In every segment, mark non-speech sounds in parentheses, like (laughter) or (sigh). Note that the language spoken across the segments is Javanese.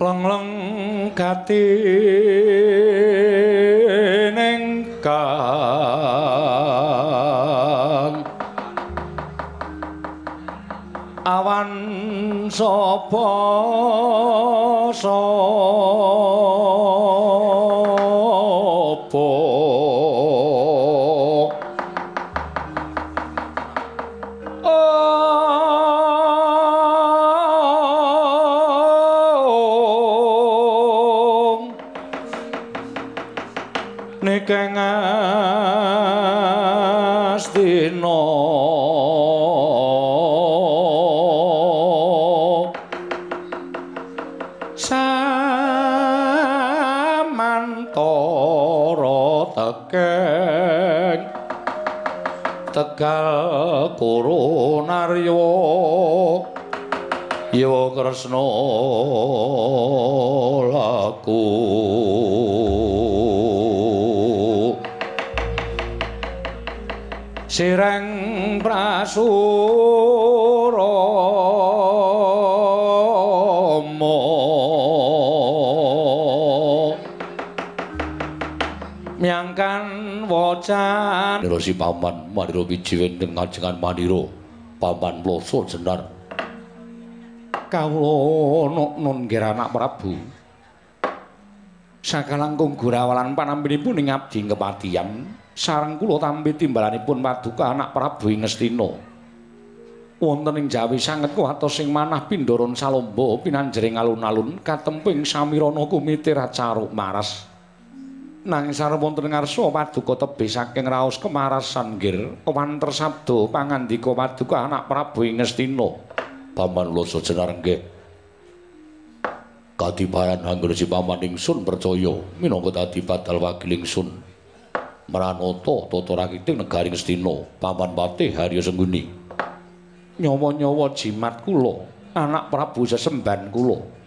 lengleng gati ning kang. Awan sapa Nikeng Tegal Kurunarya Yawa Kresna laku. Sireng Prasurama Miangkan wacan Nira si paman Wijiwen dengan ngajengan manira Paman Loso jenar Kawula nuk nun nggih anak Prabu Sakalangkung gurawalan panampinipun ing abdi kepatihan sareng kula tampi timbalanipun paduka anak Prabu ing Ngastina. Wonten ing Jawi sanget kuwatos sing manah Pindaran Salomba pinanjering alun-alun katemping samirana kumite Racaruk Maras. Nanging sareng wonten ngarsa paduka tebih saking raos kemarasan nggir kewanter sabda pangandika paduka anak Prabu ing Ngastina. Paman Loso jenar nggih. Kadiparan angger si paman ingsun percaya minangka dadi badal wakil ingsun. Maranata tata rakiting negari Ngastina, paman patih Harya Sengguni. Nyawa-nyawa jimat kula, anak Prabu sesemban kula.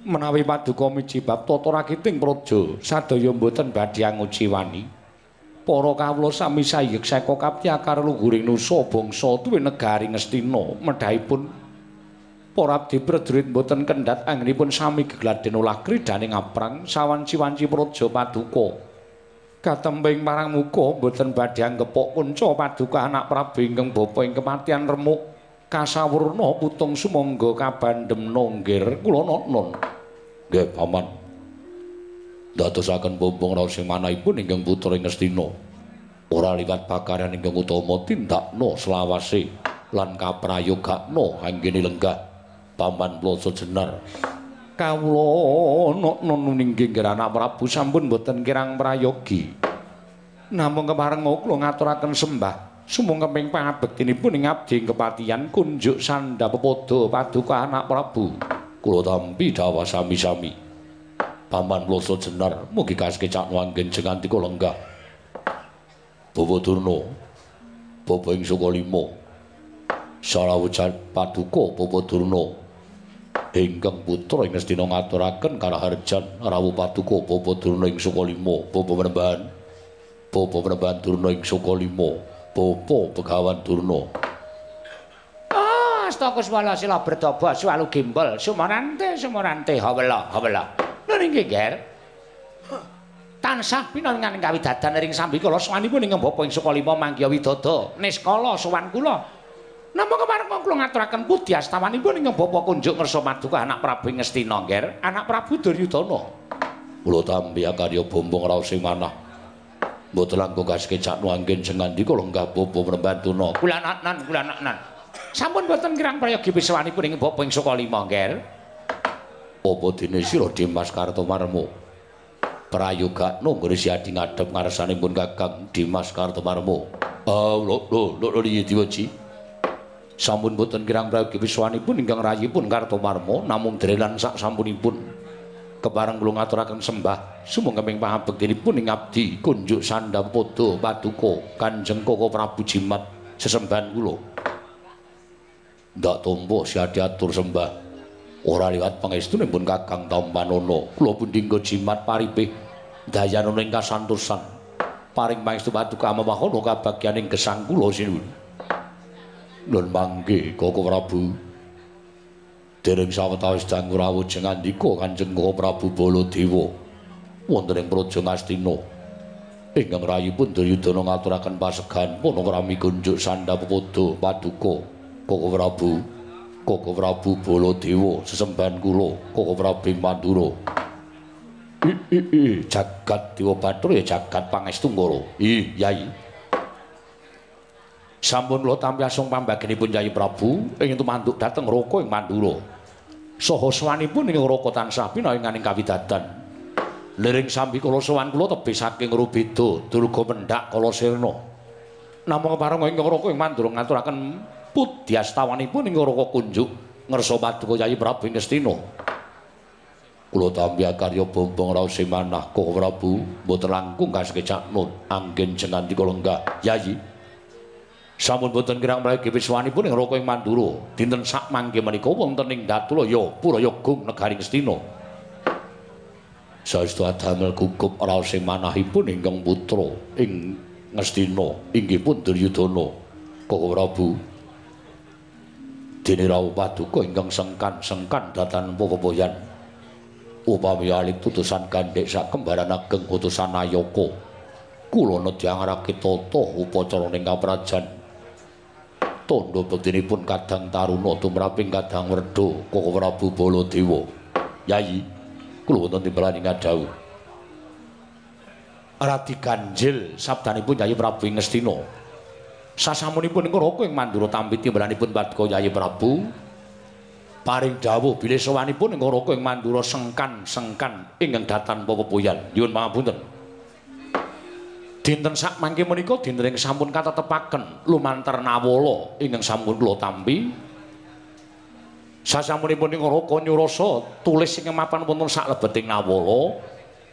Menawi paduka miji bab tata rakiting praja, sadaya mboten badhe nguci wani. Para kawula sami sayek saka kaptyakar luhuring nusa bangsa tuwin negari Ngastina medhahipun para abdi prajurit mboten kendhat anggenipun sami gegladen ulah kridane ngaprang sawanci-wanci praja paduka. Katemping marang muka mboten badhe anggepok kunca paduka anak Prabu ingkang bapa ing kematian remuk kasawurna putung sumangga kabandhem nonggir kula nun. Nggih paman. Dadosaken bombong raos sing manahipun ingkang putra ing Ngastina. Ora liwat pakaryan ingkang utama tindakna selawase lan kaprayogakna anggene lenggah paman ploso jenar. Kawula nun ninggih anak Prabu sampun boten kirang prayogi. Namung kepareng kula ngaturaken sembah sumung keping pangabektinipun ing abdi kepatihan kunjuk sanda pepodo paduka anak Prabu. Kula tampi dawa sami-sami. Paman ploso jenar mugi kasekecak nuanggen jengantika lenggah. Bawa Durna, Bapa ing Sukalima. Salawujan paduka Bapa Durna ingkang putra ing Ngastina ngaturaken karaharjan rawuh paduka Bapa Durna ing Sukalima, Bapa Penembahan. Bapa Penembahan Durna ing Sukalima, Bapa Begawan Durna. Oh, astaka sila bertobo swalu gimbal sumarante sumarante hawela hawela. Lha nggih, Ger. Tansah pinangan kawidadan ring sambi kula sawanipun ing Bapa ing Sukalima manggiya widada niskala sowan kula. Napa kemareng kula ngaturaken pudi astawanipun ing Bapa kunjuk ngersa maduka anak Prabu ing Ngastina, Ger. Anak Prabu Duryudana. Kula tampi karya bombong raos sing manah. Mboten langkung kasekecak nuanggen jengandika lenggah Bapa Prembantuna. Kula nan kula nan. Sampun boten kirang prayogi pisawanipun ing Bapa ing Sukalima, Ger. Apa dene sira Dimas Kartomarmo? Prayogakno nggone siadi ngadhep ngarsanipun Kakang Dimas Kartomarmo. Ah, lho lho lho lho diwaji. Sampun boten kirang prayogi pisawanipun ingkang rayipun Kartomarmo namung drelan sak sampunipun. Kepareng kula ngaturaken sembah sumung keping pangabektinipun ing abdi kunjuk sandang padha paduka Kanjeng Koko Prabu Jimat sesembahan kula. Ndak tompo siadi atur sembah. Ora liwat pangestunipun Kakang Tampanana, kula pundhingga jimat paripih dayanana ing kasantosan. Paring pangestu paduka amamahana kabagyaning gesang kula sinuwun. Nun mangke Koko Prabu. Dereng sawetawis dangu rawuh jeng andika Kanjeng Prabu Baladewa wonten ing Praja Ngastina. Ingkang rayipun Duryudana ngaturaken pasegan panakrami kunjuk sandhapada paduka Koko Prabu Koko Prabu Baladewa sesembahan kula Koko Prabu Mandura. Jagat Dewa Bathara ya jagat pangestu kula. Ih, Yai. Sampun kula tampi asung pambagenipun Yai Prabu ingin tumanduk dhateng Raka ing Mandura. Saha sawanipun ing Raka tansah pinaringaning kawidadan. Liring sambi kula sowan kula tebih saking Rubeda, Durga Pendak kala Sirna. Namung pareng ing Raka ing Mandura ngaturaken pudyastawanipun ing Raka kunjuk ngersa paduka Yai Prabu ing Ngastina. Kula tampi karya bombong raos sing manah Koko Prabu mboten langkung kasengecak nun anggen dika lenggah. Yai Sampun boten kirang mriki wiswanipun ing Raka ing Mandura. Dinten sak mangke menika wonten ing Datulaya, Purayagung negari Ngastina. Saestu adamel gugup raos sing manahipun ingkang putra ing Ngastina inggih pun Duryudana. Koko Prabu Dene rawuh paduka ingkang sengkan-sengkan datan pepoyan. Upami alik tutusan gandhek sak kembaran ageng utusan Ayaka. Kula nedya ngarake tata upacara ning kaprajan tondo bektinipun kadang taruna tumraping kadang werda Koko Prabu Baladewa. Yayi, kula wonten timbalan ing dawuh. Radi ganjil sabdanipun Yayi Prabu Ngastina. Sasamunipun ing Raka ing Mandura tampi timbalanipun Paduka Yayi Prabu paring dawuh bilih sawanipun ing Raka ing Mandura sengkan-sengkan ingkang datan pepoyan. Nyuwun pangapunten. Dinten sak mangke menika dinten sampun katetepaken lumantar nawala ingkang sampun kula tampi. Sasampunipun ing raka nyurasa tulis ing mapan wonten sak lebeting nawala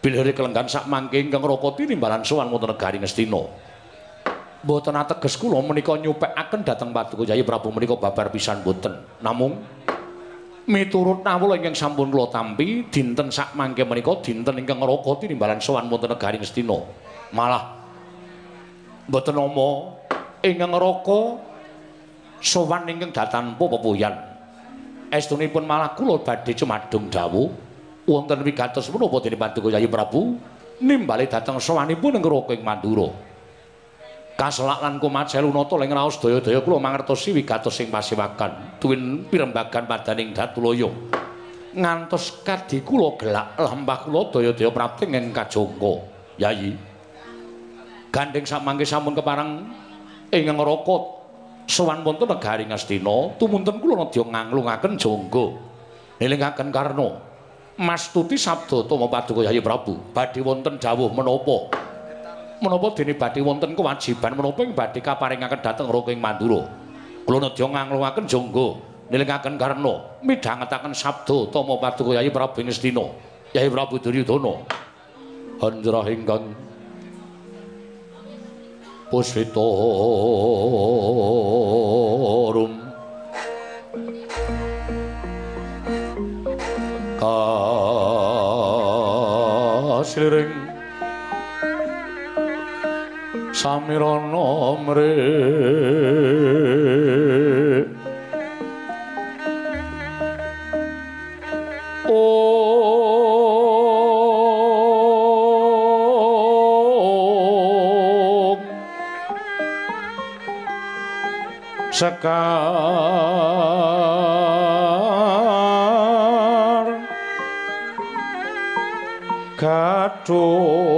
bilih kelenggan sak mangke ingkang raka tinimbalan sowan wonten negari Ngastina. Mboten ateges kula menika nyupekaken dhateng paduka Jaya Prabu menika babar pisan mboten namung miturut nawala ingkang sampun kula tampi dinten sak mangke menika dinten ingkang raka tinimbalan sowan wonten negari Ngastina. Malah mboten nama ingkang raka sowan ingkang datan pepoyan estunipun malah kula badhe cumadung dawuh. Wonten wigatos menapa dening Paduka Yayi Prabu? Nimbali dhateng sowanipun ing raka ing Mandura. Kaselak lan kumaca lunata ing raos daya-daya kula mangertosi wigatos sing pasewakan tuwin pirembagan padaning Datulaya ngantos kadhi kula gelak lampah kula daya-daya prapting ing kajangka. Yayi gandeng samangke sampun keparang ingkang raka sowan wonten negari Ngastina tumunten kula nedya nganglungaken jangga elingaken karna mastuti sabda tama paduka Yayi Prabu badhe wonten dawuh menapa? Menapa dene badhe wonten kewajiban menapa ing badhe kaparingaken dhateng Raka ing Mandura? Kula nedya nganglungaken jangga elingaken karna midhangetaken sabda tama paduka Yayi Prabu ing Ngastina Yayi Prabu Duryudana. Hanjrah ingkang pusitorum kasliring samirana mre sekar gadung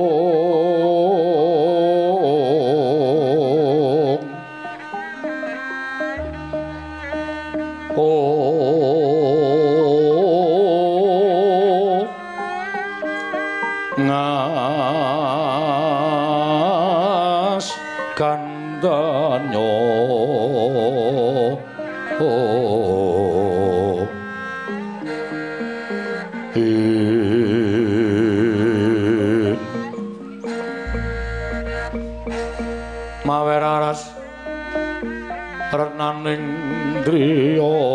renaning driya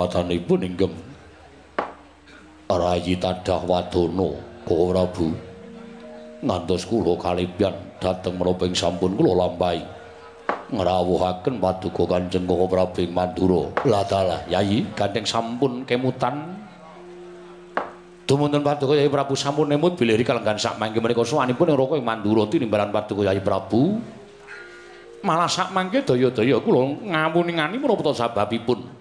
kalepatanipun inggih Rayi Tadah Wadono Prabu. Ngantos kula kalibyan dhateng menapa ing sampun kula lampahi ngrawuhaken paduka Kanjeng Koko Prabu ing Mandura. Lah dalah Yayi gandeng sampun kemutan. Dumunten paduka Yayi Prabu sampun nemut bilih kalenggan sak mangke menika sowanipun ing roko ing Mandura tinimbalan paduka Yayi Prabu. Malah sak mangke daya-daya kula ngamuningani menapa sababipun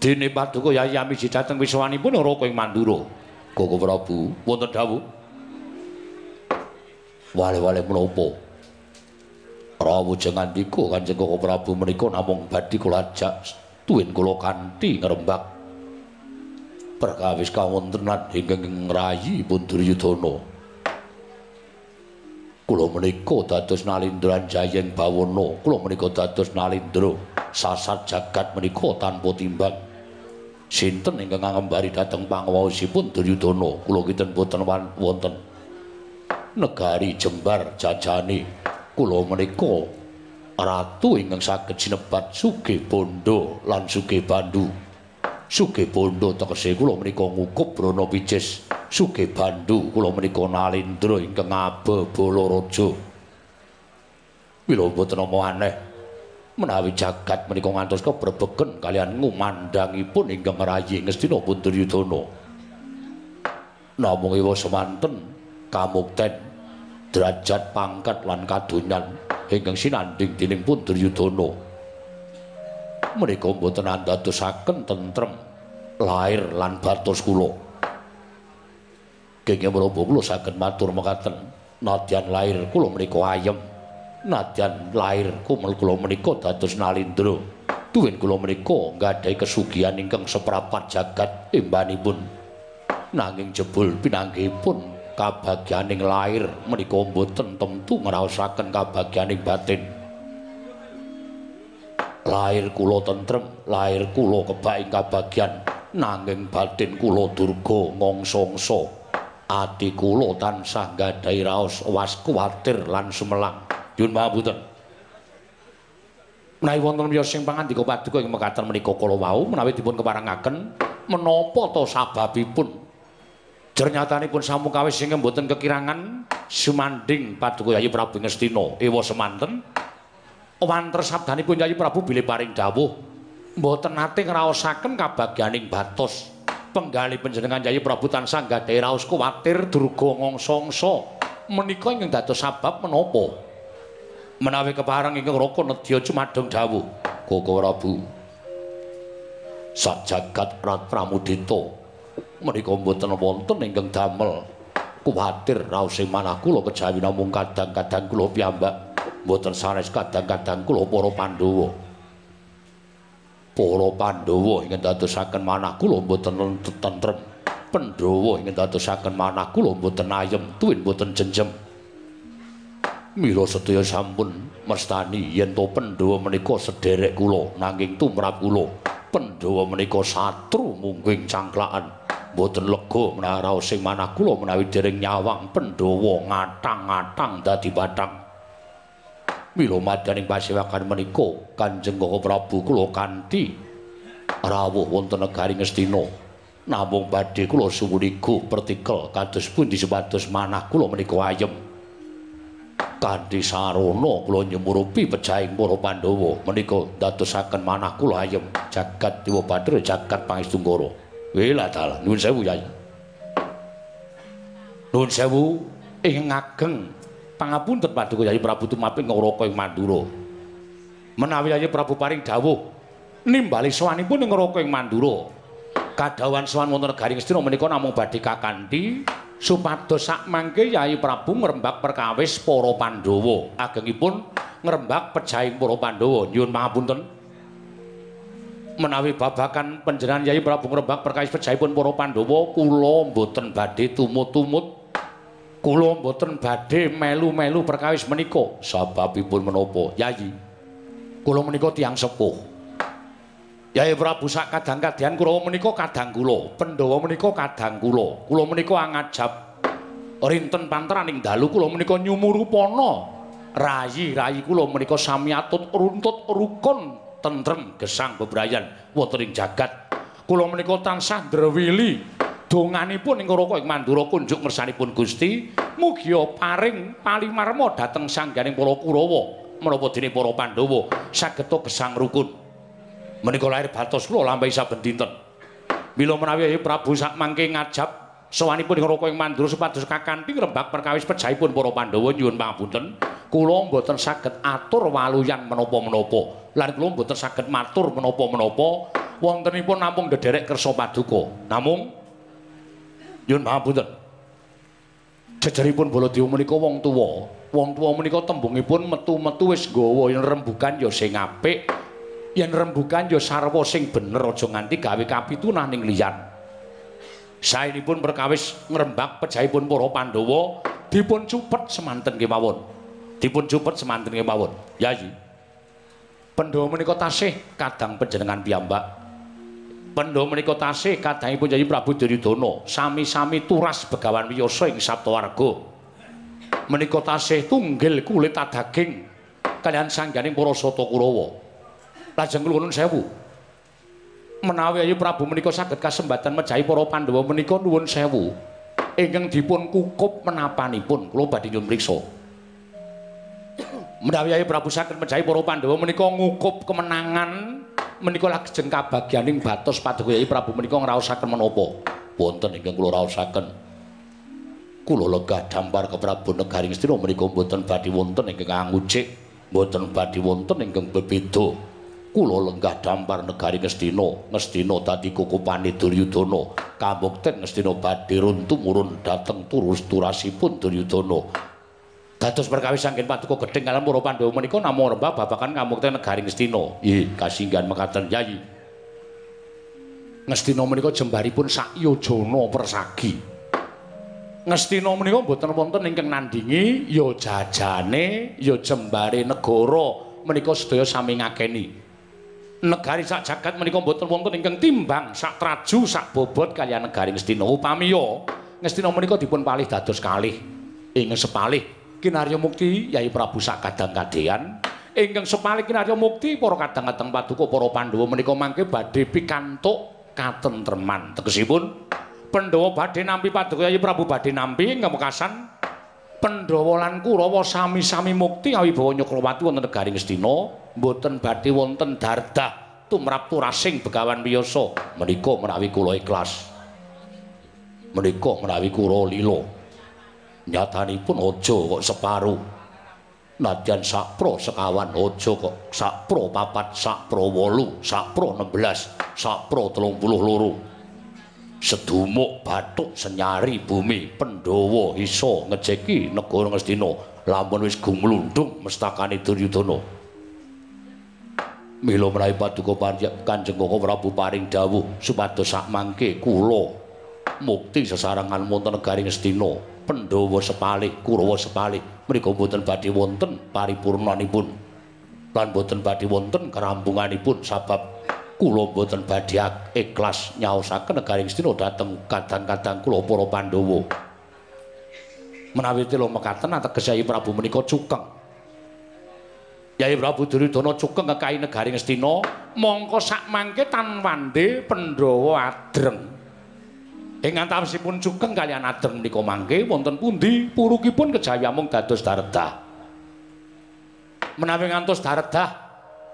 dene paduka Yayi Amiji dhateng wiswanipun ora ing Mandura. Koko Prabu, wonten dawuh. Wale-wale menapa? Prawu jengandika Kanjeng Koko Prabu menika namung badhe kula ajak tuwin kula kanthi ngrembak perkawis kawontenan ingkang ngrayi pun Duryudana. Kula menika dados nalindran jayeng bawana, kula menika dados nalindra sasat jagat menika tanpa timbang. Sinten ingkang ngembari dhateng pangwaosipun Duryudana? Kula kinten boten wonten. Negari Jembar jajane kula menika ratu ingkang saged sinebat Sugih Bondo lan Sugih Bandu. Sugih Bondo tegese kula menika ngukup Brana Pijes Sugih Bandu kula menika nalindra ingkang abebala raja Mila boten aneh menawi jagat menika ngantos kebrebegen kalian ngumandangipun ingkang rayi Ngastina Punduryudana. Namung ewa semanten kamukten derajat pangkat lan kadonyan ingkang sinanding dening Punduryudana. Menika mboten andadosaken tentrem lahir lan batos kula. Kenging menapa kula saged matur mekaten nadyan lahir kula menika ayem nadyan lair kula menika dados nalindra. Tuwin kula menika nggadahi kesugihan ingkang seprapat jagat imbanipun. Nanging jebul pinanggihipun kabagyaning lair menika mboten tentu ngraosaken kabagyaning batin. Lair kula tentrem lair kula kebak kabagyan nanging batin kula durga ngongsongso. Ati kula tansah nggadahi raos was kuwatir lan sumelang Nyuwun pangapunten. Menawi wonten miyos sing pangandika paduka ing mekaten menika kala wau menawi dipun keparengaken menapa to sababipun? Jernyatanipun samukawis sing mboten kekirangan sumanding paduka Yayi Prabu Ngastina. Ewa semanten. Wanter sabdanipun Yayi Prabu bilih paring dawuh mboten nate ngraosaken kabagyaning batos penggali panjenengan Yayi Prabu tansah gadhahi raos kuwatir durga ngongsongso menika ingkang dados sabab menapa menawi keparang ingkang raka nedya cumadung dawuh Koko Prabu sak jagat rat pramudita. Menika mboten wonten ingkang damel. Kuwatir raos sing manah kula kejawi namung kadang-kadang kula piyambak. Mboten sanes kadang-kadang kula para Pandhawa. Para Pandhawa ingkang dadosaken manah kula mboten tentrem. Pandhawa ingkang dadosaken manah kula mboten ayem. Tuwin mboten jenjem Mila sedaya sampun mestani yen to Pandhawa menika sederek kula nanging tumrap kula. Pandhawa menika satru mungking cangklakan. Boten lega menawi sing manah kula menawi dereng nyawang Pandhawa ngatang-ngatang dadi batang. Mila madaning pasewakan menika Kanjeng Koko Prabu kula kanthi rawuh wonten negari Ngastina. Namung badhe kula suwuniga pertikel kados pundi sepados manah kula menika ayem kanthi sarana kula nyumurupi pejahing para Pandhawa menika dadosaken manah kula ayem jagat Dewa Bathara jagat Pangestu Wela dalah nuwun sewu Yai. Nuwun sewu ing ngageng pangapunten Paduka Yai Prabu Tumapin ngroko ing Mandura. Menawi Yai Prabu paring dawuh nimbali sawanipun ing ngroko ing Mandura. Kadhawan sawan wonten negari Ngastina menika namung badhe kakanthi supados sak mangke Yai Prabu ngrembak perkawis para Pandhawa. Agengipun ngrembak pejahing para Pandhawa. Nyuwun pangapunten. Menawi babakan panjenengan Yai Prabu ngrembak perkawis pejahipun para Pandhawa kula mboten badhe tumut-tumut. Kula mboten badhe melu-melu perkawis menika. Sababipun menapa? Yai kula menika tiyang sepuh Yai Prabu sak kadang-kadang kula menika kadang kula, Pandhawa menika kadang kula. Kula menika angajab rinten panteraning dalu kula menika nyumurupana. Rayi-rayi kula menika sami atut runtut rukun tentrem gesang bebrayan wonten ing jagat kula menika tansah ndrewili donganipun ing Raka ing Mandura kunjuk ngersanipun Gusti mugi paring palimarma dhateng sangganing para Kurawa menapa dene para Pandhawa sageta gesang rukun menika lair batos kula lampahi saben dinten. Mila menawi Prabu sak mangke ngajab sawanipun ing Raka ing Mandura supados kakanthi rembak perkawis pejahipun para Pandhawa nyuwun pangapunten. Kula mboten saged atur waluyan menapa-menapa. Lan kula mboten saged matur menapa-menapa. Wontenipun namung dederek kersa paduka. Namung nyuwun pangapunten. Jejeripun Baladewa menika wong tuwa. Wong tuwa menika tembungipun metu-metu wis nggawa rembugan ya sing apik yen rembugan ya sarwa sing bener aja nganti gawe kapitunah ning liyan saenipun perkawis ngrembak pejahipun para Pandhawa dipun cupet semanten kemawon. Dipun cupet semanten kemawon. Yayi. Pandhawa menika tasih kadang panjenengan piyambak. Pandhawa menika tasih kadangipun Yayi Prabu Duryudana sami-sami turas begawan wiyasa ing Saptawarga. Menika tasih tunggil kulit adaging kalian sangganing para Sata Kurawa. Lajeng kula nuwun sewu. menawi ayu Prabu menika saged kasempatan mejahi para Pandhawa menika nuwun sewu. Ingkang dipun kukup menapanipun. Kula badhe nyuwun priksa menawi ayu Prabu saged mejahi para Pandhawa menika ngukup kemenangan menika lajeng kabagyaning batos paduka Yai Prabu menika ngraosaken menapa? Wonten ingkang kula raosaken. Kula legah dampar ke Prabu Negaring Stina menika mboten badhe wonten ingkang angucik mboten badhe wonten ingkang bebeda kula lenggah dampar negari Ngastina Ngastina dadi kukupane Duryudana. Kamukten Ngastina badhe runtu murun dhateng turus turasipun Duryudana. Dados perkawis saking paduka gedeng kalian para Pandhawa menika namung rembah babagan kamukten negari Ngastina nggih kasinggan mekaten yayi Ngastina menika jembaripun sak yojana persagi. Ngastina menika mboten wonten ingkang nandingi ya jajane ya jembare negara menika sedaya sami ngakeni negari sak jagat menika mboten wonten ingkang timbang sak traju sak bobot kaliyan negari. Ngastina upami Ngastina menika dipun palih dados kalih. Ing sepalih kinarya mukti Yai Prabu sak kadang kadean ingkang sepalih kinarya mukti para kadang-kadang paduka para Pandhawa menika mangke badhe pikantuk katentreman. Tegesipun Pandhawa badhe nampi paduka Yai Prabu badhe nampi ing mekasan Pandhawa lan Kurawa sami-sami mukti awibawa Nyakrawati wonten negari Ngastina mboten badhe wonten dardah tumrap turasing begawan wiyasa menika menawi kula ikhlas. Menika menawi kula lila. Nyatanipun aja kok separuh. Nadyan sakpro sekawan aja kok sakpro papat sakpro wolu sakpro 16 sakpro 32 sedumuk bathuk senyari bumi Pandhawa isa ngejeki negara Ngastina lamun wis gumlundung mestakane Duryudana. Mila menawi paduka Kanjeng Koko Prabu paring dawuh supados sak mangke kula mukti sesarengan wonten negari Ngastina Pandhawa sepalih Kurawa sepalih mriku boten badhe wonten paripurnanipun. Lan boten badhe wonten kerampunganipun sabab kula mboten badhe ikhlas nyaosaken negaring Stina dhateng kadang-kadang kula para Pandhawa. Menawi tela mekaten ateges Yai Prabu menika cukeng. Yai Prabu Duryudana cukeng kekahi negaring Stina, mongko sak mangke tan wande Pandhawa adreng. Ing antawisipun cukeng kalian adreng menika mangke wonten pundi purukipun kejawi amung dados daredah. Menawi ngantos daredah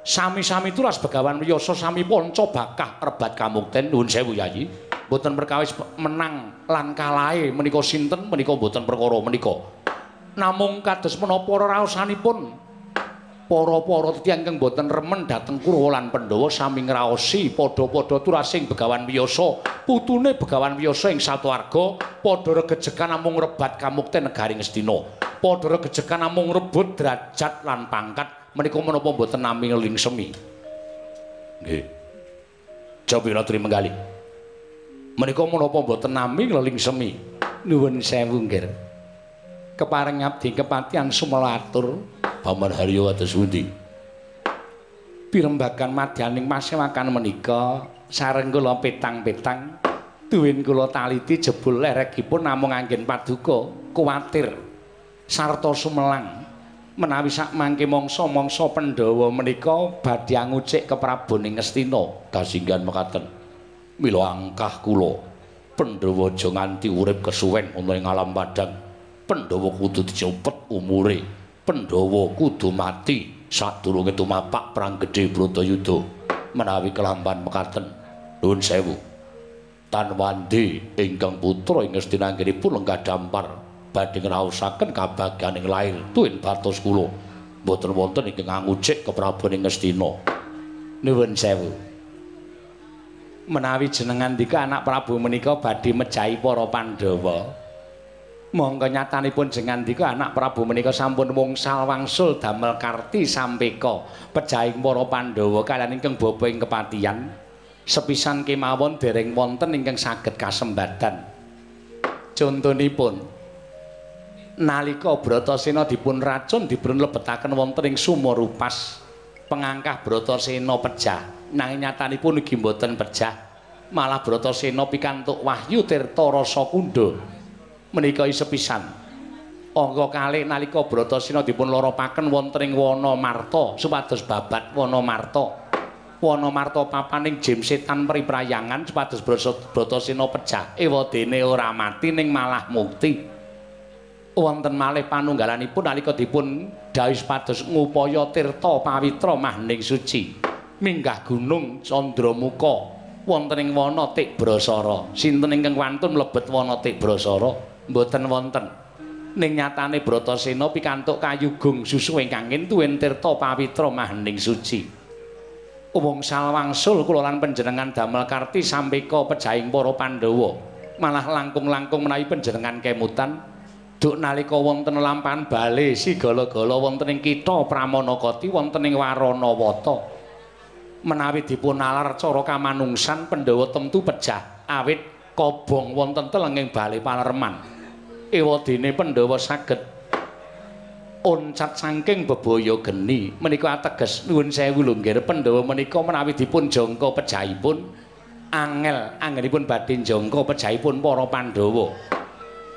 sami-sami turas begawan wiyasa sami ponco bakah rebat kamukten nuwun sewu yayi mboten perkawis menang lan kalahe menika sinten menika mboten perkara menika. Namung kados menapa raosanipun? Para-para tiyang kang mboten remen dhateng Kurawa lan Pandhawa sami ngraosi padha-padha turasing begawan wiyasa putune begawan wiyasa ing satuwarga padha regejekan namung rebat kamukten negari Ngastina padha regejekan namung rebut derajat lan pangkat menika menapa mboten nami ngeling semi nggih jawabira tri menggali. Menika menapa mboten nami ngeling semi nuwun sewu nggih kepareng abdi kepatihan sumelatur paman haryo atus pundi? Pirembagan madyaning masewakan menika sareng kula petang-petang duwin kula taliti jebul lerekipun namung anggen paduka kuwatir sarta sumelang menawi sak mangke mangsa-mangsa Pandhawa menika badhe ngucik ke Prabu Ningestina kasinggan mekaten. Mila angkah kula. Pandhawa aja nganti urip kesuwen ana ing alam padang. Pandhawa kudu dicepet umure. Pandhawa kudu mati. Sadurunge tumapak perang gedhe Bratayuda menawi kelamban mekaten. Nuwun sewu. Tanwandi ingkang putra ing Ngastina anggenipun lenggah dampar badhe ngraosaken kabagyaning lair tuwin batos kula mboten wonten ingkang ngucik ke Prabu Ngastina nuwun sewu. Menawi jenengan dika anak Prabu menika badhe mejahi para Pandhawa monggo nyatanipun jenengan dika anak Prabu menika sampun wungsal wangsul damel karti sampeka pejahing para Pandhawa kaliyan ingkang bapa ing kepatihan sepisan kemawon dereng wonten ingkang saged kasembadan. Contonipun nalika Bratasena dipun racun dipun lebetaken wonten ing Sumarupas pengangkah Bratasena pejah. Nanging nyatanipun ugi mboten pejah malah Bratasena pikantuk wahyu tirta rasa kundha menika sepisan angka kalih nalika Bratasena dipun loropaken wonten ing wana Marta supados babat wana Marta wana Marta papaning jim setan priprayangan supados Bratasena pejah. Ewadene ora mati ning malah mukti wonten malih panunggalanipun nalika dipun dawuh pados ngupaya tirta pawitra mahning suci. Minggah gunung Candramuka wonten ing wana Tikbrasara sinten ingkang wantun mlebet wana Tikbrasara mboten wonten. Ning nyatane Bratasena pikantuk kayugung susu ingkang entuwen tirta pawitra mahning suci. Wong salwangsul kula lan panjenengan damel karti sampeka pejahing para Pandhawa. Malah langkung-langkung menawi panjenengan kemutan duk nalika wonten lampahan bale sigala-gala wonten ing kitha Pramanakati wonten ing Waranawata. Menawi dipun nalar cara kamanungsan Pandhawa temtu pejah awit kobong wonten telenging bale Palerman. Ewadene Pandhawa saged oncat saking bebaya geni. Menika ateges nuwun sewu lho nggih. Pandhawa menika menawi dipun jangka pejahipun angel anggenipun badhe jangka pejahipun para Pandhawa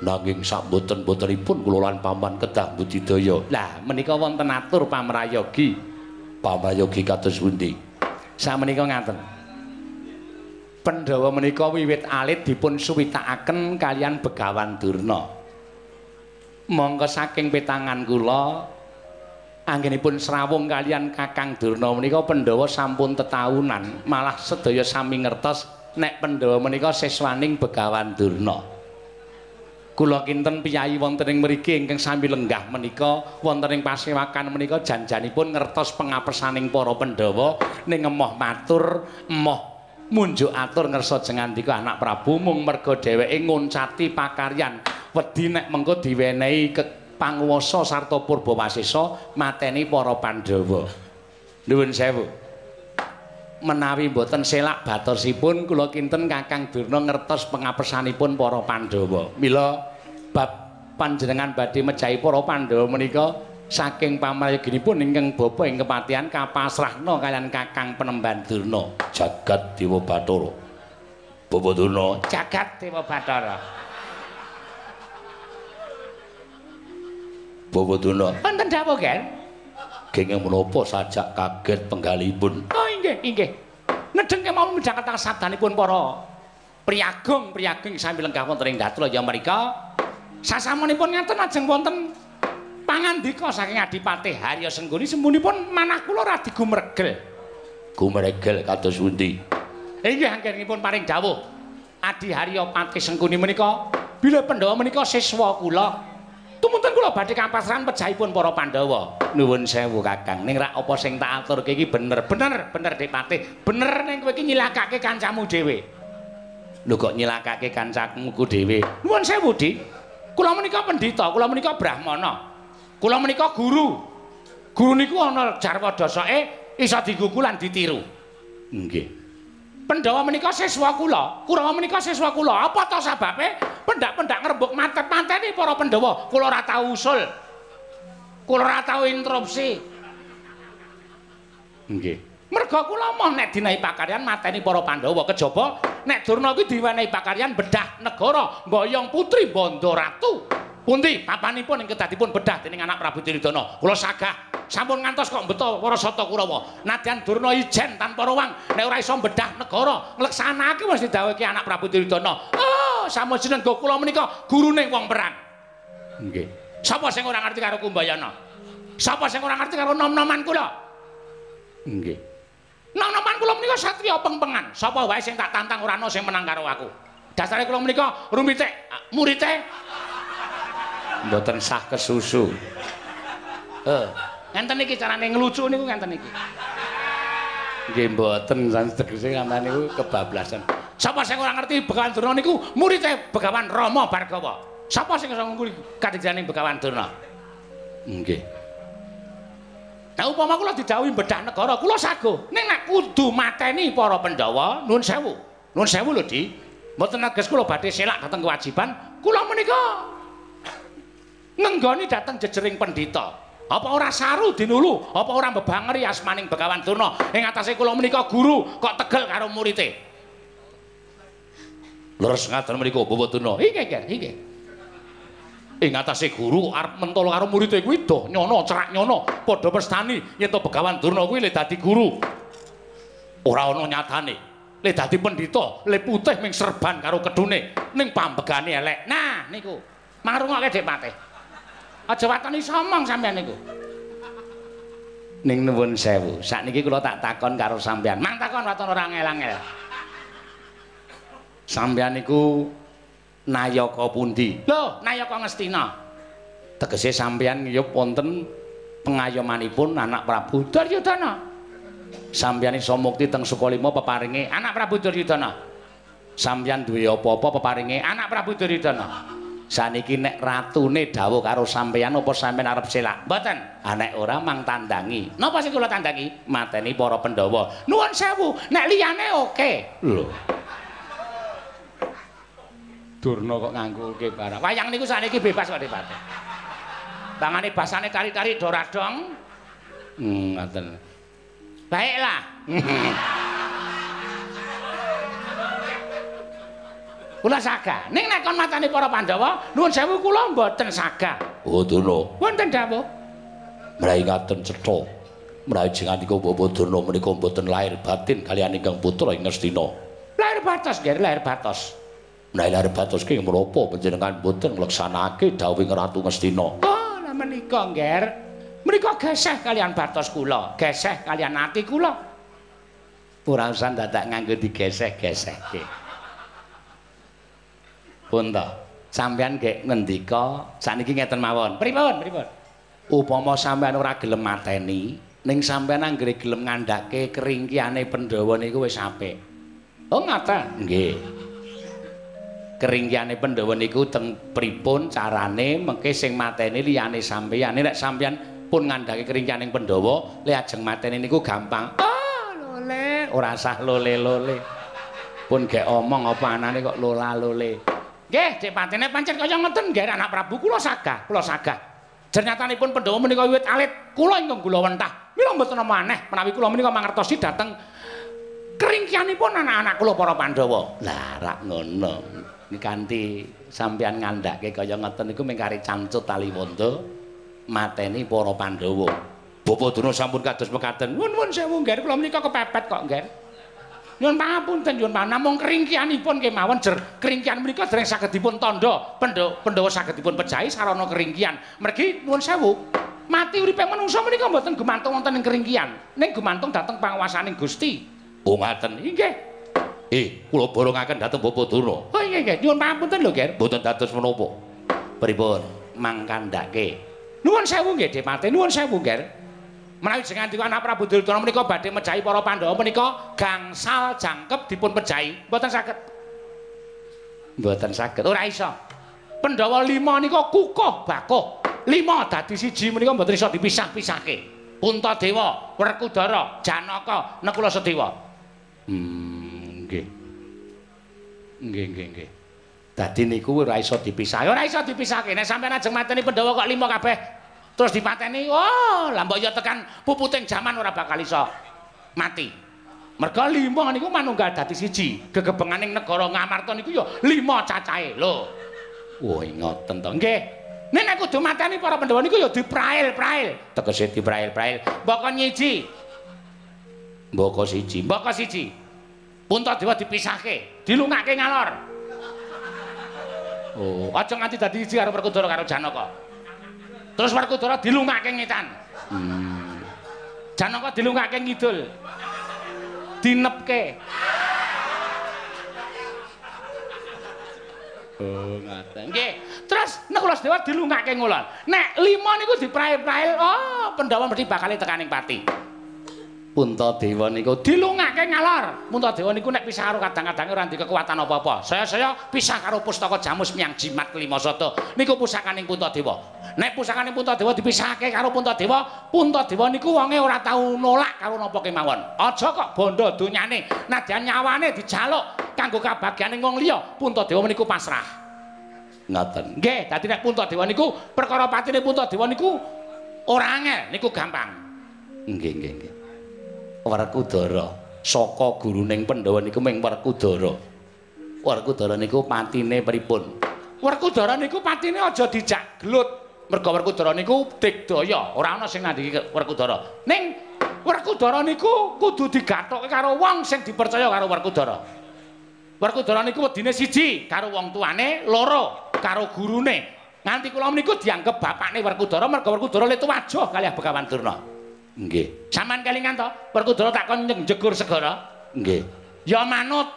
nanging sak boten-botenipun kula lan paman kedah budidaya. Lah menika wonten atur pamrayogi. Pamrayogi kados pundi? Sak menika ngaten. Pandhawa menika wiwit alit dipun suwitakaken kalian Begawan Durna. Monggo saking petangan kula anggenipun srawung kalian Kakang Durna menika Pandhawa sampun tetaunan, malah sedaya sami ngertos nek Pandhawa menika siswaning Begawan Durna. Kula kinten piyayi wonten ing mriki ingkang sami lenggah menika wonten ing pasewakan menika janjanipun ngertos pengapesaning para Pandhawa ning emoh matur emoh munjuk atur ngersa jengandika anak Prabu. Mung merga dheweke ngoncati pakaryan wedi nek mengko diwenehi panguwasa sarta Purbawasesa mateni para Pandhawa. Nuwun sewu. Menawi mboten selak batorsipun kula kinten Kakang Durna ngertos pengapesanipun para Pandhawa. Mila bab panjenengan badhe mejahi para Pandhawa menika saking pamrayoginipun ingkang bapa ing kepatihan kapasrahna kalian Kakang Penemban Durna. Jagat Dewa Bathara. Bapa Durna. Jagat Dewa Bathara. Bapa Durna. Wonten dawuh Ger? Kenging menapa sajak kaget penggalipun? Oh inggih inggih. Nedeng kemawon midhangetaken sabdanipun para priagung-priagung sami lenggah wonten ing datra ya mereka sasamunipun ngaten ajeng wonten pangandika saking Adipati Harya Sengguni semunipun manah kula radi gumregel. Gumregel kados pundi? Inggih anggenipun paring dawuh. Adi Harya Pati Sengguni menika bila Pandhawa menika siswa kula. Tumunten kula badhe kampasran pejahipun para Pandhawa. Nuwun sewu Kakang. Ning rak apa sing tak aturke iki bener, bener, bener Dik Pati. Bener ning kowe iki nyilakake kancamu dhewe. Lho kok nyilakake kancamu ku dhewe? Nuwun sewu, Dik. Kula menika pendhita, kula menika brahmana. Kula menika guru. Guru niku ana jarwa dasake iso digugu lan ditiru. Nggih. Pandhawa menika siswa kula. Kurawa menika siswa kula. Apa to sababe? Pendak-pendak ngrembug matet-mateni para Pandhawa. Kula ora tau usul. Kula ora tau interupsi. Nggih. Merga kula moh nek dinahi pakaryan mateni para Pandhawa kejaba nek Durna kuwi diwenehi pakaryan bedah negara mboyong putri Banda Ratu Pundi papanipun ing kedadipun bedah dening anak Prabu Duryudana? Kula sagah sampun ngantos kok mbeta para sata Kurawa. Nadyan Durna ijen tanpa ruwang nek ora iso bedah negara ngleksanake mesti dawuhke anak Prabu Duryudana. Oh, samujeneng kula menika gurune wong perang. Nggih. Sapa sing ora ngerti karo Kumbayana? Sapa sing ora ngerti karo nom-noman kula? Nggih. Nom-noman kula menika satriya pengpengan. Sapa wae sing tak tantang ora ana sing menang karo aku. Dasare kula menika rumite murite mboten sah kesusu. Eh, ngenten iki carane nglucu niku ngenten iki. Nggih mboten san tegese ngenten niku kebablasan. Sapa sing ora ngerti Begawan Durna niku murite Begawan Rama Bargawa. Sapa sing iso ngungkuli kadhejaning Begawan Durna? Nggih. Nah upama kula didhawuhi bedah negara, kula sago. Ning nek kudu mateni para Pandhawa, nuwun sewu. Nuwun sewu lho, Di. Mboten ages kula badhe selak dhateng kewajiban, kula menika nenggoni dateng jejering pendhita. Apa ora saru dinulu? Apa ora mbebangeri asmaning Begawan Durna ing atase kula menika guru kok tegel karo murite? Leres ngaten menika Bapak Durna. Iki, Ger, iki. Ing atase guru arep mentolo karo murite kuwi doh nyono, cerak nyono, padha pestani yen to Begawan Durna kuwi le dadi guru. Ora ana nyatane. Le dadi pendhita, le putih ming serban karo kedune, ning pambegane elek. Nah, niku. Mangrungokke Dik Patih. Aja watoni somong sampean niku. Ning nuwun sewu. Sakniki kula tak takon karo sampean. Mang takon waton ora angel-angel. Sampean niku nayaka pundi? Lho, nayaka Ngastina. Tegese sampean ngiyup wonten pengayomanipun anak Prabu Duryudana. Sampeyan iso mukti teng Sukalima peparinge anak Prabu Duryudana. Sampeyan duwe apa-apa peparinge anak Prabu Duryudana. Saniki nek ratune dawuh karo sampeyan apa sampeyan arep selak? Mboten. Ah nek ora mang tandangi. Napa sing kula tandangi? Mateni para Pandhawa. Nuwun sewu, nek liyane oke. Lho. Durna kok ngangguke barang. Wayang niku sakniki bebas kok Dipati. Tangane basane kari-kari doradong. Hmm, ngoten. Baiklah. (laughs) Kula sagah. Ning nek kon matane para Pandhawa, nuwun sewu kula mboten sagah. Oh Durna, Wonten dawuh. mrahi ngaten cetha. Mrahi jengandika Bapak Durna menika mboten lahir batin kaliyan ingkang putra ing Ngastina. Lahir batos, Ger, lahir batos. Menawi lahir batos ki menapa panjenengan mboten ngleksanake dawuhing Ratu Ngastina? Oh, lah menika, Ger. Menika geseh kalian batos kula, geseh kalian ati kula. Ora usah dadak nganggo digeseh-gesehke. Pun to, sampean gek ngendika saniki ngeten mawon. Pripun? Pripun? Upama sampean ora gelem mateni, ning sampean anggere gelem ngandhake keringkiane Pandhawa niku wis apik. Oh, ngaten. Nggih. Keringkiane Pandhawa niku teng pripun carane? Mengke sing mateni liyane sampeyan. Nek sampeyan pun ngandhake keringkianing Pandhawa le ajeng mateni niku gampang. Ah lole. Ora sah lole-lole. Pun gek omong apa anane kok lola lole nggih Dik Patine pancen kaya ngeten. Nggih anak Prabu kula sagah kula sagah. Jernyatanipun Pandhawa menika wiwit alit kula ingkang kula wentah. Mila mboten maneh menawi kula menika mangertosi dhateng keringkianipun anak-anak kula para Pandhawa lah rak ngono kanthi sampeyan ngandhake kaya ngoten niku mengkari cancut Taliwonda mateni para Pandhawa. Bapak Durna sampun kados mekaten. Nuwun-nuwun sewu nggih kula menika kepepet kok nggih. Nyuwun pangapunten nyuwun pangapunten namung keringkianipun kemawon jer keringkian menika dereng saged dipun tandha Pandhawa saged dipun pejahi sarana keringkian. Mergi nuwun sewu. Mati uripe manungsa menika mboten gumantung wonten ing keringkian, ning gumantung dhateng panguwasaning Gusti. Oh ngaten. Inggih. Eh, kula borongaken dhateng Bapak Durna. Oh nggih nggih, nyuwun pangapunten lho, Ger. Mboten dados menapa. Pripun? Mangkandhake. Nuwun sewu nggih, Dipati. Nuwun sewu, Ger. Menawi jenengan dika anak Prabu Duryudana menika badhe mejahi para Pandhawa menika gangsal jangkep dipun pejahi. Mboten saged. Mboten saged. Ora iso. Pandhawa lima nika kukuh bakuh. Lima dadi siji menika mboten iso dipisah-pisahke. Puntadewa, Werkudara, Janaka, Nekula Sedewa. Hmm, nggih. Nggih, nggih, nggih. Dadi niku ora iso dipisah. Ora iso dipisahke. Nek sampeyan ajeng mateni Pandhawa kok lima kabeh terus dipateni, oh, lah mbok tekan puputing jaman ora bakal iso mati. Merga lima niku manunggal dadi siji. Gegebenganing negara Ngamarta niku ya lima cacahe. Lho. Wah, ngoten to. Nggih. Nek nek kudu mateni para Pandhawa niku ya diprail-prail. Tegese diprail-prail. Mbaka nyiji. Mbaka siji, mbaka siji. Puntadewa dipisahke, dilungake ngalor. Oh, aja nganti dadi siji karo Werkudara karo Janaka. Terus Werkudara dilungake ngetan. Hmm. Janaka dilungake ngidul. Dinepke. Oh, ngaten. Nggih. Terus nek kula Dewa dilungake ngulon. Nek lima niku diprail-prail, oh, Pandhawa mesti bakal tekaning pati. Puntadewa niku dilungake ngalor. Puntadewa niku nek pisah karo kadang-kadang ora ndek kekuatan apa-apa. Saya-saya pisah karo pustaka Jamus Miang Jimat Kelima Soto. Niku pusakaning Puntadewa. Nek pusakaning Puntadewa dipisahke karo Puntadewa, Puntadewa niku wonge ora tau nolak karo napa kemawon. Aja kok bondo donyane, nadyan nyawane dijaluk kanggo kabagyaning wong liya, Puntadewa niku pasrah. Ngoten. Nggih, dadi nek Puntadewa niku perkara patine Puntadewa niku ora angel, niku gampang. Nggih, nggih, nggih. Werkudara saka guruning Pandhawa niku ming Werkudara. Werkudara niku patine pripun? Werkudara niku patine aja dijak glut. Merga Werkudara niku digdaya, ora ana sing nandiki Werkudara. Ning Werkudara niku kudu digathoke karo wong sing dipercaya karo Werkudara. Werkudara niku wedine siji karo wong tuane, loro karo gurune. Nganti kula niku dianggep bapakne Werkudara merga Werkudara le tuwajuh kalih Begawan Durna. Nggih. Saman kelingan to? Werkudara takon njegur segara? Nggih. Ya manut.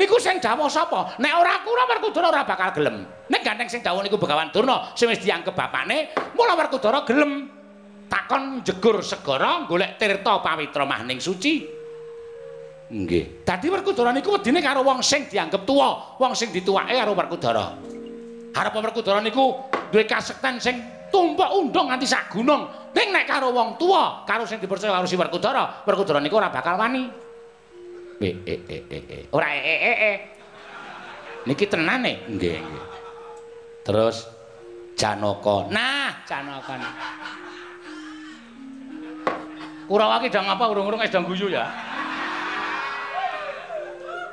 Niku sing dawuh sapa? Nek ora kura Werkudara ora bakal gelem. Nek gandeng sing dawuh niku Begawan Durna sing wis dianggep bapakne, mula Werkudara gelem. Takon njegur segara golek tirta pawitra mahning suci. Nggih. Dadi Werkudara niku wedine karo wong sing dianggep tuwa, wong sing dituwake karo Werkudara. Harap Werkudara niku duwe kasekten sing tumpuk undung nganti sak gunung. Ning nek karo wong tuwa, karo sing dipercaya karo si Werkudara, Werkudara niku ora bakal wani. Eh eh eh eh eh. Ora eh eh eh. eh. Niki tenane. Nggih, nggih. Terus Janaka. Nah, Janaka. Kurawa ki dang apa urung-urung wis dang guyu ya.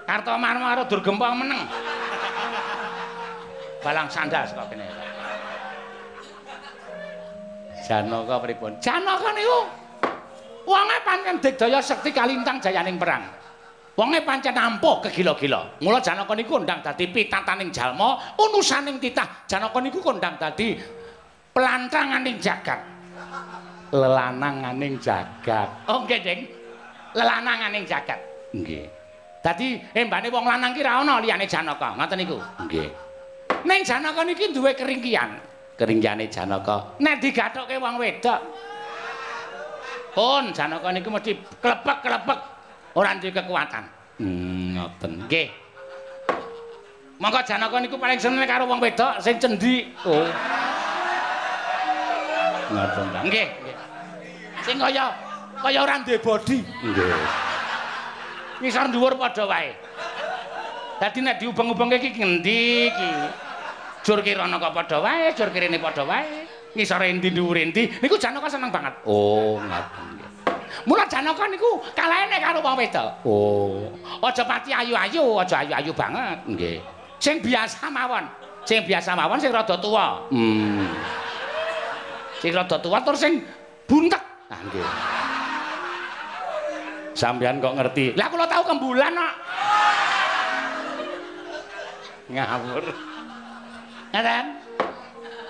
Kartomarma karo Durgempa meneng. Balang sandal saka kene. Janaka pripun? Janaka niku wonge pancen digdaya sekti kalintang jayaning perang. Wonge pancen ampuh kegila-gila. Mula Janaka niku ndang dadi pitataning jalma, unusaning titah. Janaka niku kondang dadi pelantanganing jagat. Lelananganing jagat. Oh nggih, Ding. Lelananganing jagat. Nggih. Dadi embane wong lanang ki ra ana liyane Janaka, ngoten niku. Nggih. Ning Janaka niki duwe keringkian. Keringkiane Janaka. Nek digathuke wong wedok. Pun Janaka niku mesti klepek-klepek ora duwe kekuatan. Hmm, ngoten. Nggih. Monggo Janaka niku paling seneng karo wong wedok sing cendhi. Oh. Ngoten ta. Nggih, nggih. Sing kaya kaya ora duwe bodi. Nggih. Ngisor dhuwur padha wae. Dadi nek diubeng-ubengke iki ngendi iki? Jur kirana kok padha wae, jur kirene padha wae. Ngisore endi dhuwur endi, niku Janaka seneng banget. Oh, nggih. Mula Janaka niku kalahene karo wong wedok. Oh, aja pati ayu-ayu, aja ayu-ayu banget. Nggih. Sing biasa mawon. Sing biasa mawon sing rada tuwa. Hmm. Sing rada tuwa tur sing buntek. Ah, nggih. Sampeyan kok ngerti. Lah kula tau kembulan kok. Ngawur. Ngeten.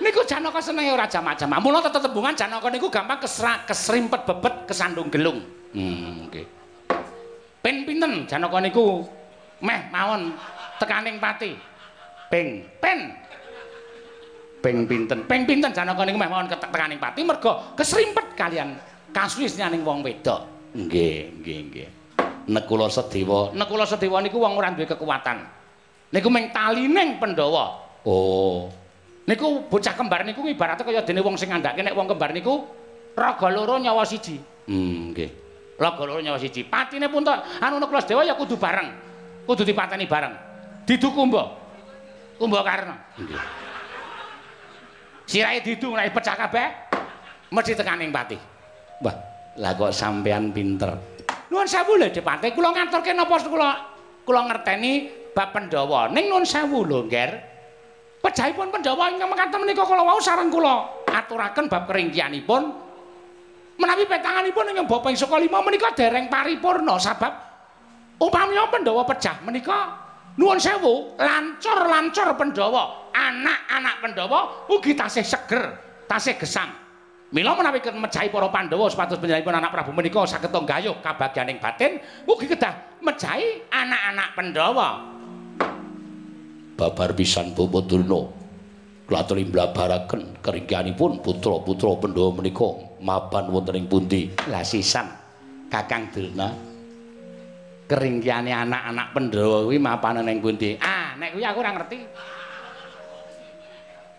Niku Janaka senenge ora jamak-jamak. Mula tetembungan Janaka niku gampang kesra, kesrimpet bebet kesandung gelung. Hmm, nggih. Pen pinten Janaka niku meh mawon tekaning pati. Ping, pen. Ping pinten? Ping pinten Janaka niku meh mawon tekaning pati merga kesrimpet kalian kasuwisnaning wong wedok. Nggih, nggih, nggih. Nekula Sedewa, Nekula Sedewa niku wong ora duwe kekuatan. Niku mung talining Pandhawa. Oh. Niku bocah kembar niku ibaratnya kaya dene wong sing ngandhake nek wong kembar niku raga loro nyawa siji. Hmm, nggih. Raga loro nyawa siji. Patine pun tok anu Nekula Sedewa ya kudu bareng. Kudu dipateni bareng. Didu kumba. Kumba karna. Nggih. Sirahe didu nek pecah kabeh mesti tekaning pati. Wah, Lah kok sampean pinter. Nuwun sewu lho, Dipati. Kula ngaturke napa kula kula ngerteni bab Pandhawa. Ning nuwun sewu lho, Nger. Mejahipun Pandhawa ingkang mekaten menika kula wau sareng kula aturaken bab keringkianipun. Menawi petanganipun ingkang Bapa ing Saka Lima menika dereng paripurna sebab upami Pandhawa pecah menika nuwun sewu lancur-lancur Pandhawa anak-anak Pandhawa ugi tasih seger tasih gesang. Mila menawi mejahi para Pandhawa supados panjenenganipun anak Prabu menika saged gayuh kabagyaning batin ugi kedah mejahi anak-anak Pandhawa babar pisan Bapak Durna. Kula blabaraken keringkianipun putra-putra Pandhawa menika. Mapan wonten ing pundi? Lah sisan. Kakang Durna. Keringkiane anak-anak Pandhawa kuwi mapan ning pundi? Ah nek kuwi aku ora ngerti.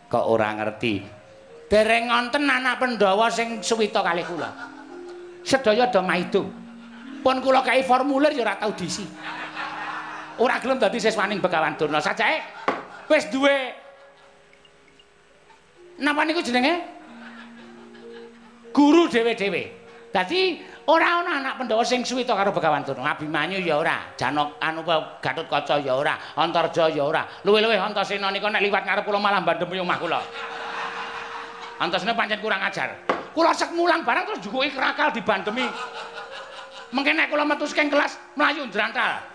Kok ora ngerti? Dereng ngonten anak Pandhawa sing suwita kalih kula. Sedaya do maido. Pun kula kai formulir ya ora tau diisi. Ora gelem dadi siswaning Begawan Durna. Sajae wis duwe Napa niku jenenge? Guru dhewe-dhewe. Dadi ora ana anak Pandhawa sing suwita karo Begawan Durna. Abimanyu ya ora, Janok anu Gatotkaca ya ora, Antarja ya ora. Luwih-luwih Antasena nika nek liwat ngarep kula malah bandem omah kula. Antasane pancen kurang ajar. Kula sek mulang barang terus jukuki kerakal dibandemi. Mengke nek kula metu saking kelas mlayu njrantal.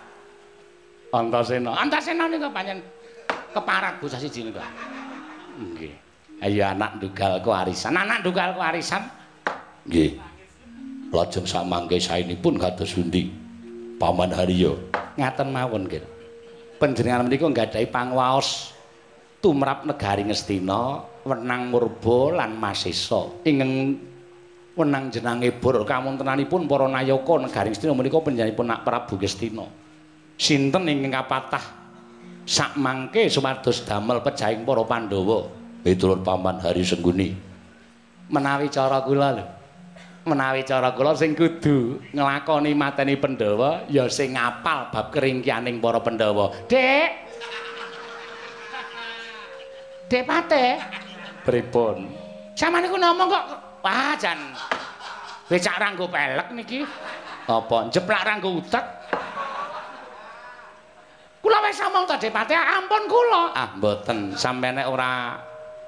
Antasena. Antasena niku pancen keparat Bu siji niku. Nggih. Ayo anak ndugalku arisan. Anak ndugalku arisan. Nggih. Lajeng sak mangke saenipun kados pundi? Paman Haryo. Ngaten mawon nggih. Panjenengan menika nggadahi pangwaos tumrap negari Ngastina wenang murba lan masesa ingeng wenang jenenge bur kamuntenanipun para nayaka negari Ngastina menika panjenenganipun nak Prabu Ngastina sinten ingkang kapatah? Sak mangke sumados damel pejahing para Pandhawa. Miturut paman Hari Sengguni. Menawi cara kula lho. Menawi cara kula sing kudu nglakoni mateni Pandhawa ya sing ngapal bab keringkianing para Pandhawa. Dek! Dek Pate! Pripun? Samane ku ngomong kok wah jan becak ranggo pelek niki. Apa? Jeplak ranggo utek? Kula wis ngomong to Depate, ampun kula. Ah mboten, sampeyan nek ora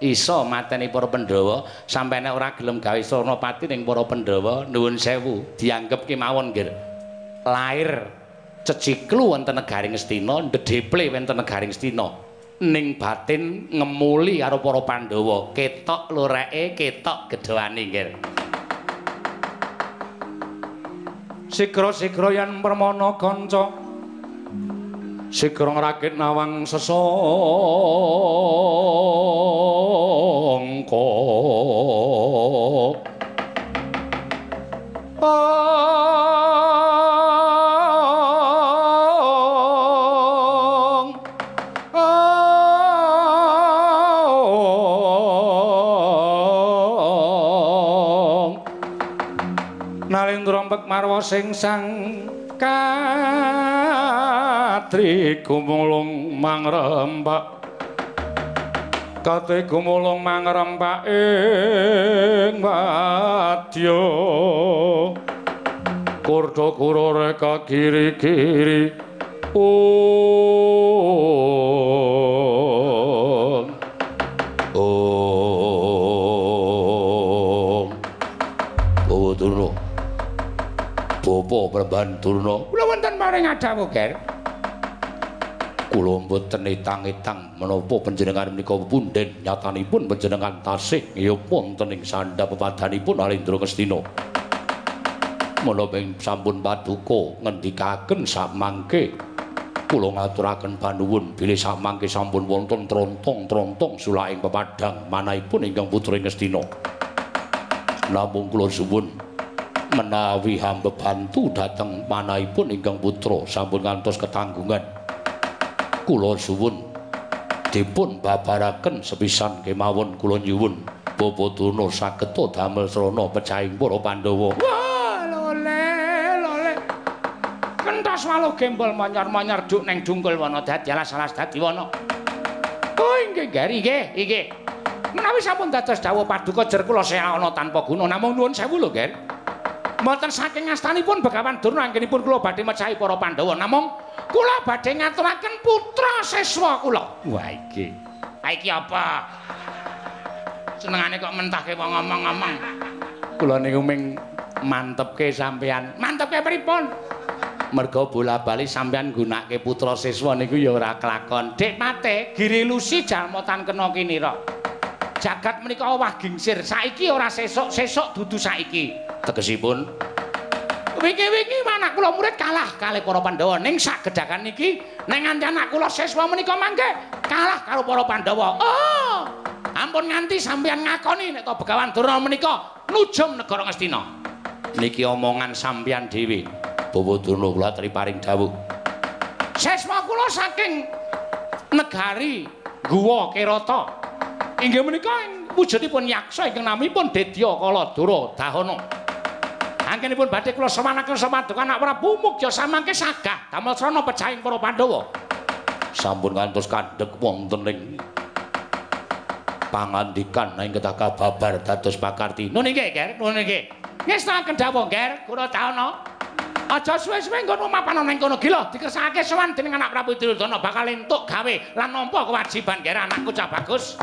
iso mateni para Pandhawa, sampeyan nek ora gelem gawe Sarnapati ning para Pandhawa, nuwun sewu, dianggep kemawon nggih. Lair ceciklu wonten negaring Ngastina, ndedheple wonten negaring Ngastina. ning batin ngemuli karo para Pandhawa. Ketok loreke ketok gedhoane nggih Sigra-sigra yen permana kanca Sigra ngrakit nawang sesangka marwa sing sang katri gumulung mangrembak katri gumulung mangrembak ing madya kurda kurore kagiri-giri. Oh oh oh oh Bapa Prambahan Durna. Kula wonten maring adawu, Ger. Kula mboten etang-etang menapa panjenengan menika punden nyatanipun panjenengan tasih ya wonten ing sandhap pepadanipun Alendra Ngastina. Menapa ing sampun paduka ngendikaken samangke kula ngaturaken panuwun bilih samangke sampun wonten trontong-trontong sulaing pepadang manahipun ingkang putra Ngastina. Namung kula suwun menawi hamba bantu dhateng manahipun ingkang putra sampun ngantos ketanggungan kula suwun dipun babaraken sepisan kemawon kula nyuwun. Bapa durna saged damel srana pecahing para pandhawa. Kentas walu gembol manyar-manyar duk neng dungkul wana dadi alas-alas dadi wana oh inggih gari nggih inggih. Menawi sampun dados dawuh paduka jer kula saya ana tanpa guna namung nuwun sewu lho Ger mboten saking astanipun Begawan Durna anggenipun kula badhe mecahi para Pandhawa. Namung kula badhe ngaturaken putra seswa kula. Wah iki Ha iki apa? Senengane kok mentahke wong ngomong-ngomong. Kula niku ming mantepke sampean. Mantepke pripun? Merga bola-bali sampean gunake putra siswa niku ya ora kelakon. Dik mate, girilusi jalmotan kena kinira. Jagat menika owah gingsir. Saiki ora sesuk, sesuk dudu saiki. Tegesipun Wingi-wingi anak kula murid kalah kalih para Pandhawa ning sagedhakan niki ning nganti anak kula siswa menika mangke kalah karo para Pandhawa. Oh! Ampun nganti sampeyan ngakoni nek to Begawan Durna menika nujum negara Ngastina. niki omongan sampean dhewe. Bawa Durna kula triparing dawuh. Siswa kula saking negari Guwa Kerata. Inggih menika ing wujudipun yaksa ingkang namipun Dedya Kaladura Dahana. Anggenipun badhe kula semanaken semadukan anak Prabu Mugya samangke sagah damel srana pecahing para Pandhawa. Sampun kantos kandhek wonten ing pangandikan ing ketaka babar dados pakarti. Nun nggih, Ger, nun nggih. Ngestaken dawuh, Ger, kula taono. Aja suwe-suwe nggon mapan ana ing kono gila dikersakake sowan dening anak Prabu Duryudana bakal entuk gawe lan nampa kewajiban Ger anakku cah bagus.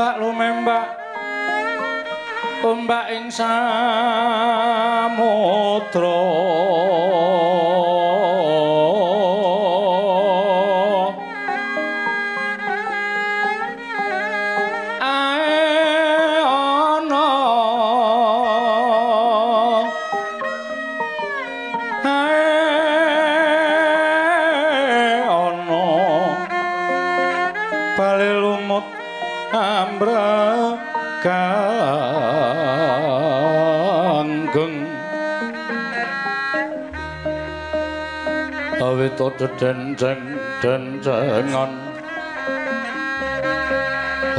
Ombak lumembak ombak ing samudra awita denceng dencengan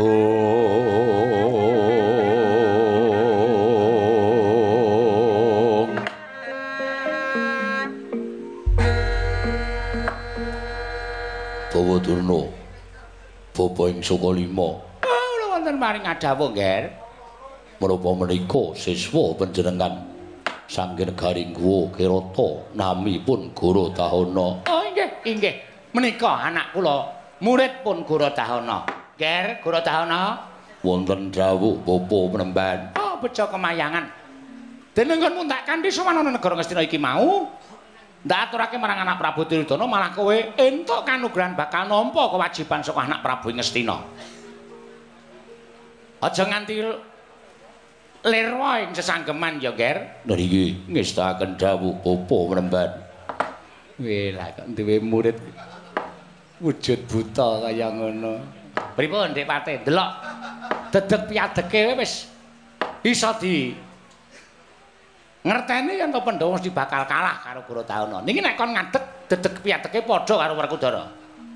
Oh Bawa Durna. Bapa ing Sukalima. Kula wonten maring adawuh, Nger. Menapa menika siswa panjenengan Sanggen Garingguwa Kirata namipun Guru Tahana. Inggih. Menika anak kula, murid pun Guru Tahana. Nger, Guru Tahana. Wonten dawuh Bapa Penemban. Oh, bejo kemayangan. Denenggonmu tak kanthi sowan negara Ngastina iki mau. Ndak aturake marang anak Prabu Tiridana malah kowe entuk kanugrahan bakal nampa kewajiban saka anak Prabu Ngastina. Aja nganti lirwa ing sesanggeman ya, Ger. Niki ngestaken dawuh Bapa Penemban. Welah kok duwe murid wujud buta kaya ngono. Pripun, Dik Pate? Delok dedeg piadeke wis iso di ngerteni yen to Pandhawa mesti bakal kalah karo Guru Tauna. Niki nek kon ngadeg dedeg piadeke padha karo Werkudara.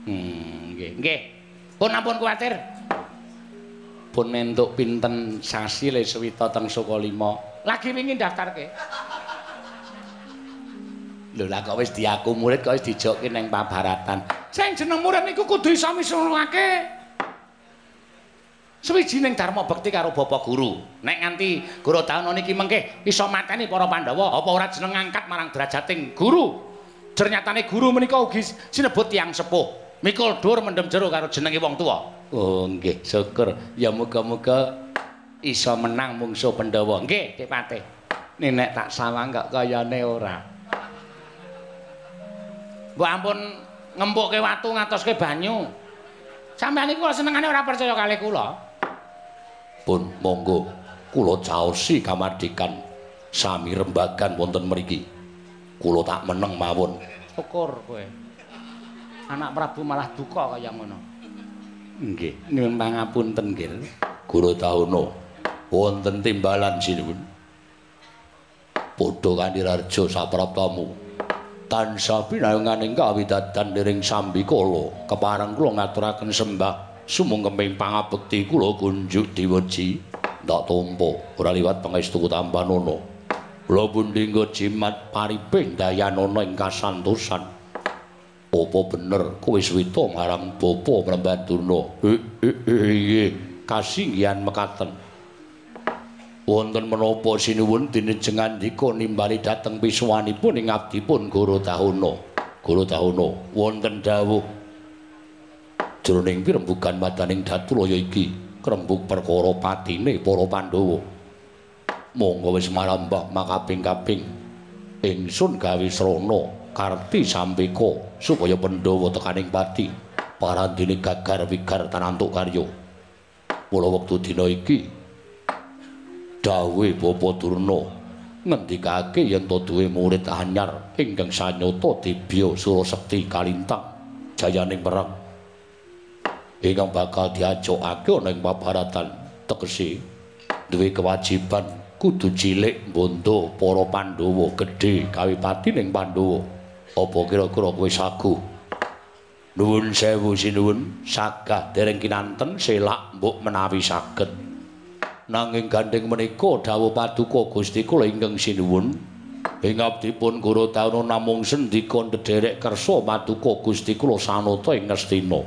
Hmm, nggih, nggih. Pun ampun kuwatir. Pun entuk pinten sasi le suwita teng Sukalima. Lagi wingi daftarke. Lho lah kok wis diaku murid kok wis dijokke ning pabaratan. Sing jeneng murid niku kudu iso misulake. Sewijining dharma bekti karo bapak guru. Nek nganti guru taun niki mengke iso mateni para Pandhawa, apa ora jeneng ngangkat marang derajating guru. Ternyatane guru menika ugi sinebut tiyang sepuh. Mikul dur mendem jero karo jenenge wong tuwa. Oh nggih, syukur. Ya muga-muga iso menang mungsuh Pandhawa. Nggih, Dik Patih. Nek tak sawang kok kayane ora. Mbok ampun ngempukke watu ngatoske banyu. Sampeyan iku senengane ora percaya kalih kula. Pun monggo kula caosi kamardikan sami rembagan wonten mriki. Kula tak meneng mawon. Syukur kowe. Anak Prabu malah duka kaya ngono. Nggih, nyuwun pangapunten nggih. Guru Tahana wonten timbalan sinuwun. Padha kandirarja sapraptamu. Tansah pinayunganing kawidadan liring sambikala kepareng kula ngaturaken sembah sumungkeming pangabekti kula kunjuk diweji ndak tampa ora liwat pangestu tampanana. Kula pundhingga jimat pariping dayanana ing kasantosan. Apa bener kowe swita marang bapa Mrembadurna? Nggih, kasinggihan mekaten. Wonten menapa sinuwun dinejengan dika nimbali dhateng pisuwanipun ing abdipun Guru Tahuna. Guru Tahuna, wonten dawuh jroning pirembugan madaning Datulaya iki krembug perkara patine para Pandhawa. Monggo wis marambah makaping-kaping ingsun gawe srana karti sampeka supaya Pandhawa tekaning pati parandene gagar wigar tanantuk karya. Mula wektu dina iki dawuhe Bapa Durna ngendikake yen to duwe murid anyar ingkang sanyata Dibya Surasekti Kalintang jayaning perang ingkang bakal diajokake ana ing pabaratan tegese duwe kewajiban kudu cilik bondo para Pandhawa gedhe kawipati ning Pandhawa. Apa kira-kira kowe sagu? Nuwun sewu sinuwun sagah dereng kinanten selak mbok menawi saged nanging gandeng menika dawuh paduka Gusti kula ingkang sinuwun. Ing abdipun Guru Tauna namung sendika ndederek kersa paduka Gusti kula sanata ing Ngastina.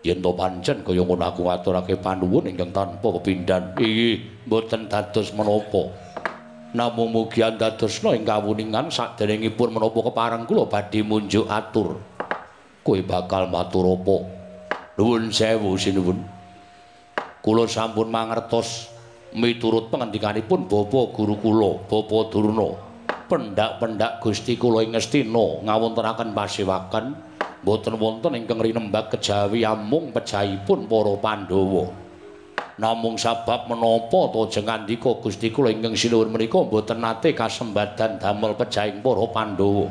Yen to pancen kaya ngono aku ngaturake panuwun ingkang tanpa kepindhan inggih mboten dados menapa. Namung mugi andadosna ing kawuningan saderengipun menapa kepareng kula badhe munjuk atur. Kowe bakal matur apa? Nuwun sewu sinuwun. Kula sampun mangertos miturut pangandikanipun Bapa Guru kula, Bapa Durna. Pendak-pendak Gusti kula ing Ngastina ngawontenaken pasewakan boten wonten ingkang rinembag kejawi amung pejahipun para Pandhawa. Namung sabab menapa to jeng andika Gusti kula ingkang sinuwun menika boten nate kasembadan damel pejahing para Pandhawa.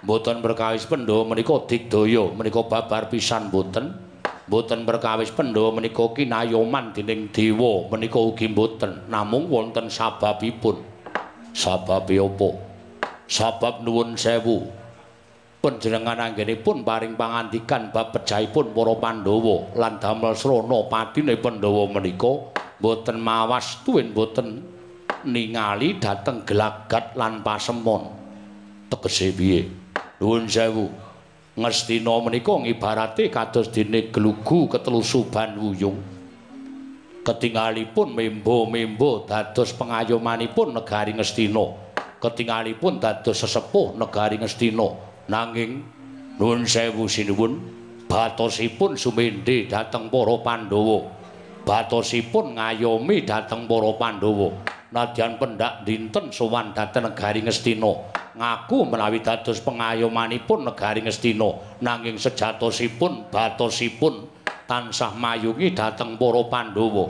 Boten berkawis Pandhawa menika digdaya menika babar pisan boten. Boten perkawis Pandhawa menika kinayoman dening dewa. Menika ugi boten. Namung wonten sababipun. Sababe apa? Sabab nuwun sewu. Panjenengan anggenipun paring pangandikan bab pejahipun para Pandhawa lan damel srana padine Pandhawa menika boten mawas tuwin boten ningali dhateng gelagat lan pasemon. Tegese piye? Nuwun sewu Ngastina menika ngibarate kados dene glugu ketelusuban wuyung. Ketingalipun membo-membo dados pengayomanipun negari Ngastina. Ketingalipun dados sesepuh negari Ngastina. Nanging nuwun sewu sinuwun, batosipun sumendhe dhateng para Pandhawa. Batosipun ngayomi dhateng para Pandhawa. Nadyan pendak dinten sowan dhateng negari Ngastina. Ngaku menawi dados pengayomanipun negari Ngastina nanging sejatosipun batosipun tansah mayungi dhateng para Pandhawa.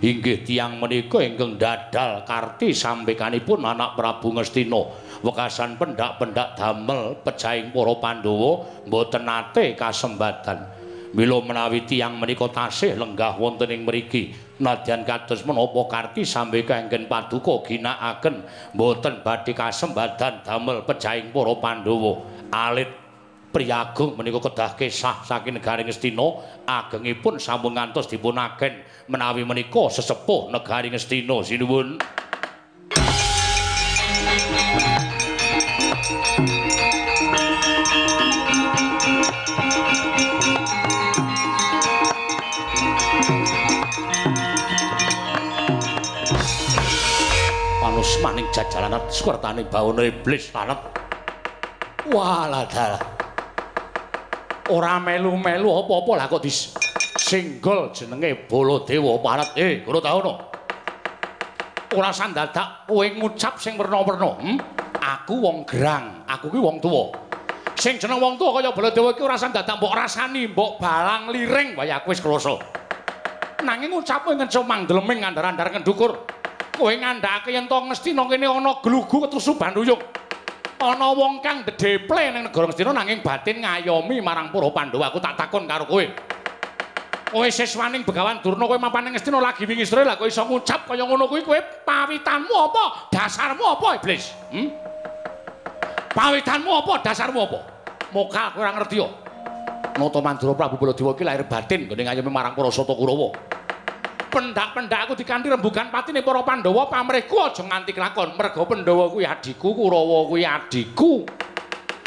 Inggih tiyang menika ingkang dadal karti sampekanipun anak Prabu Ngastina wekasan pendak-pendak damel pejahing para Pandhawa mboten nate kasembatan. Mila menawi tiyang menika tasih lenggah wonten ing mriki nadyan kados menapa karti sambe kanggen paduka ginakaken boten badhe kasembadan damel pejahing para Pandhawa. Alit priyagung menika kedah kesah saking negari Ngastina agengipun sampun ngantos dipunaken menawi menika sesepuh negari Ngastina sinuwun maning jajalanat swertane bawana iblis lanet waladal ora melu-melu apa-apa lah kok disinggol jenenge Baladewa parat eh guru taono ora sandadak kowe ngucap sing werna-werna hm? aku wong gerang aku ki wong tuwa. Sing jeneng wong tuwa kaya Baladewa iki ora sandadak mbok rasani mbok balang liring waya aku wis kloso nanging ngucapmu ngenco mangdeleming ngandar-andar ngendukur kowe ngandhake yen to Ngastina kene ana glugu ketrusu banduyung. Ana wong kang dedeple ning negara Ngastina nanging batin ngayomi marang para Pandhawa. Aku tak takon karo kowe. Kowe siswaning Begawan Durna kowe mapan ning Ngastina lagi wingi sore lah kowe iso ngucap kaya ngono kuwi kowe pawitanmu apa? Dasarmu apa iblis? Hm? Pawitanmu apa? Dasarmu apa? Mokal kowe ora ngerti yo. Nata Mandura Prabu Baladewa iki lahir batin gone ngayomi marang para Sata Kurawa. Pendak-pendak aku dikanthi rembugan patine para Pandhawa pamrihku aja nganti kelakon. Merga Pandhawa kuwi adikku Kurawa kuwi adikku.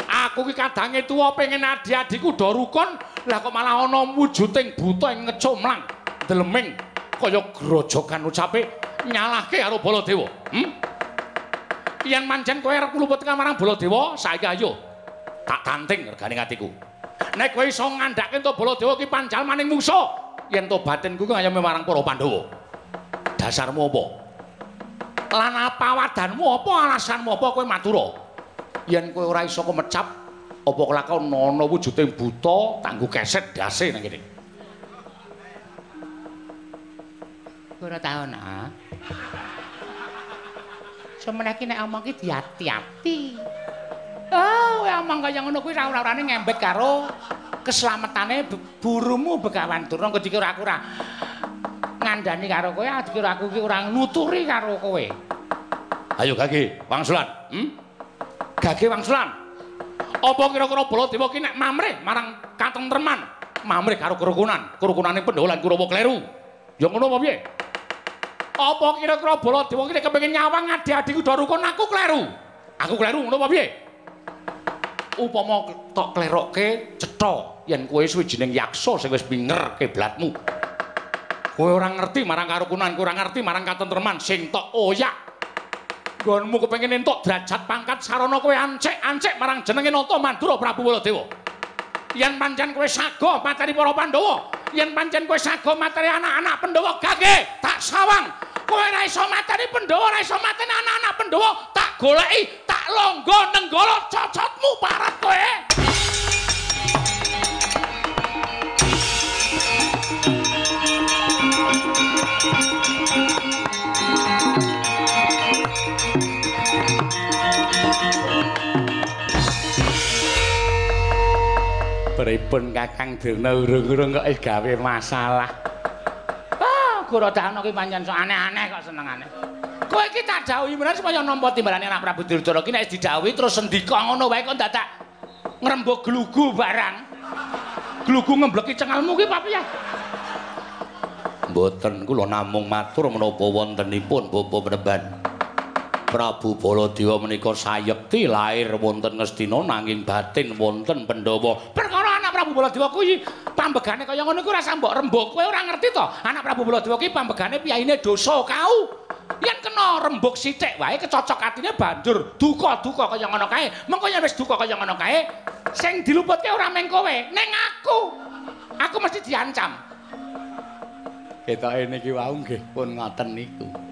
Aku ki kadange tuwa pengen adi-adiku do rukun lah kok malah ana wujuding buta ing ngecomlang deleming. Kaya grojogan ucape nyalahke karo Baladewa hm yen manjen kowe arep ngluput marang Baladewa saiki ayo tak tanting regane atiku. Nek kowe iso ngandhake to Baladewa ki panjal maning musuh yen to batinku ku ngayomi marang para Pandhawa. Dasarmu apa? Lan apa wadanmu apa alasanmu apa kowe matura? Yen kowe ora iso kemecap apa kelakon ana wujuding buta kanggo keset dase nang kene. Ora tau ana. Semeniki nek omong ki diati-ati. Oh, kowe omong kaya ngono kuwi ora orane ngembet karo keslametane burumu Begawan Durna kok dikira aku ora ngandani karo kowe, dikira aku ki ora nuturi karo kowe. Ayo Gage, Wangsulan. Hm? Gage Wangsulan. Apa kira-kira Baladewa ki nek mamrih marang katentreman, mamrih karo kerukunan, kerukunane Pandhawa lan Kurawa kleru. Ya ngono apa piye? Apa kira-kira Baladewa ki nek kepengin nyawang adi-adiku do rukun aku kleru? Aku kleru ngono apa piye? Upama tok klerokke cetha yen kowe suwijining yaksa sing wis minger kiblatmu. Kowe ora ngerti marang karukunan, kowe ora ngerti marang katentreman sing tok oyak. Nggonmu kepengin entuk derajat pangkat sarana kowe ancek-ancek marang jenenge Nata Mandura Prabu Baladewa. Yen pancen kowe sago materi para Pandhawa, yen pancen kowe sago materi anak-anak Pandhawa gage tak sawang kowe ora iso materi Pandhawa ora iso mateni anak-anak Pandhawa tak goleki tak longgo nenggala cocotmu parat kowe Pripun Kakang Dirna urung-urung kok gawe masalah. Ah, Gurodana ki pancen sok aneh-aneh kok senengane. Kowe iki tak dawuhi menawa supaya nampa timbalane anak Prabu Duryudana ki nek didhawuhi terus sendika ngono wae kok dadak ngrembug glugu barang. Glugu ngembleki cengalmu ki papiye? Mboten kula namung matur menapa wontenipun Bapa Meneban. Prabu Baladewa menika sayekti lair wonten Ngastina nanging batin wonten Pandhawa. Perkara anak Prabu Baladewa kuwi pambegane kaya ngono iku rasa mbok rembug. Kowe ora ngerti to? Anak Prabu Baladewa ki pambegane piyaine dosa kau. Yen kena rembug sithik wae kecocok atine banjur duka-duka kaya ngono kae. Mengko yen wis duka kaya ngono kae, sing diluputke ora meng kowe, ning aku. Aku mesti diancam. Ketoke niki wau nggih pun ngoten niku.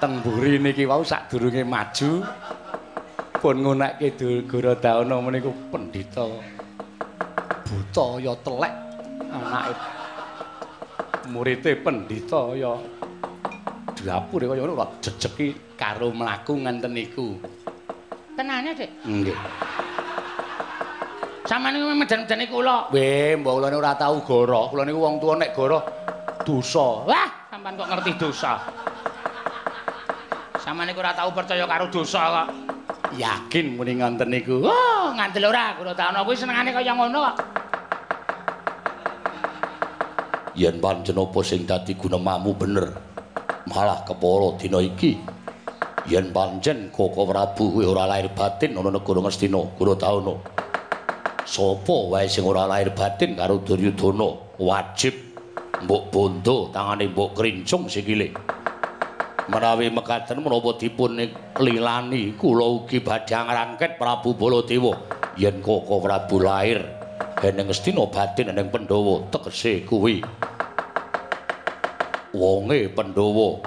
Temburi niki wau sadurunge maju pun ngunekke Gurodana meniku pendhita buta ya telek anake murite pendhita ya dapur kaya ngono jejeki karo mlaku ngenten niku. Tenane, Dik. Nggih. Samane medan-medani kula. Weh, mbok kula ora tau goro. Kula niku wong tuwa nek goro dosa. Wah, sampean kok ngerti dosa. Samane ora tau percaya karo dosa kok. Yakin muni ngoten niku. Oh, ngandel ora kula taono kuwi senengane kaya ngono kok. Yen pancen apa sing dadi gunemamu bener, malah kepara dina iki. Yen pancen Koko Prabu kuwi ora lahir batin ana negara Ngastina, Gurudawana. Sapa wae sing ora lahir batin karo Duryudana wajib mbok bondo tangane mbok krincung sikile. Menawi mekaten menapa dipun lilani kula ugi badhe ngrangket Prabu Baladewa. Yen Koko Prabu lahir eneng Ngastina batin eneng Pandhawa tegese kuwi. Wonge Pandhawa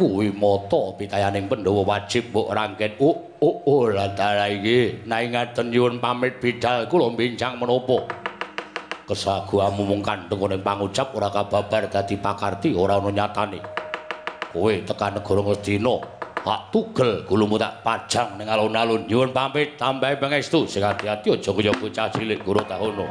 kuwi mata pitayaning Pandhawa wajib mbok rangket. Oh oh oh latara iki. Nai ngaten nyuwun pamit bidal kula bincang menapa? Kesaguamu mung kandheng ning pangucap ora kababar dadi pakarti ora ana nyatane kowe tekan negara Ngastina hak tugel gulumu tak pajang ning alun-alun. Nyuwun pamit tambahi pangestu sing ati-ati aja kaya bocah cilik guru tahono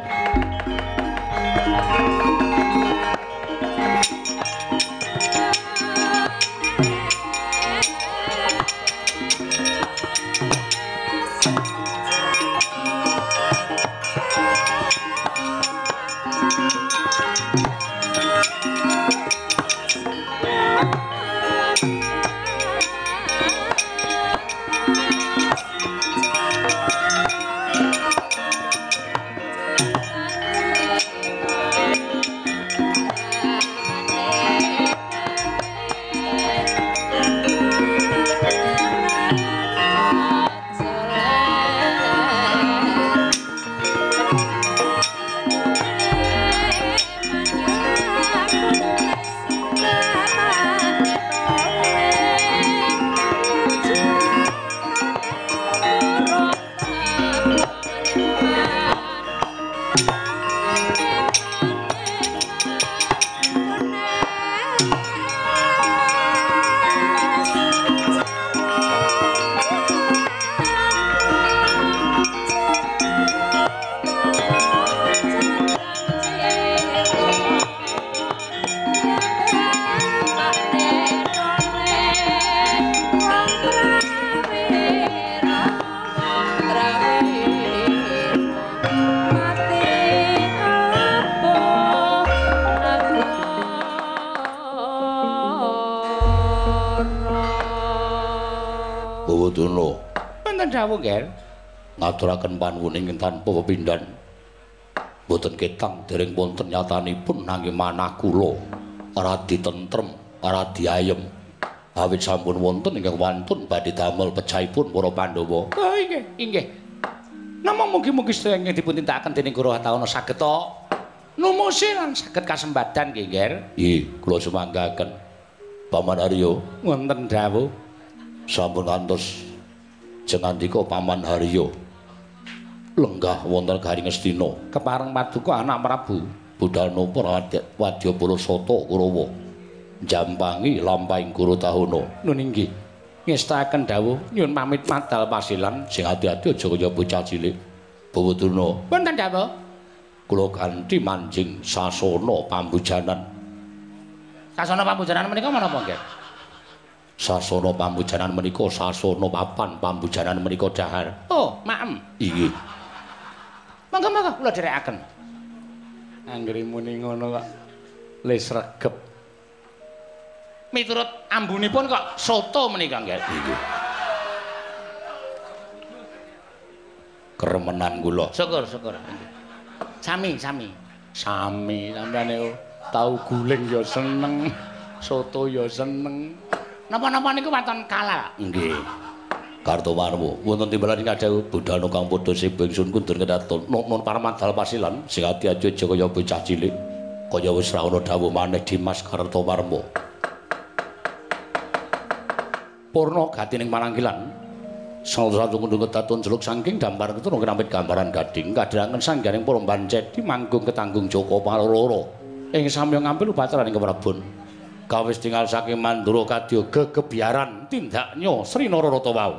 ngaturaken panuwuning tanpa pepindhan boten ketang dereng wonten nyatanipun nanging manah kula radi tentrem radi ayem awit sampun wonten ingkang wantun badhe damel pecahipun para Pandhawa Oh, inggih, inggih. Namung mugi-mugi sedaya dipun tindakaken dening Guru Hatawana saged to Numusi lan saged kasembadan nggih, Nger. Nggih, kula semanggaken. Paman Haryo Wonten dawuh. sampun kantos jengandika Paman Haryo. Lenggah wonten Garing Astina. Kepareng paduka anak Prabu. budal nopo Wadyabala Sata Kurawa jampangi lampahing Guru Tahuna Nun inggih. Ngestaken dawuh nyuwun pamit madal pasilan. sing ati-ati aja kaya bocah cilik Bawaduna Wonten dawuh. kula kanthi manjing sasana pambujanan Sasana pambujanan menika menapa, Nger? sasana pambujanan menika sasana papan pambujanan menika dahar Oh, maem. inggih Monggo-monggo kula dherekaken. Anggere muni ngono kok lis regep. Miturut ambunipun kok soto menika, Nger. inggih keremenan kula Syukur, syukur. Sami, sami. Sami sampeane oh. tau guling ya seneng, soto ya seneng. Napa-napa niku waton kalal. nggih Kartowarmo wonten timbalan ing kadhau budal kang padha sibuk ingsun kundur kedaton. Non paramadal pasilan sing ati-ati aja kaya bocah cilik. Kaya wis ra ana dawuh maneh Dimas Kartowarmo Purna gatining marangkilan Salah satu kundung kedaton jeluk saking dampar keturun kenamit gambaran gading. Kadrangan sangganing para bancet manggung ketanggung Joko Paloro. Ing samya ngambil upataran ing keprabon kawis tinggal saking mandura kadya gegebiaran tindaknya Sri Nararata wau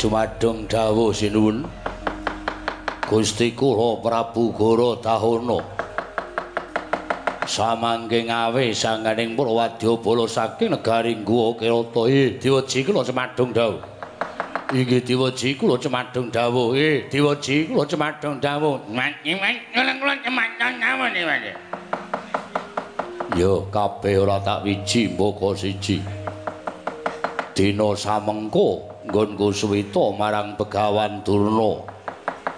pareng jumadung dawuh sinuwun. Gusti kula Prabu Goro Tahana samangke ngawe sanganing Purwadya bala saking negari Guwa Kirata eh diwaji kula cemadung dawuh inggih diwaji kula cemadung dawuh eh diwaji kula cemadung dawuh. Yo kabeh ora tak wiji mboko siji. Dina samengko nggonku suwita marang Begawan Durna.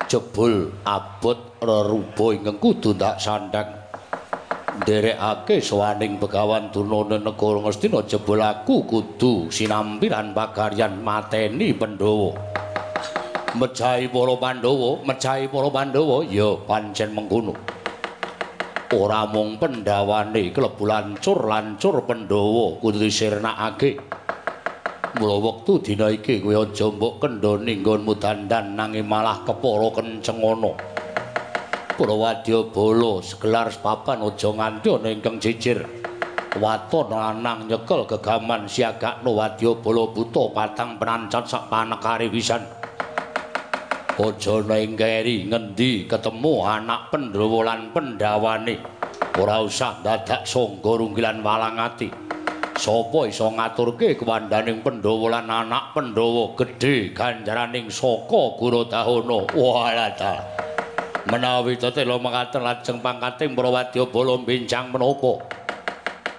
Jebul abot reruba ingkang kudu tak sandhang. Nderekake sawaning Begawan Durna negara Ngastina jebul aku kudu sinampiran pagaryan mateni Pandhawa. Mejahi para Pandhawa mejahi para Pandhawa ya pancen mengkono. Ora mung pendhawane klebu lancur-lancur Pandhawa kudu disirnakake mula wektu dina iki kowe aja mbok kendhoni nggonmu dandan nanging malah kepara kenceng ana para wadyabala segelar sepapan aja nganti ana ingkang jijir. Waton lanang nyekel gegaman siagakno wadyabala buta patang penancat sak panekare wisan aja nengkeri ngendi ketemu anak Pandhawa lan Pandhawane ora usah dadak sangga runggilan walang ati sapa iso ngaturke kuwandaning Pandhawa lan anak Pandhawa gedhe ganjaraning saka Guru Dahana? Walata menawi tetela mekaten lajeng pangkating para wadyabala benjang menapa?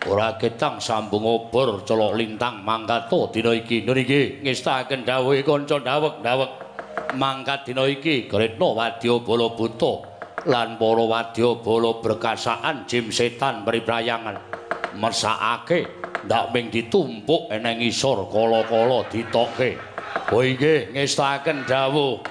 Ora ketang sambung obor colok lintang mangkato dina iki. Niki ngestaken dawuhe kanca dawek-dawek mangkat dina iki Gretna Wadyabala Buta lan para wadyabala berkasaan jim setan priprayangan mesakake ndak ming ditumpuk eneng isor kala-kala ditokke. Oh inggih ngestaken dawuh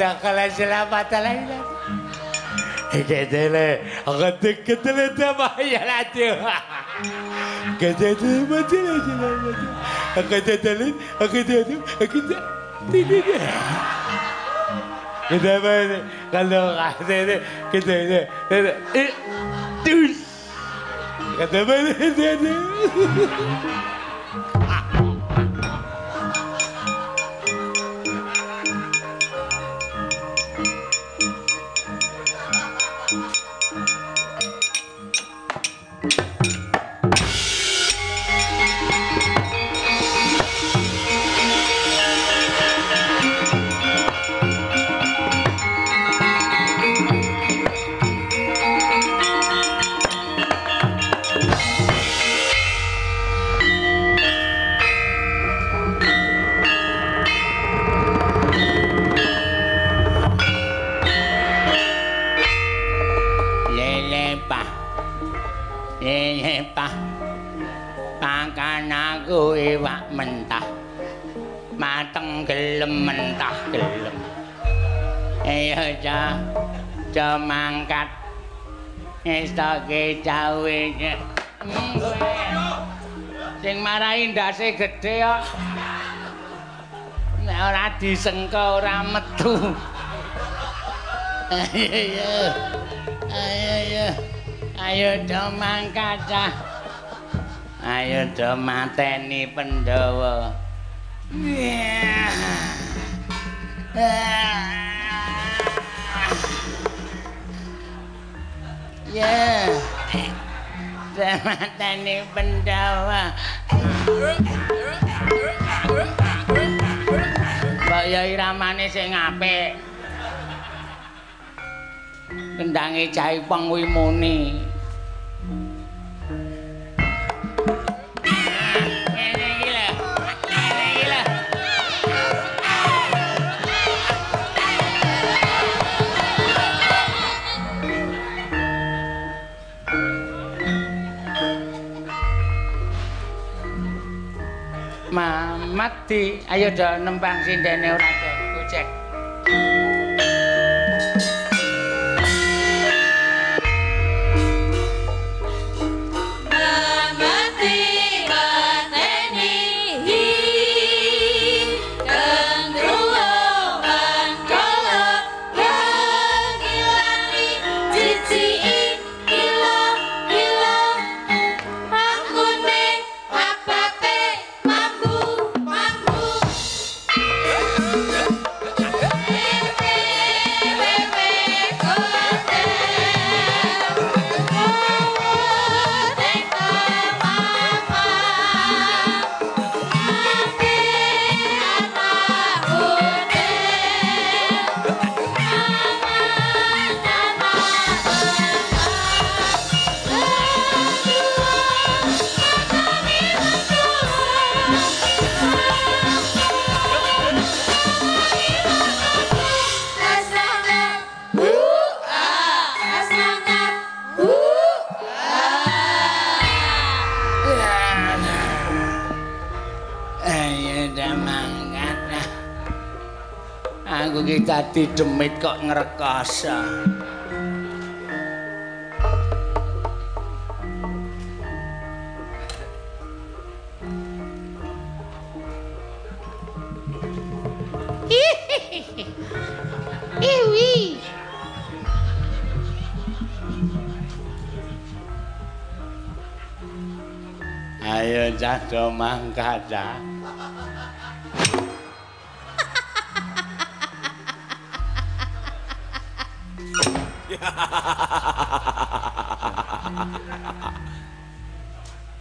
kadang kala selamat lain. Kedele, aku kedele sama ya lati. Kedele mati lagi lagi. Aku kedele, aku kedele, aku kedele. Kita mana kalau kedele, kedele, eh, gedhe kok. Nek ora disengko ora metu. Ayo. Ayo ayo. Ayo do mangkat. Ayo do mateni Pandhawa. Ya. Do mateni Pandhawa. Mbak Yai ramane sing apik. kendange cai pengwi muni Mamati, ayo do nempang sindene ora gojek. Dadi demit kok ngrekoso. Iwi. Ayo cah mangkat cah.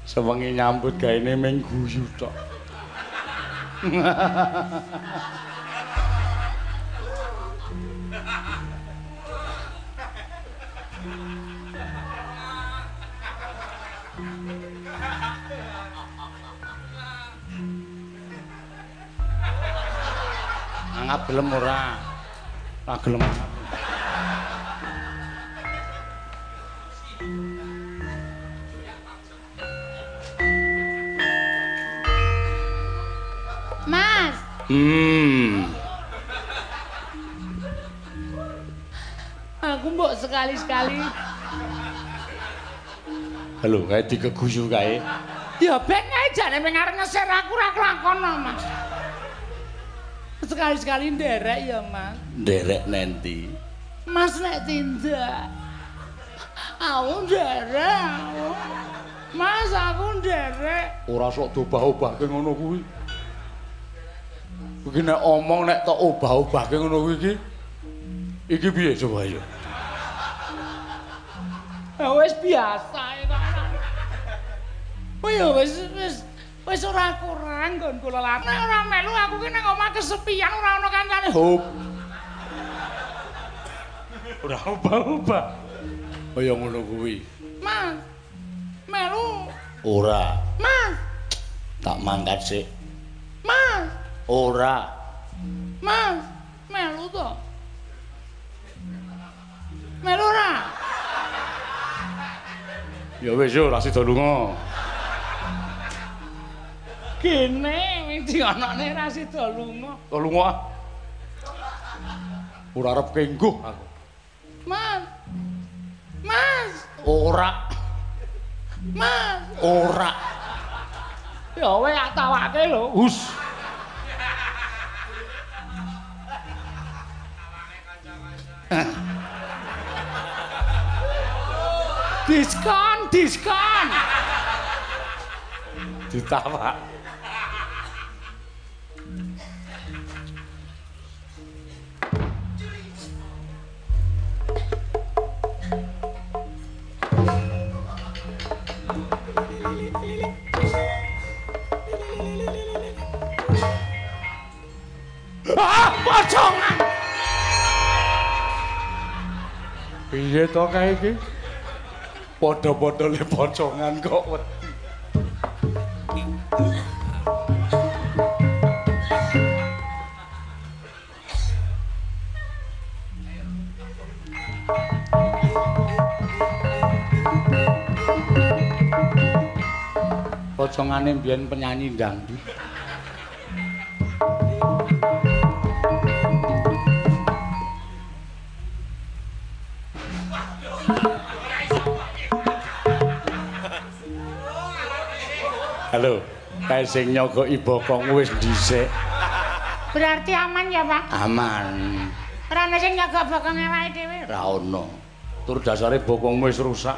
Sewengi nyambut gaene ming guyu tok. Angap gelem ora? Ora gelem sekali-sekali. Halo, kae dikeguyu kae. Ya ben ae jane ming arep ngeser aku ora kelakono, Mas. Sekali-sekali nderek ya, Mas. Nderek nenti. Mas nek tindak. Aku nderek. Mas aku nderek. Ora sok dobah-obahke ngono kuwi. Iki nek omong nek tok obah-obahke ngono kuwi iki. Iki piye coba ya? Ya wis biasa. Oh ya wis wis wis ora kurang nggon kula lan. Nek ora melu aku ki nang omah kesepian ora ono kancane. Hop. Ora obah-obah. Kaya ngono kuwi. Mas. Melu. Ora, Mas. tak mangkat sik. Mas. Ora. Mas. Melu to. Melu ora? Ya wis yo ora sida lunga. Kene wing dionokne ra sida lunga. Kok lunga? ah? Ora arep kengguh aku. Mas. Mas. Ora, Mas. ora. Ya wis tak tawake lho. Hus. (laughs) Diskon, diskon. Ditawak. Ah, pocongan. Piye to kae iki? Padha-padha le pocongan kok wedi. Pocongane mbiyen penyanyi dangdut. Halo, kae sing nyogoki bokong wis dhisik. Berarti aman ya, Pak? Aman. Ora ana sing nyagak bokong awake dhewe. Ra ono. Tur dasare bokongmu wis rusak.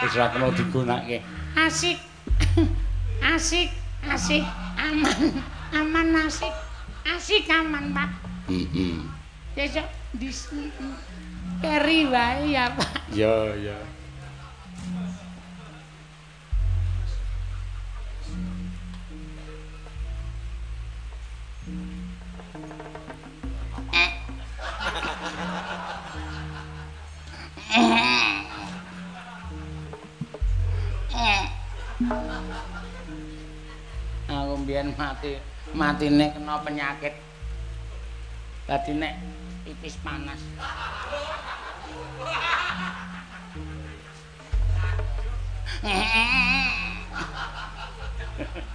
Wis ra kena digunakake. Asik. (coughs) asik, asik, aman. Aman asik. Asik aman, Pak. Heeh. Besok dis keri wae ya, Pak. Ya, ya. Aku mbiyen mati, matine kena penyakit. Dadi nek pipis panas. Mm-mm. (laughs)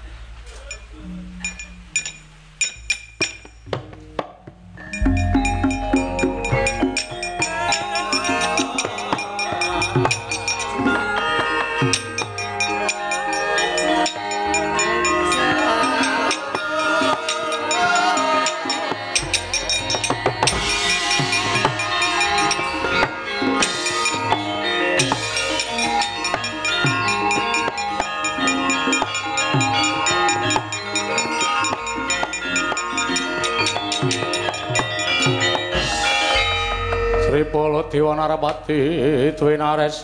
Dewa Narapati duwe nares.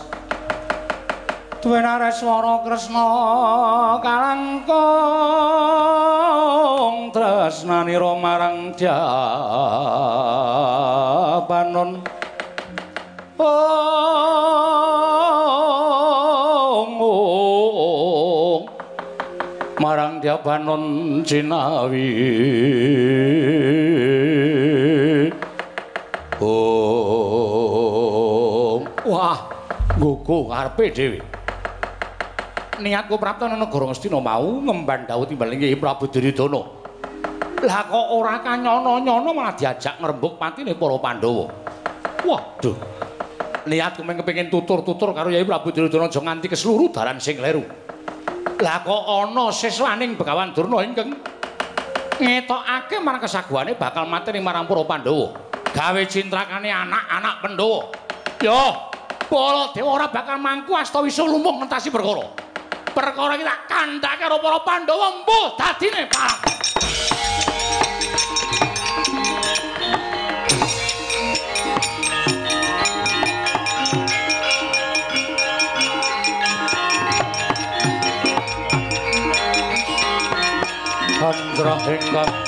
Duwe nares swara Kresna kalangkung tresnanira marang Jabanon. Oh, marang Jabanon Cinawi Oh, wah, gugu ngarepe dhewe. Niatku prapta negara Ngastina mau ngemban dawuh timbal Nggih Prabu Duryudana. Lah kok ora kanyono-nyono malah diajak ngrembug patine para Pandhawa. Waduh. Niatku mung kepengin tutur-tutur karo Yai Prabu Duryudana aja nganti keseluruh dalan sing kleru. Lah kok ana siswaning Begawan Durna ingkang ngetokake marang kesaguhane bakal mateni marang para Pandhawa. Gawe cintrakane anak-anak Pandhawa. Yo, para dewa ora bakal mangku asta wisa lumung ngentasi perkara. Perkara iki tak kandhake karo para Pandhawa mbuh dadine parang. Chandra ingkang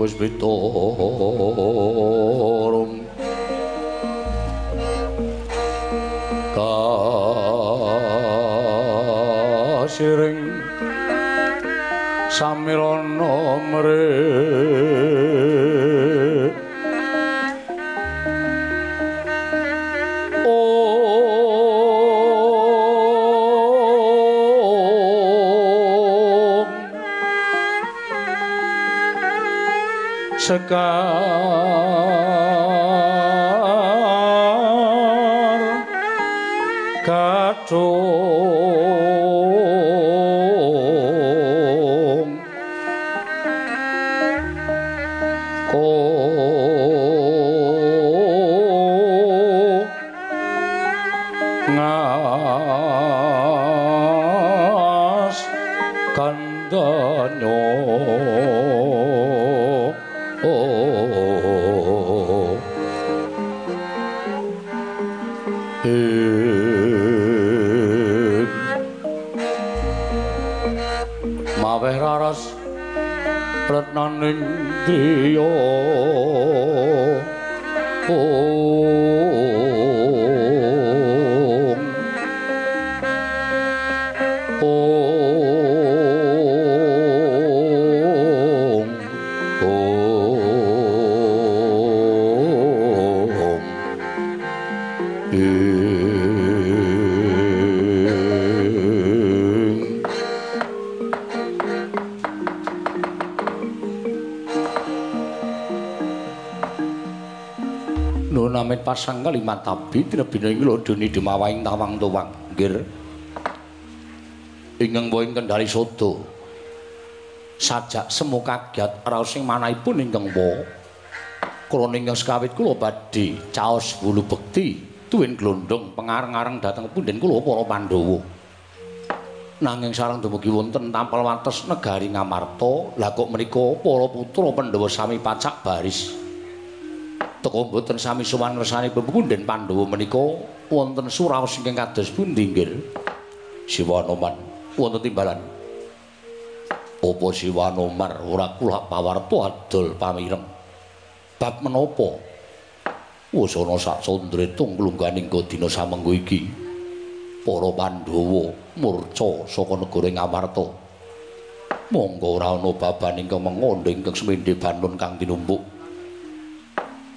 tansah ingkang pasang kalimat tabi tinebina ing lodoni demawaing tawang tuwang. Nggir. Ingkang wa ing kendali sodo. Sajak semu kagyat raos sing manahipun ingkang wa krana ingkang sekawit kula badhe caos bulu bekti tuwin glondong pengareng-areng dhateng punden kula para Pandhawa. Nanging sareng dumugi wonten tampal wates negari Ngamarta lah kok menika para putra Pandhawa sami pacak baris teka mboten sami sowan ngersani pepunden Pandhawa menika wonten suraos ingkang kados pundi nggih? Siwanoman wonten timbalan. Apa Siwanomar ora kula pawarta adol pamireng. Bab menapa? Wasana sak sondre tunglungganing dina samengko iki. Para Pandhawa murca saka negara Ngamarta monggo ora ana baban ingkang mengondo ingkang semendhe banun kang tinumbuk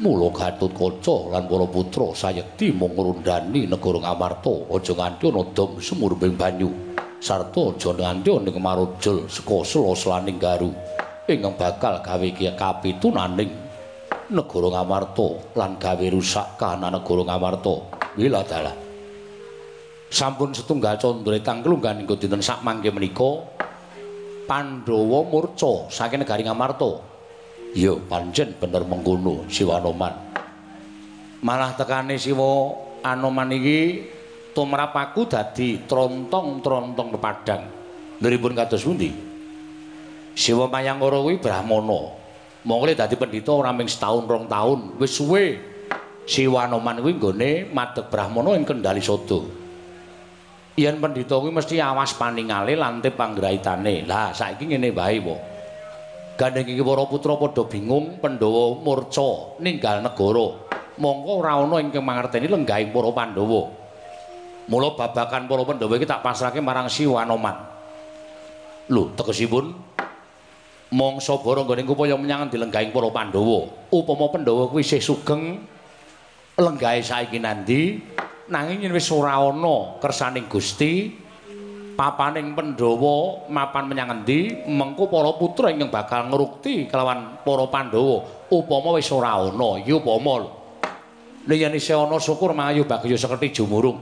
Mula Gatotkaca lan para putra sayekti mung ngrundani negara Ngamarta aja nganti ana dom sumurbing banyu. Sarta aja nganti ana kemarujul saka sela-selaning garu. Ingkang bakal gawe kapitunaning negara Ngamarta lan gawe rusak kahanan negara Ngamarta wiladala sampun setunggal candra tangklungganing dinten sak mangke menika Pandhawa murca saking negari Ngamarta Ya pancen bener mengkono Siwanoman. Malah tekane Siwa Anoman iki tumrap aku dadi trontong-trontong pepadang. Liripun kados pundi? Siwa Mayangkara kuwi brahmana. Mongko dadi pendhita ora ming setahun rong taun, wis suwe. Siwa Anoman kuwi nggone madheg brahmana ing Kendali Sada. Yen pendhita kuwi mesti awas paningale lan panggraitane. Lah saiki ngene wae, Po. Gandeng iki para putra padha bingung Pandhawa murca ninggal negara. Mongko ora ana ingkang mangerteni lenggahing para Pandhawa. Mula babakan para Pandhawa iki tak pasrahke marang Siwanoman. Lho, tegesipun mangsa bara nggone upaya menyang dilenggahing para Pandhawa. Upama Pandhawa kuwi isih sugeng lenggahe saiki nandi nanging yen wis ora ana kersaning Gusti papaning Pandhawa mapan menyang endi mengko para putra ingkang bakal ngrukti kelawan para Pandhawa upama wis ora ana? Iki upama yen isih ana syukur mangayu bagya sekerti jumurung.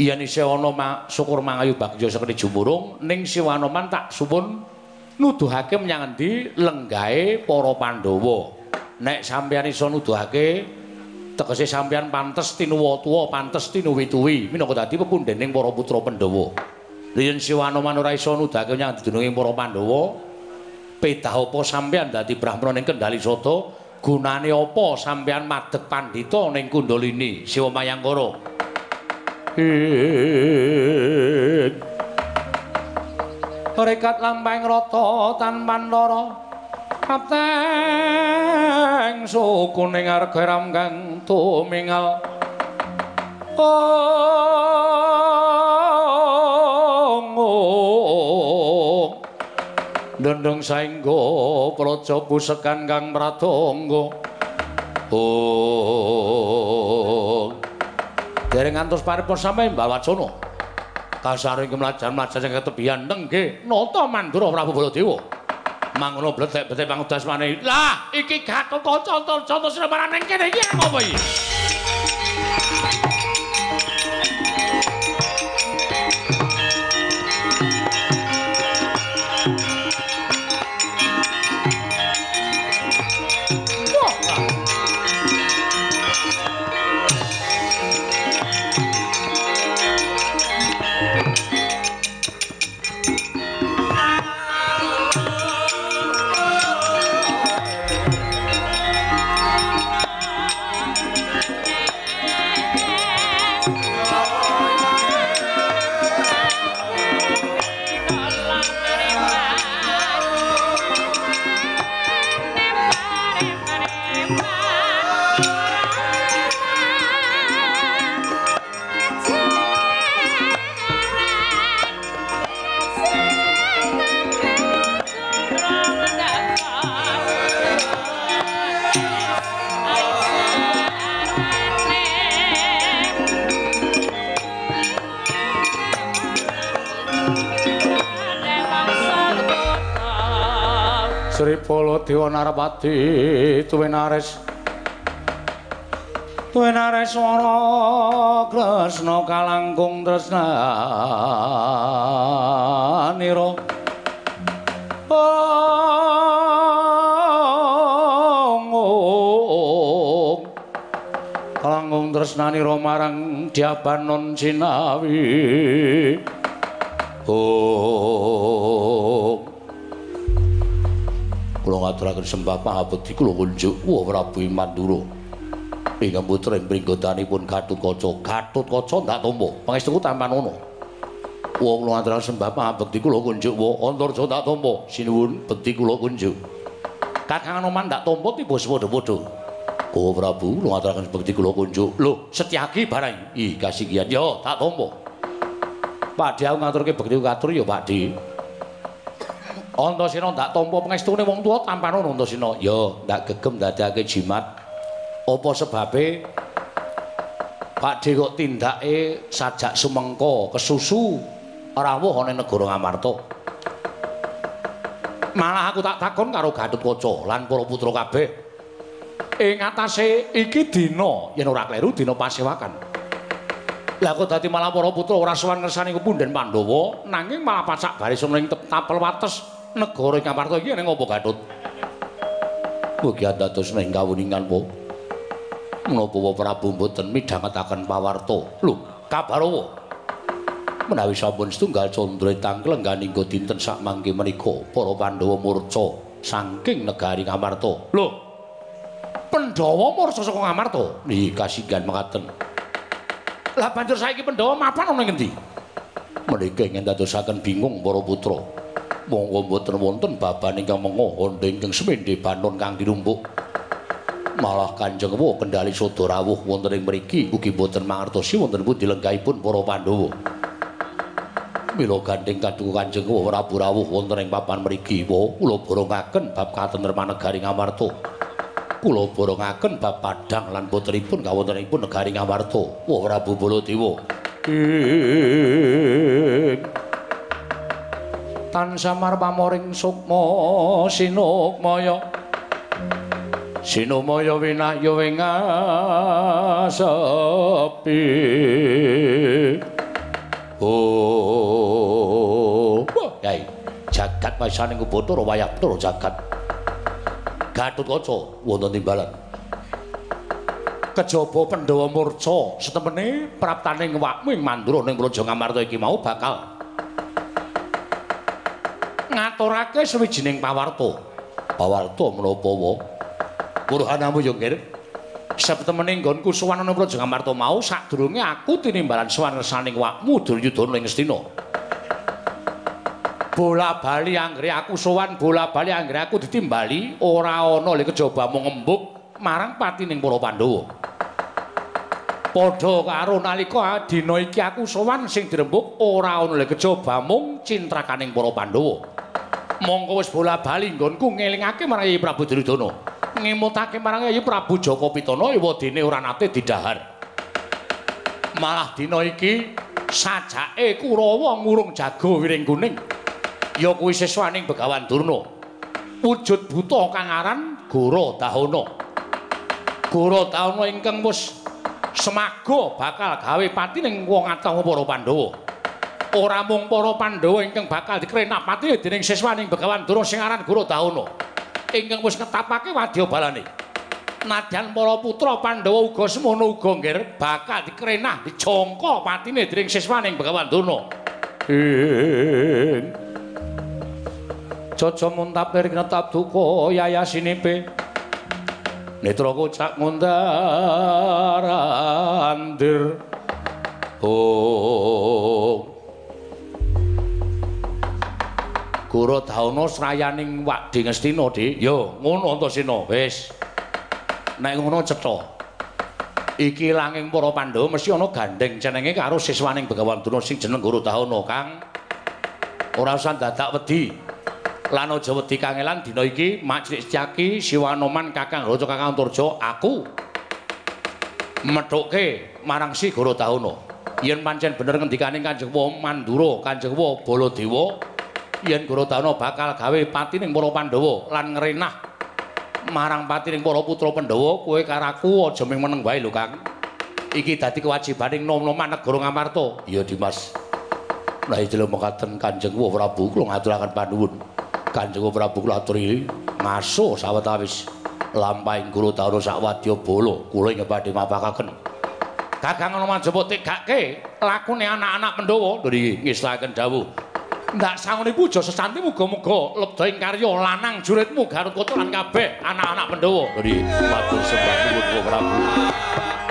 Yen isih ana syukur mangayu bagya sekerti jumurung ning Siwanoman tak suwun nuduhake menyang endi lenggahe para Pandhawa. Nek sampeyan iso nuduhake tegese sampeyan pantes tinuwa tuwa pantes tinuwi-tuwi minangka dadi pepundhening para putra Pandhawa. Yen Siwanoman ora iso nudake nyang dununging para Pandhawa, pedah apa sampeyan dadi brahmana ning Kendali Sada? Gunane apa sampeyan madheg pandhita ning Kundalini Siwa Mayangkara? rekat lampahing rata tanpa ndara kapteng suku ning arga ram kang tumingal. Oh dendeng saengga praja pusekan kang pratangga. Oh dereng ngantos paripun sampe mbawacana kasaring kemlajan-mlajan sing ketebian nengge nata mandura Prabu Baladewa mangono bletek-bletek pangudasmane lah iki gatot kanca contoh srebaran ning kene iki apa iki Sri Baladewa Narpati Tuwinares swara Kresna kalangkung tresnanira Oh kalangkung. Tresnanira marang Diabanon Sinawi. Oh kula ngaturaken sembah pangabekti kula kunjuk wa Prabu Mandura. Ingkang putra ing pringgodanipun Gatutkaca Gatutkaca ndak tampa pangestu tampan ono wa kula ngaturaken sembah pangabekti kula kunjuk wa Antarja ndak tampa sinuwun bekti kula kunjuk Kakang Anoman ndak tampa tiba padha-padha Oh Prabu kula ngaturaken bekti kula kunjuk lho Setyaki barang. I kasigian yo tak tampa Pakde aku ngaturke bekti katur ya Pakde Antasena ndak tampa pangestune wong tuwa tampan ono Antasena. Ya, ndak gegem dadake jimat. Apa sebabe Pakde kok tindake sajak sumengko kesusu rawuh ana negara Ngamarta. Malah aku tak takon karo Gatutkaca lan para putra kabeh. Ing atase iki dina yen ora kleru dina pasewakan. Lah kok dadi malah para putra ora sowan ngersani kepunden Pandhawa nanging malah pacak baris ning tapel wates negara ing Amarta iki ning apa Gatut? Mugi dados ning kawuningan po. Menapa wa Prabu mboten midhangetaken pawarta? Lho, kabar apa? Menawi sampun setunggal candra tangklengganing dinten sak mangke menika para Pandhawa murca saking negari Ngamarta. Lho. Pandhawa murca saka Ngamarta? Nggih, kasigan mekaten. Lah banjur saiki Pandhawa mapan ana ngendi? Menika ingkang dadosaken bingung para putra. Monggo mboten wonten baban ingkang mengo honde ingkang semende banon kang dirumpuk malah kanjeng wo kendali sodo rawuh wonten ing mriki ugi mboten mangertosi wonten pundi lenggahipun para pandhawa. Mila gandeng kadung kanjeng wo prabu rawuh wonten ing papan mriki kula borongaken bab katentreman negari ngamarta. Kula borongaken bab padhang lan putripun kawontenipun negari ngamarta. Wo prabu baladewa tan samar pamoring sukma sinukmaya. Sinumaya winahya wing asepi oh yai jagat pasaning kubathara wayah turu jagat. Gatutkaca wonten timbalan. Kejaba Pandhawa murca setemene praptaning wakmu ing Mandura ning Praja Ngamarta iki mau bakal ngaturake sawijining pawarta. Pawarta menapa wa? Purhanamu yo nggih. Satemene nggonku sowan ana Praja Ngamarta mau sadurunge aku tinimbalan sowan saning wakmu Duryudana ing Ngastina. bola bali anggere aku sowan bola bali anggere aku ditimbali ora ana le kejaba mung ngembuk marang patining para Pandhawa. Padha karo nalika dina iki aku sowan sing dirembuk ora ana le kejaba mung cintrakaning para Pandhawa. Mongko wis bola bali nggonku ngelingake marang Yayi Prabu Duryudana. Ngemutake marang Yayi Prabu Jaka Pitana ewadene ora nate didhahar. Malah dina iki sajake Kurawa ngurung jago wiring kuning. Ya kuwi siswaning Begawan Durna. Wujud buta kang aran Gora Dahana. Gora Dahana ingkang wis semaga bakal gawe pati ning wong atong para Pandhawa. Ora mung para Pandhawa ingkang bakal dikrenak pati dening siswaning Begawan Durna sing aran Gora Dahana. Ingkang wis ketapake wadya balane. Nadyan para putra Pandhawa uga semono uga ngger bakal dikrenah dijangka patine dening siswaning Begawan Durna. Ing Jaja muntap lir netap duka yayasinipe. Netra kocak mundarandir. Oh. Guru Dauna srayaning Wakdi Ngastina, Dik. Yo, ngono Antasena. Wis. Nek ngono cetha. Iki langing para Pandhawa mesti ana gandeng jenenge karo siswaning Begawan Durna sing jeneng Guru Dauna, Kang. Ora usah dadak wedi. Lan aja wedi kangelan dina iki Mak Cilik Setyaki, Siwanoman, Kakang Raja Kakang Turja, aku methuke marang si Guru Dauna. Yen pancen bener ngendikane Kanjeng Mandura, Kanjeng Baladewa, yen Guru Dauna bakal gawe pati ning para Pandhawa lan ngrenah marang pati ning para putra Pandhawa, kowe karo aku aja mung meneng wae lho, Kang. Iki dadi kewajibaning nom-noman negara Ngamarta. Iya, Dimas. Lah iki lho mekaten Kanjeng Prabu kula ngaturaken panuwun. Kanjeng Prabu kula aturi ngaso sawetawis lampahing Guru Dauna sak wadya bala kula ing badhe mapakaken. Kakang ana manjaba tegake lakune anak-anak Pandhawa lho ngislaken dawuh. Ndak sangonipun aja sesanti muga-muga lebda ing karya lanang juritmu Garut Kota lan kabeh anak-anak Pandhawa. Iki matur sembah Kula Prabu.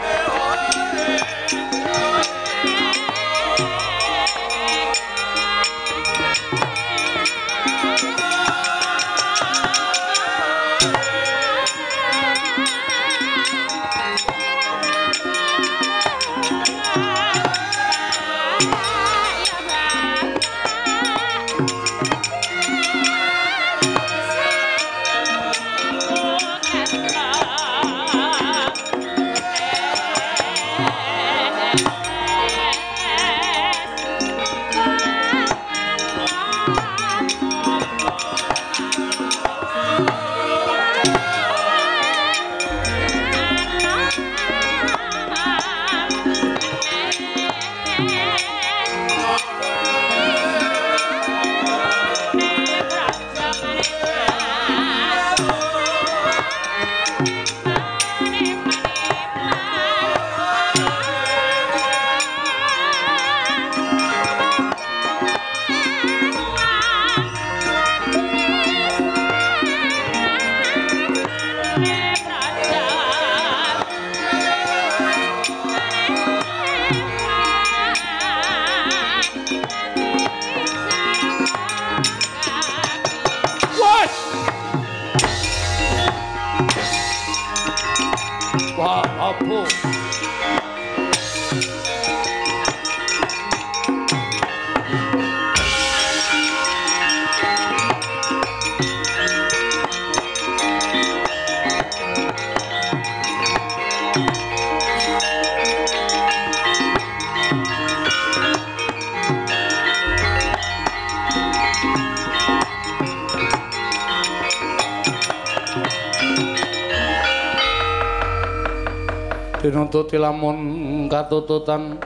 Dinuntuti lamun katututan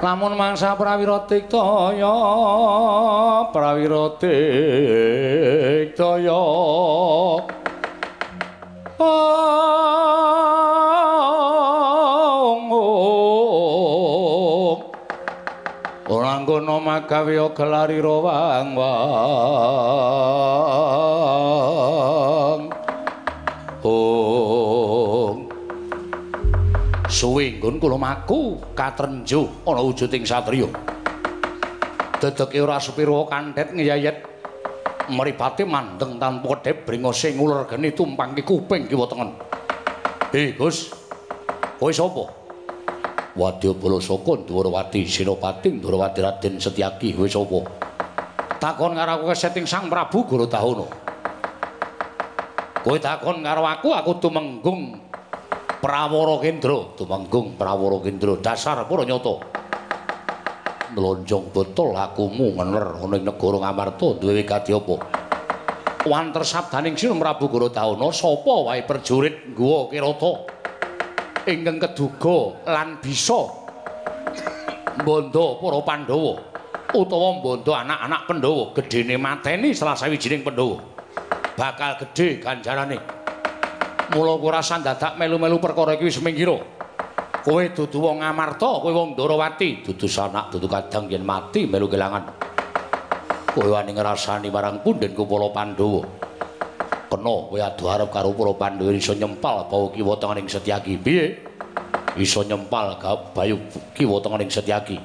lamun mangsa prawira tiktaya prawira tiktaya ora ngono magawe gelari wang-wang nggon kula maku katrenjo ana wujuding satriya Dedeke ora sepiro kanthet ngiyayet mripate mandeng tanpa kedhep bringose nguler geni tumpangke kuping kiwa tengen. Hei Gus. Kowe sapa? Wadya Balasaka Ndwarawati Senopati Ndwarawati Raden Setyaki kowe sapa? Takon karo aku keseting Sang Prabu Gorodahana. Kowe takon karo aku aku tumenggung Prawara Kendra, tumenggung Prawara Kendra dasar para nyata. Mlonjong botol akumu ngener ana ing negara Ngamarta duwe wigati apa? Wanter sabdaning Sira Prabu Gorodahana sapa wae prajurit ngguwa Kirata ingkang keduga lan bisa mbondo para Pandhawa utawa mbondo anak-anak Pandhawa gedene mateni salah sawijining Pandhawa bakal gedhe ganjarane. Mula ora sandadak melu-melu perkara iki wis mingira. Kowe dudu wong Amarta, kowe wong Ndarawati, dudu sanak, dudu kadang yen mati melu kelangan. Kowe wani ngrasani marang punden kepala Pandhawa. Kena kowe adu arep karo para Pandhawa iso nyempal bawa kiwa tengening Setyaki. Piye? Iso nyempal bayu kiwa tengening Setyaki.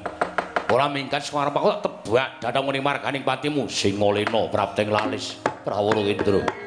Ora mingkat sing arep kok tebak datang muni marganing patimu sing ngolena prapteng lalis Prawara Indra.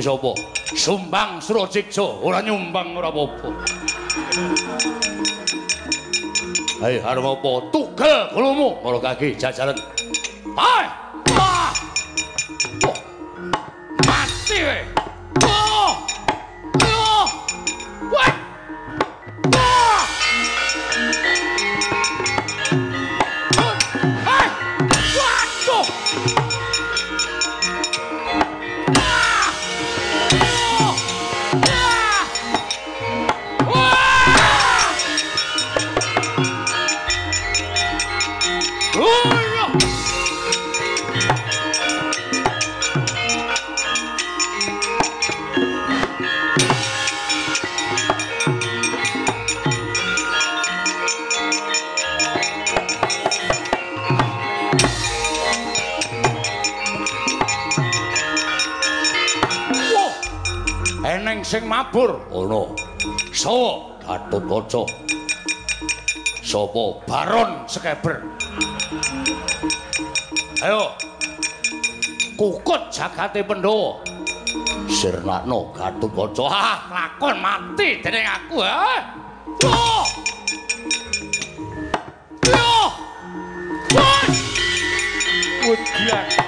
Wis apa? Sumbang Surajikja ora nyumbang ora apa-apa. Hai arep apa? Tugel gulumu karo kaki jajaran. Mabur ana. Sawa Gatotkaca. Sapa Baron Sekeber? Ayo. Kukut jagate Pandhawa. Sirnakno Gatotkaca. Ah, lakon mati dening aku, ha. Wah! Wah! Wah! Wedian.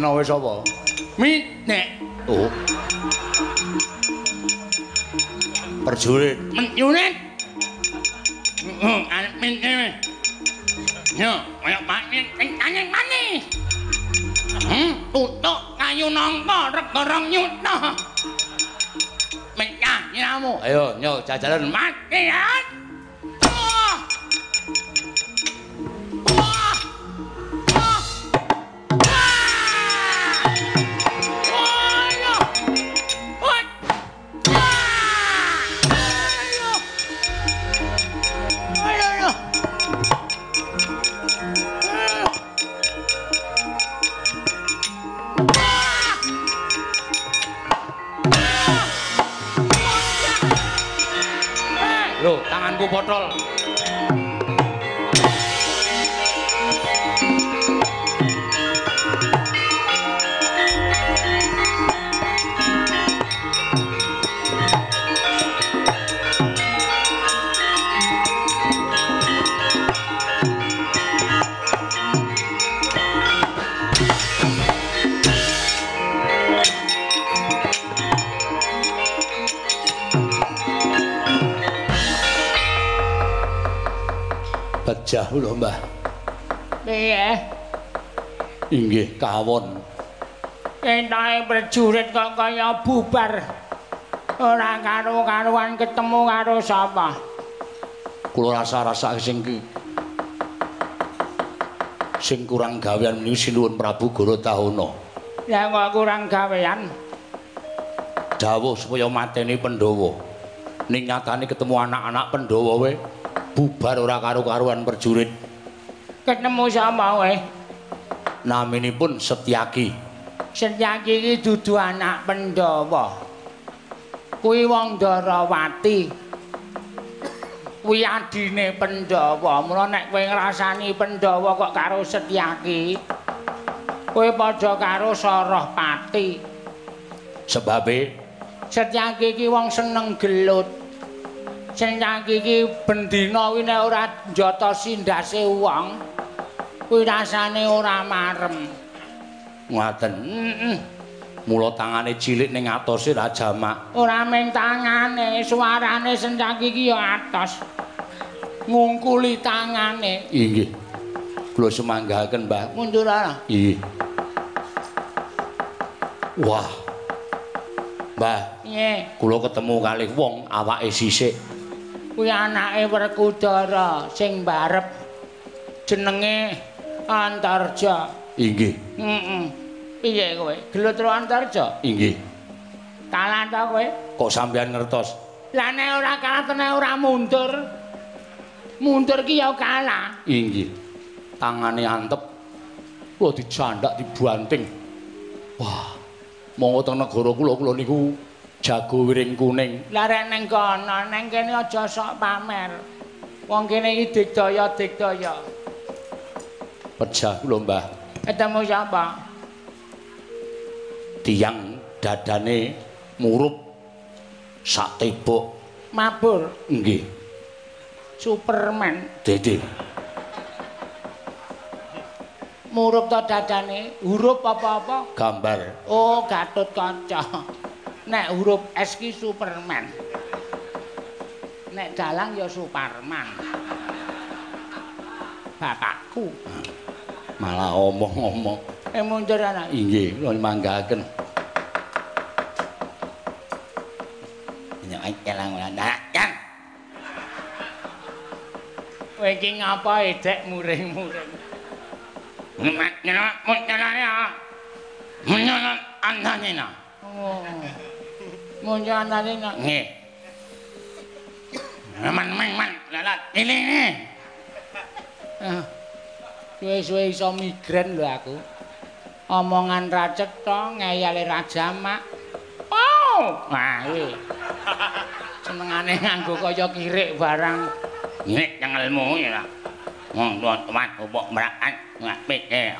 Antasena wis apa? Minek. Oh. Perjurit. Menyurit. Heeh, arep minek. Yo, kaya maning sing anyeng maning. Hmm, tutuk kayu nangka regereng nyutna. Menyah nyiramu. Ayo, nyo jajaran mati ya. Kaya bubar. Ora karo-karuan ketemu karo sapa. Kula rasa-rasa sing ki sing kurang gawean niku sinuwun Prabu Garatahana. Ya kok kurang gawean. Dawuh supaya mateni Pandhawa. Ning nyatane ketemu anak-anak Pandhawa we bubar ora karo-karuan prajurit. Ketemu sapa kowe? Naminipun Setyaki. Setyaki iki dudu anak Pandhawa. Kuwi wong Darawati. Kuwi adine Pandhawa. Mula nek kowe ngrasani Pandhawa kok karo Setyaki, kowe padha karo Sarahpati. Sebabe Setyaki iki wong seneng gelut. Setyaki iki bendina kuwi nek ora njotosi ndase wong, kuwi rasane ora marem. Ngaten. Heeh. Mula tangane cilik ning atose ra jamak. Ora mung tangane, suarane Setyaki iki ya atos. ngungkuli tangane. Inggih. Kula semanggahaken, Mbah. Mundur ana. Inggih. Wah. Mbah, Piye? kula ketemu kalih wong awake sisik. Kuwi anake Werkudara sing barep jenenge Antarja. Inggih. Heeh. Piye kowe? Gelut Antarja? Inggih. Kalah ta kowe? Kok sampeyan ngertos? Lah nek ora kalah tenan ora mundur. Mundur ki ya kalah. Inggih. Tangane antep. Kula dijandak dibanting. Wah. Monggo teng negara kula kula niku jago wiring kuning. Lah rek ning kono, ning kene aja sok pamer. Wong kene iki digdaya-digdaya. Pejah kula, Mbah. Ketemu sapa? Tiang dadane murup sak tebok. Mabur, Nggih. Superman. Dede. Murup to dadane, huruf apa-apa? Gambar. Oh, Gatut Kaca. Nek huruf S ki Superman. Nek dalang ya Superman. Bapakku. Malah omong-omong. Eh mundur ana. Inggih, kula manggahaken. Nyai kelang lan Kowe iki ngapa edek muring-muring? Nyana nyana ya. Nyana andane na. Oh. Mundur anane nak. Nggih. Man man man lalat ini ini. Ah. Suwe-suwe iso migren lho aku. Omongan ra cetha, ngeyale ra jamak. Oh, wah iki. Senengane nganggo kaya kirik barang. Yang ilmu ya. Wong tuwa teman ubok merakan ngapik ini.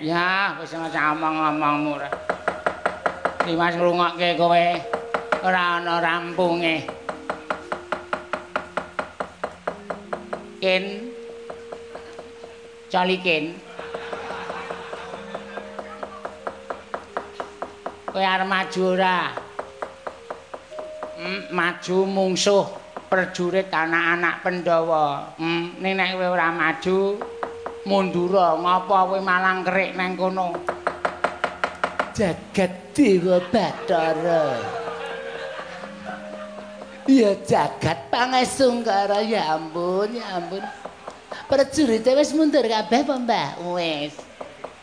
Ya, wis aja omong-omongmu. Dimas ngrungokke kowe ora ana rampunge. Ken Caliken. Kowe arep maju ora? Hmm, maju mungsuh prajurit anak-anak Pandhawa. Hmm, ning nek kowe ora maju mundura ngapa kowe malang kerik nang kono? Jagat Dewa Bathara. Ya jagat pangesungkara ya ampun ya ampun. Prajurit wis mundur kabeh apa, Mbah? Wis.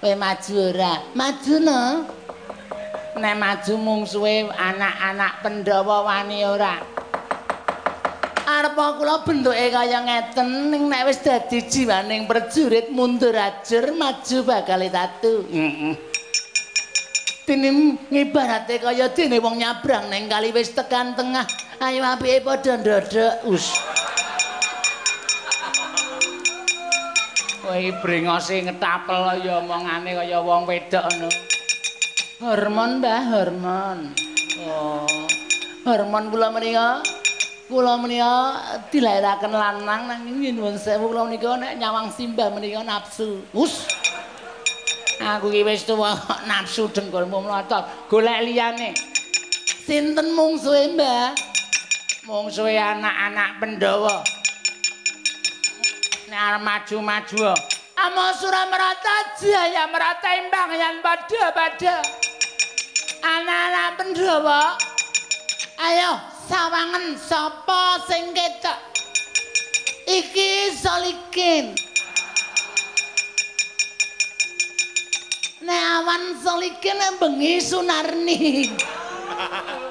Kowe maju ora? Maju no. Nek maju mungsuhe anak-anak Pandhawa wani ora? Arep kula bentuke kaya ngeten ning nek wis dadi jiwaning prajurit mundur ajur maju bakal tatu. Heeh. Dene ngibarate kaya dene wong nyabrang ning kali wis tekan tengah. Ayo apike padha ndodok. Us. Kowe brengose ngetapel kaya omongane kaya wong wedok ngono. Hormon, Mbah, hormon. Oh. Hormon kula menika kula menika dilairaken lanang nanging nyuwun sewu kula menika nek nyawang simbah menika nafsu. Us. Aku iki wis tuwa nafsu dengkulmu mlotot. Golek liyane. Sinten mungsuhe, Mbah? Mungsuhe anak-anak Pandhawa. Arep maju-maju. Amo Suramarata Jaya Marata imbang yan padha-padha. Anak-anak Pandhawa. Ayo sawangen sapa sing ketok? Iki Solikin. Nek awan Solikin bengi Sunarni. (laughs)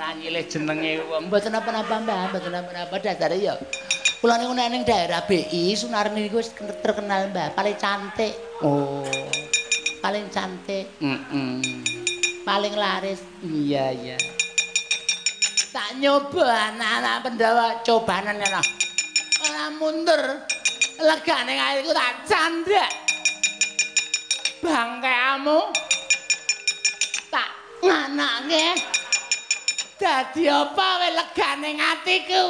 ora nyilih jenenge wong. Mboten apa-apa, Mbah, mboten apa-apa dasare ya. Kula niku nek ning daerah BI Sunarni niku wis terkenal, Mbah, paling cantik. Oh. Paling cantik. Heeh. Paling laris. Iya, iya. Tak nyoba anak-anak Pandhawa cobanan ya. Ora mundur. Legane kaiku tak candhak. Bangkeamu tak nganake. Dadi apa wae legane atiku?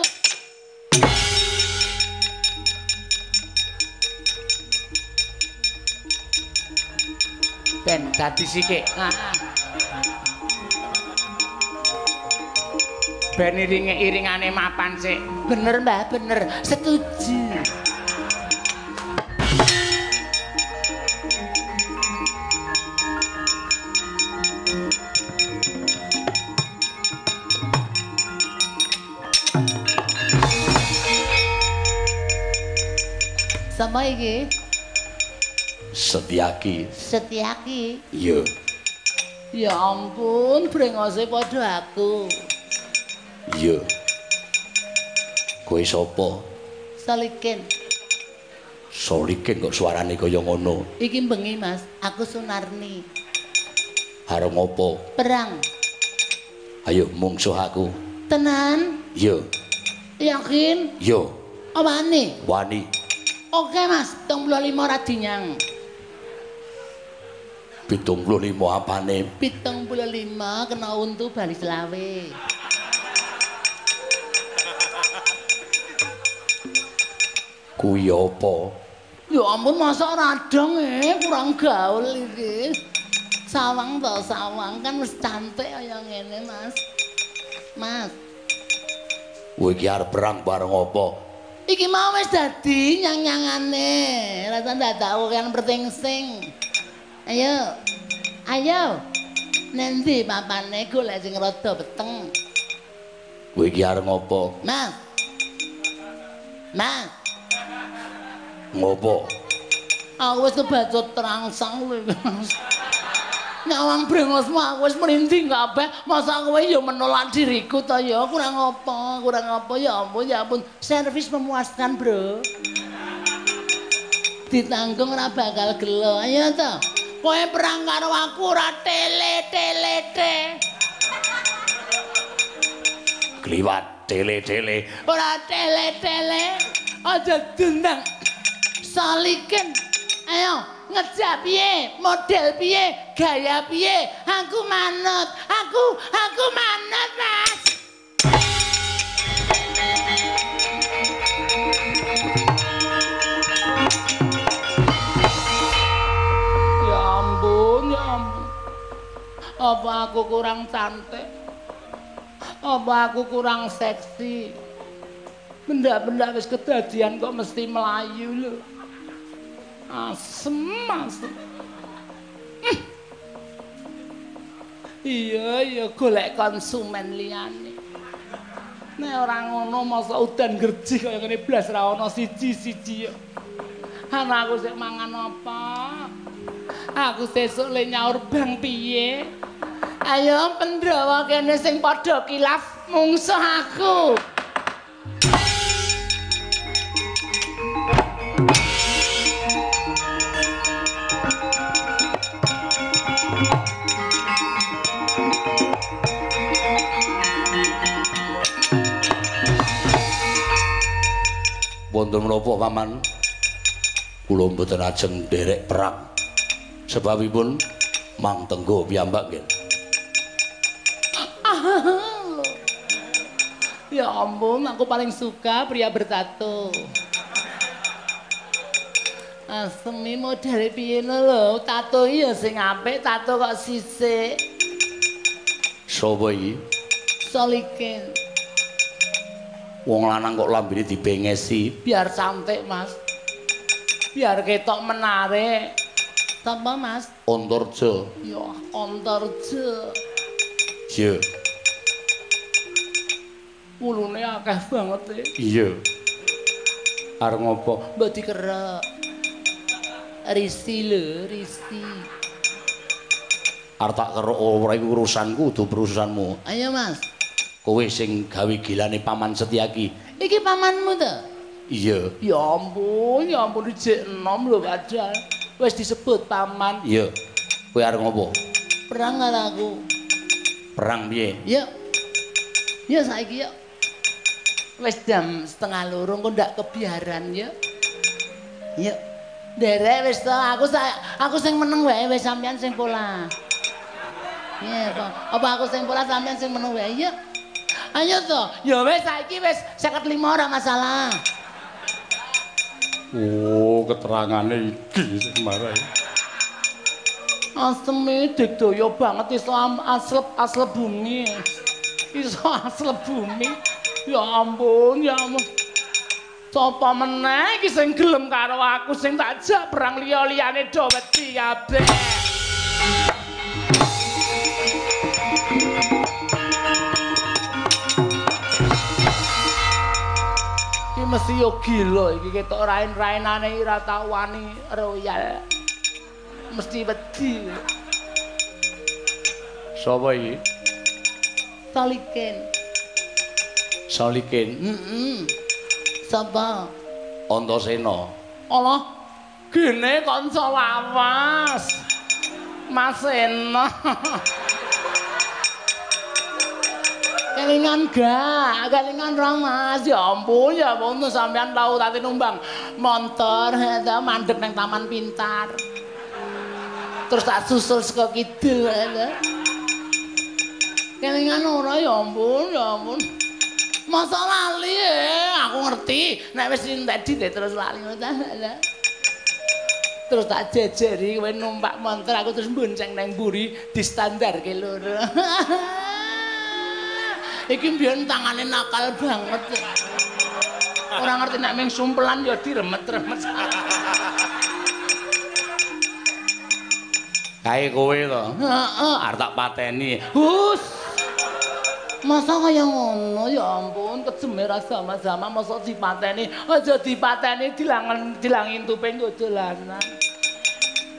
Ben dadi sikik. Ah. Ben iringe iringane mapan sik. Bener, Mbah, bener. Setuju. Sama iki? Setyaki. Setyaki. Iya. Ya ampun, brengose padha aku. Iya. Kowe sapa? Solikin. Solikin kok suarane kaya ngono. Iki bengi, Mas. Aku Sunarni. Arep ngopo? Perang. Ayo mungsuh aku. Tenan? Iya. Yakin? Iya. Wani? Wani. Oke, Mas. 75 radinyang. 75 apane? 75 kena untu bali selawe. Kuwi apa? Ya ampun masa radang eh kurang gaul iki. Sawang to sawang kan wis cantik kaya ngene, Mas. Mas, Kowe iki arep perang bareng apa? Iki mau wis dadi nyang-nyangane. Rasa dadak kan pertingsing. Ayo. Ayo. Nanti papane golek sing rada beteng. Kowe iki arep ngopo? Mas. Mas, Ngopo? aku wis kebacut terangsang kowe. Nyawang brengosmu aku wis merinding kabeh. Masa kowe ya menolak diriku to ya? Kurang apa? Kurang apa ya ampun ya ampun. Servis memuaskan, Bro. Ditanggung ora bakal gelo. Ayo to. Kowe perang karo aku ora tele-tele-te. Kliwat tele-tele. Ora tele-tele. Aja dendang. Salikin. Ayo, ngejak piye? Model piye? Gaya piye? Aku manut. Aku, aku manut, Mas. Ya ampun, ya ampun. Apa aku kurang cantik? Apa aku kurang seksi? Benda-benda wis kedadian kok mesti melayu lho. Asem, asem. Hmm. Iya, iya golek konsumen liyane. Nek ora ngono masa udan gerji kaya ngene blas ra ana siji-siji ya. Anakku sik mangan apa? Aku sesuk le nyaur bang piye? Ayo Pandhawa kene sing padha kilaf mungsuh aku. Wonten menapa paman? Kula mboten ajeng nderek perang. Sebabipun Mang Tenggo piyambak nggih. (laughs) Ya ampun, aku paling suka pria bertato. Asemi model piye lho, tato iya sing apik, tato kok sisik. Sapa iki? Solikin, Wong lanang kok lambene dibengesi. biar cantik, Mas. Biar ketok menarik. Tampa, Mas? Antarja. Ya, ontorje. Iya. Ulune akeh banget e. Iya. Arep ngopo? Mbok dikerek. Risi lho, risi. Arep tak keruk ora iku urusanku, kudu perusahaanmu. Ayo, Mas. Kowe sing gawe gilane Paman Setyaki. Iki pamanmu to? Iya. Ya ampun, ya ampun dijek enom lho padahal. Wis disebut paman. Iya. Kowe arep ngopo? Perang karo aku. Perang piye? Yuk. Yuk saiki yuk. Wis jam setengah loro kok ndak kebiaran yuk. Yuk. Derek wis to, aku sa aku sing meneng wae wis sampean sing pola. Iya. Apa aku sing pola sampean sing meneng wae yuk. Ayo to. Ya wis saiki wis 55 ora masalah. Oh, keterangane iki sing marai. Aseme digdaya banget Islam aslep aslep bumi. iso asle bumi. Ya ampun, ya ampun. Sapa meneh iki sing gelem karo aku sing tak jak perang liya-liyane do wedi kabeh. Mesti yo gila iki ketok rain-rainane ora tau wani royal. Mesti wedi. Sapa iki? Taliken. Solikin. Heeh. Sapa? Antasena. Allah, gene kanca lawas. Mas Eno. (laughs) Kelingan gak, kelingan ra Mas. Ya ampun, ya ampun sampean tau tadi numbang motor ta mandek nang Taman Pintar. Terus tak susul saka kidul ta. Kelingan ora ya ampun, ya ampun. Masa lali eh, aku ngerti. Nek wis entek dite terus lali ta. Terus tak jejeri kowe numpak montor aku terus bonceng di standar ke loro. (laughs) Iki mbiyen tangane nakal banget. Ora ngerti nek ming sumpelan ya diremet-remet. Kae kowe to. Heeh. Arep tak pateni. Hus. Masa kaya ngono ya ampun kejeme ra sama-sama masa dipateni aja dipateni dilangen dilangin tuping nggo dolanan.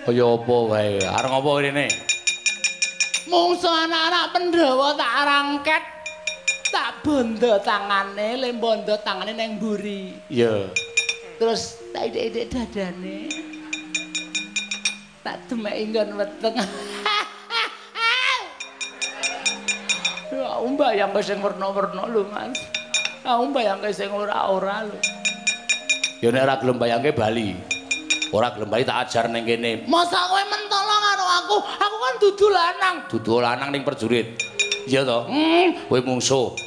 Kaya apa wae? Arep ngopo rene? Mungsu anak-anak Pandhawa tak rangket tak bondo tangane, le bondo tangane nang mburi. Iya. Terus tak ide-ide dadane. Tak demeki nggon weteng. (laughs) Ya mbayang sing werna-werna lho, Mas. Aku mbayang sing ora-ora lho. Ya nek ora gelem bayangke Bali. Ora gelem Bali tak ajar ning kene. Masa kowe mentolo karo aku? Aku kan dudu lanang. Dudu lanang ning perjurit. Iya to? Hmm, Kowe mungsuh.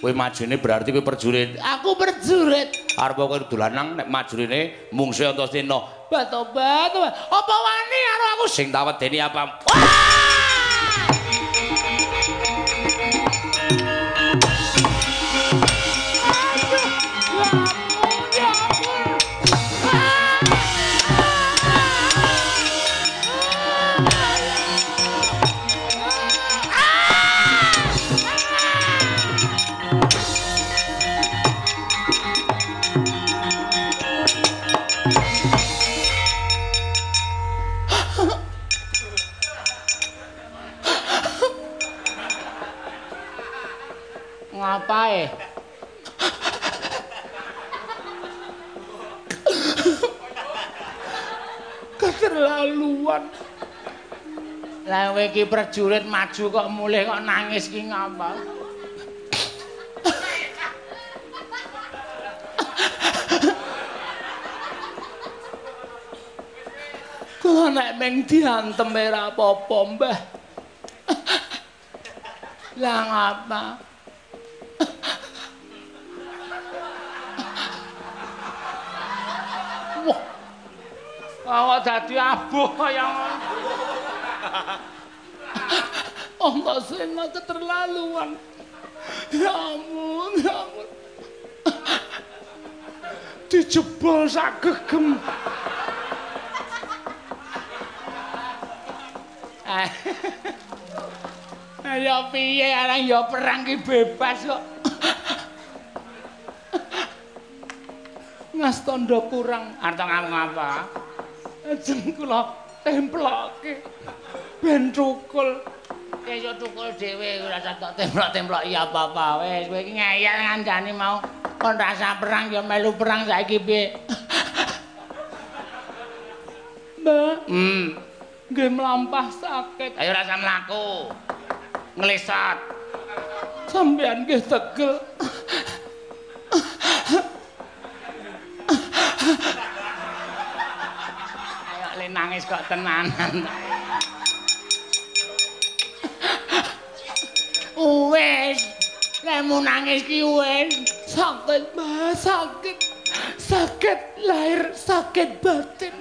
Kowe majune berarti kowe perjurit. aku berjurit. Arep kowe dudu lanang nek majurine mungsuh Antasena. Bat-obat. Apa wani karo aku? Sing tak wedeni apa? Ngapae? Prajurit maju kok mulih kok nangis ki ngapa? Kula nek meng diantem ora apa-apa, Mbah. Lah ngapa? Wah. Awak dadi abuh kaya ngono. Ongko sena keterlaluan. Ya ampun, ya ampun. Dijebol sak gegem. Eh. Ya piye arang ya perang ki bebas kok. Ngas kurang. Arta ngomong apa? Ajeng kula temploke. Ben cukul. Ya yo cukul dhewe ora usah tok templok-templok iya apa-apa. Wis kowe iki ngeyel ngancani mau kon rasa perang ya melu perang saiki piye? Mbak. Hmm. Nggih mlampah sakit. Ayo rasa mlaku. Nglesat. Sampeyan nggih tegel. Ayo le nangis kok tenanan. Wes, lemu nangis ki wes. Sakit, Mas, sakit. Sakit lahir, sakit batin.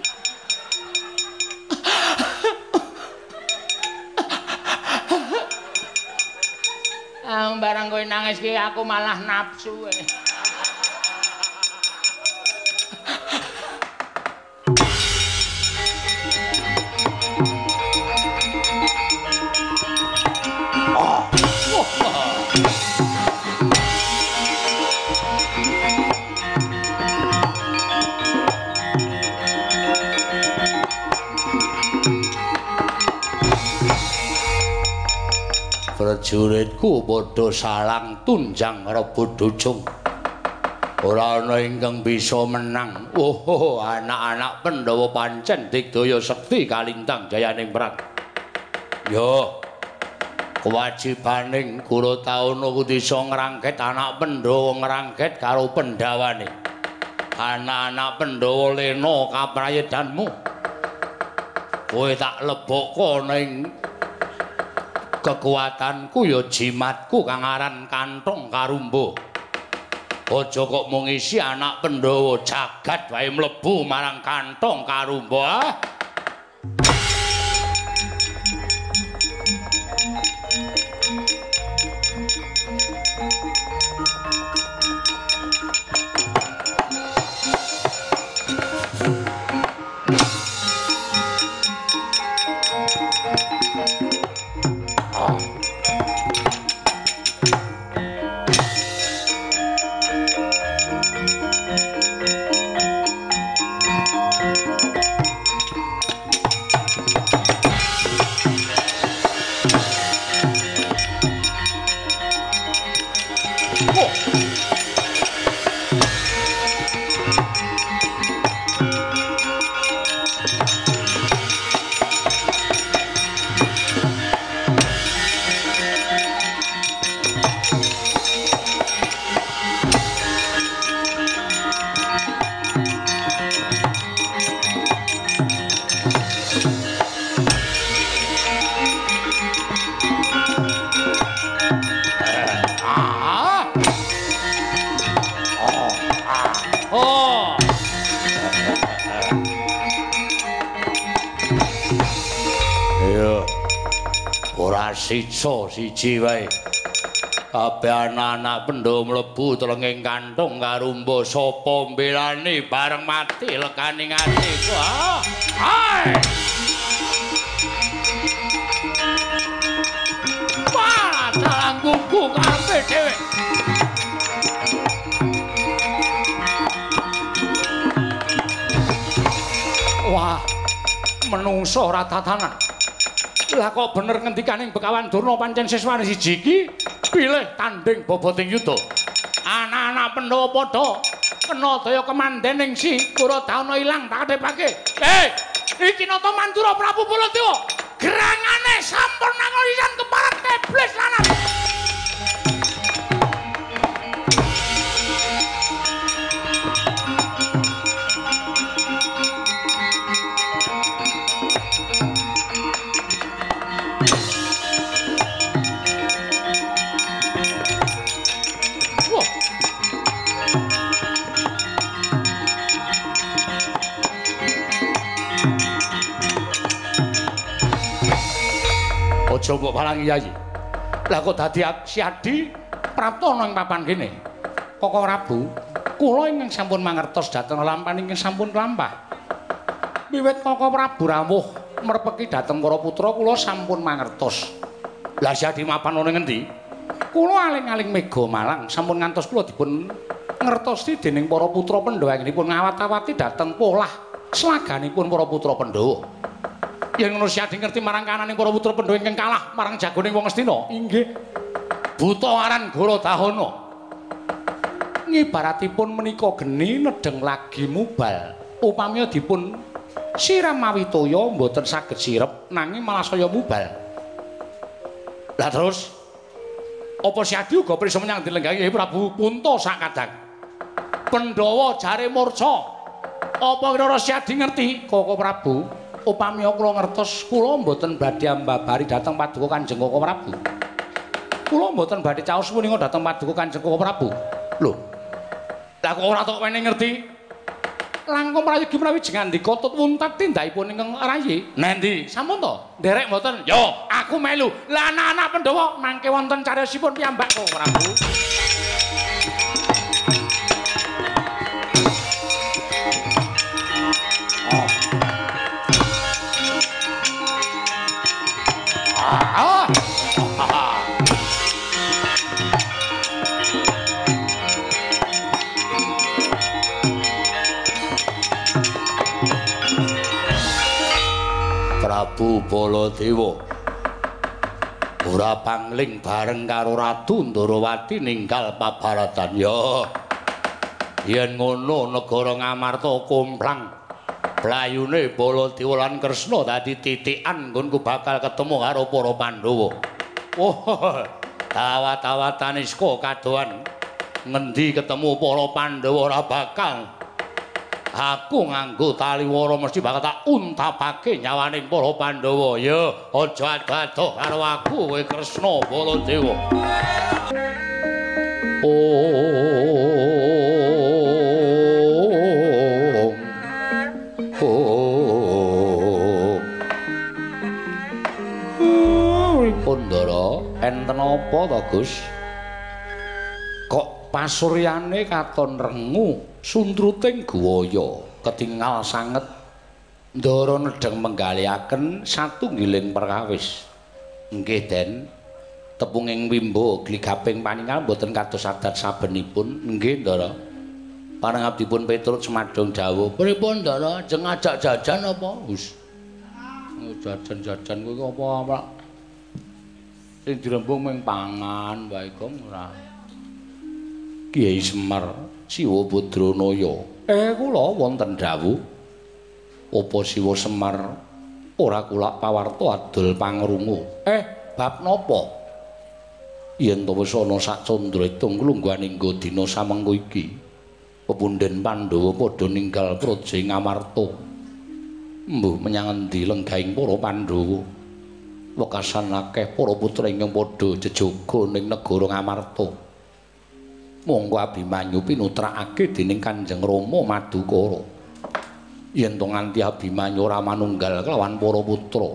Ah barang kowe nangis ki aku malah nafsu. Prajuritku padha salang tunjang rebut dujung. Ora ana ingkang bisa menang. Oh anak-anak Pandhawa pancen digdaya sekti kalintang jayaning perang yo kewajibaning guru taun kudu iso ngrangket anak Pandhawa ngrangket karo Pandhawane. Anak-anak Pandhawa lena kaprayedanmu. Kowe tak lebokko ning kekuatanku ya jimatku kang aran kantong karumbo. Aja kok mung isi anak Pandhawa jagat wae mlebu marang kantong karumbo. Ah? Ah. Sisa siji wae. Kabeh anak-anak Pandhawa mlebu telenging kanthong karumba sapa mbelani bareng mati lekaning atiku. Ah. Hai. Dalanggungku karepe dhewe. Wah, menungso ora tatanan. Lah kok bener ngendikaning Bekawan Durna pancen siswane siji iki pilih tanding boboting yuda. Anak-anak Pandhawa padha kena daya kemandening si Kuradana ilang tak adepake. Eh, iki nata Mandura Prabu Baladewa. Gerangane sampun nangolisan keparat iblis lanang. Yayi. Lah kok dadi si Adi prapta ana ing papan kene. Koko Prabu, kula ingkang sampun mangertos dhateng lampahan ingkang sampun lampah. Wiwit Koko Prabu rawuh merpeki dhateng para putra kula sampun mangertos. Lah si mapan ana ngendi? Kula aling-aling mega malang sampun ngantos kula dipun ngertosi dening para putra Pandhawa ngawat-awati dhateng polah slaganipun para putra Pandhawa. Yen ngono si Adi ngerti marang kananing para putra Pandhawa ingkang kalah marang jagoning wong Astina. Inggih. Buta aran Gorodahana. Ngibaratipun menika geni nedeng lagi mubal. Upami dipun siram mawi toya mboten saged sirep nanging malah saya mubal. Lah terus apa si Adi uga prisa menyang dilenggahi Prabu Punta sakadang. Pandhawa jare murca. Apa kira si Adi ngerti Koko Prabu? Upami kula ngertos kula mboten badhe ambabari dhateng paduka Kanjeng Koko Prabu. Kula mboten badhe caos punika dhateng paduka Kanjeng Koko Prabu. Lho. Lah kok ora tok wene ngerti? langkung prayogi menawi jengandika tut wuntat tindakipun ingkang rayi. Nendi? Sampun to? Nderek mboten? Yo, aku melu. Lah anak-anak Pandhawa mangke wonten cariyosipun piyambak kok Prabu. Prabu Baladewa. Ora pangling bareng karo Ratu Ndarawati ninggal pabaratan. Ya yen ngono negara Ngamarta kumplang blayune Baladewa lan Kresna dadi titikan nggonku bakal ketemu karo para Pandhawa oh tawat-tawatan isko kadoan ngendi ketemu para Pandhawa ora bakal aku nganggo taliwara mesti bakal tak untapake nyawaning para Pandhawa. Ya, aja ado-ado karo aku kowe Kresna Baladewa. Oh. Enten apa to, Gus? Kok pasuryane katon rengu suntruting guwaya ketingal sanget ndara nedheng menggaliaken satunggiling perkawis. Nggih, Den. Tepunging wimbo gligaping paningal boten kados adat sabenipun. Nggih, Ndara. Panangabdipun Petrus semadhong dawuh, "Pripun, Ndara? Jeng ajak jajan apa?" Wis. Jajan-jajan kuwi apa, Pak? Sing dirembung mung pangan wae kok ora. Kiai Semar Siwa Badranaya. Eh kula wonten dawuh. Apa Siwa Semar ora kula pawarta adol pangrungu. Eh, bab napa? Yen to wis ana sak candraitung klungguhaning dina samengko iki. Pepunden Pandhawa padha ninggal praja Ngamarta. Mbuh menyang endi lenggahing para Pandhawa? Wekasan akeh para putra ingkang padha jejaga ning negara Ngamarta. monggo Abimanyu pinutrakake dening Kanjeng Rama Madukara. Yen to nganti Abimanyu ora manunggal kelawan para putra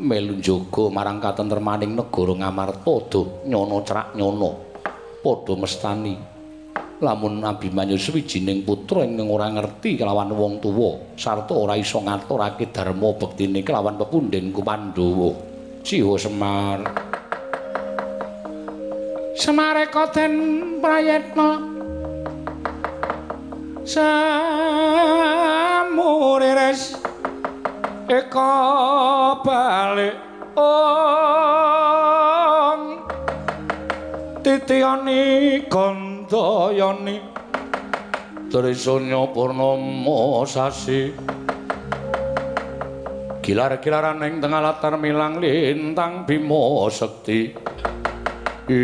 melu njaga marang katentremaning negara Ngamarta do nyono crak nyono padha mestani lamun Abimanyu sawijining putra ing ora ngerti kelawan wong tuwa sarta ora iso ngaturake dharma bektine kelawan pepunden Pandhawa. Siwa Semar. Semareka den prayetna. Samuriris Eka balik Om. Titiyani Gandayani Trisanya Purnama Sasi Gilar-gilaran ing tengah latar milang lintang Bima Sekti ing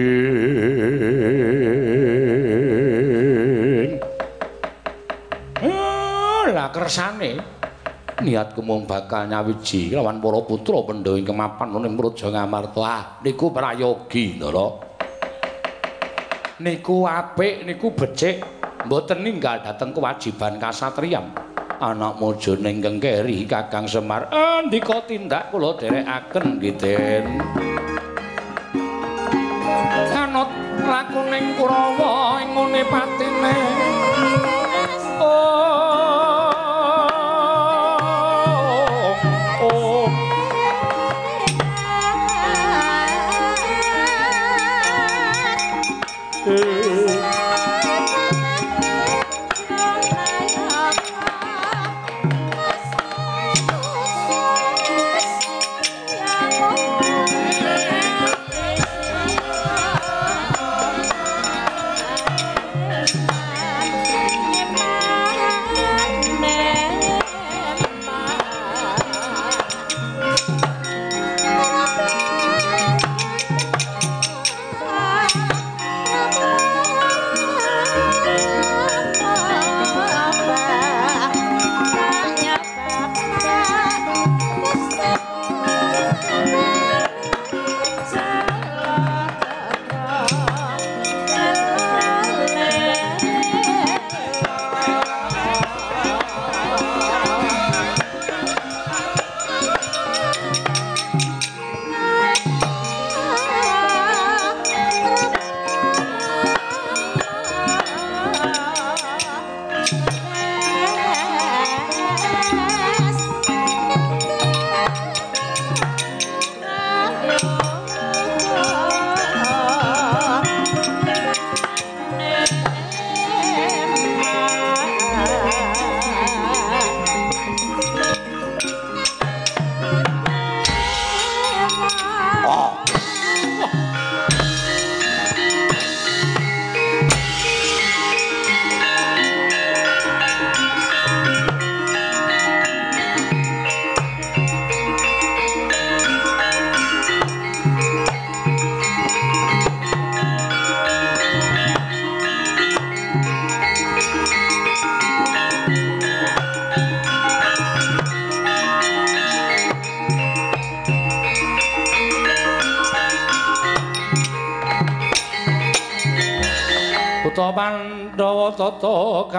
lah kersane. Niatku mung bakal nyawiji lawan para putra pendha ing kemapan ning Praja Ngamarta ah niku prayogi ndara. Niku apik niku becik. Mboten ninggal dhateng kewajiban kasatriyan anak mojo ning kengkeri Kakang Semar. Andika tindak kula derekaken nggih Den. Kanut lakuning Kurawa ing ngene patine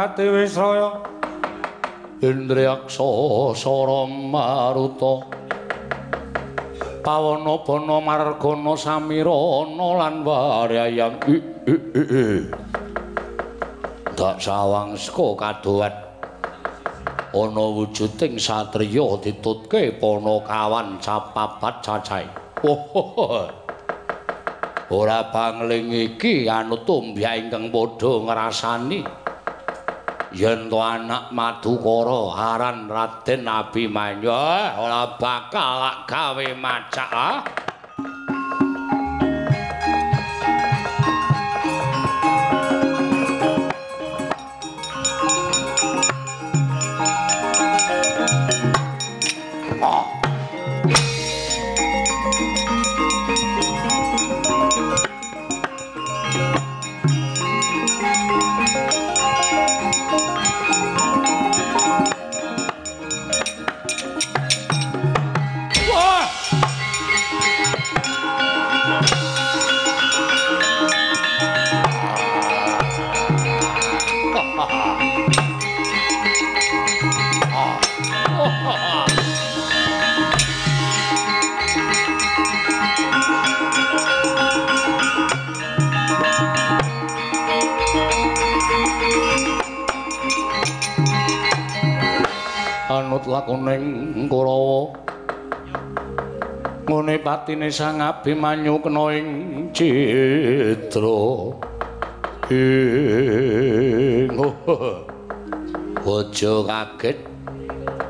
tata kate Wisraya Indriyaksa Sara Maruta Pawana Bana Margana Samirana lan Waryayang Dak sawang saka kadohan ana wujuding satriya ditutke Panakawan capapat cacahe. Oh, ora bangling iki anut tumbya ingkang padha ngrasani yen to anak madukara aran Raden Abimanyu ora bakal gawe macak ah? Patine Sang Abimanyu kena ing citra. Ing aja kaget.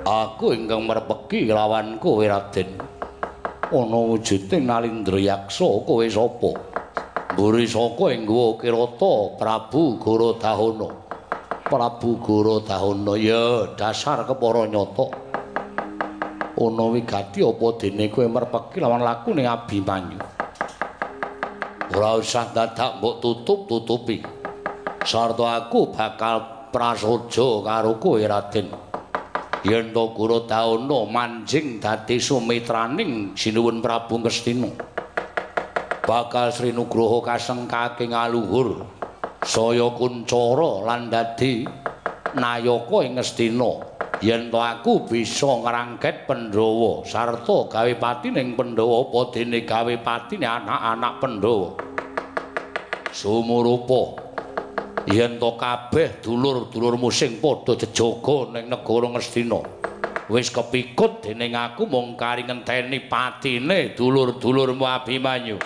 Aku ingkang merpeki lawan kowe Raden ana wujuding Nalindra Yaksa kowe sapa? Mburi saka ing Kirata Prabu Gorodahana Prabu Gorodahana ya dasar kepara nyata. Ana wigati apa dene kowe merpeki lawan lakune Abimanyu. Ora usah dadak mbok tutup-tutupi. Sarta aku bakal prasaja karo kowe Raden. Yen to Gorodahana manjing dadi sumitraning Sinuwun Prabu Ngastina. Bakal Sri Nugroho kasengkake ngaluhur saya kuncara lan dadi nayaka ing Ngastina yen to aku bisa ngrangket Pandhawa. Sarta gawe pati ning Pandhawa apa dene gawe pati anak-anak Pandhawa? Sumurupa. Yen to kabeh dulur-dulurmu sing padha jejaga ning negara Ngastina wis kepikut dening aku mung kari ngenteni patine dulur-dulurmu Abimanyu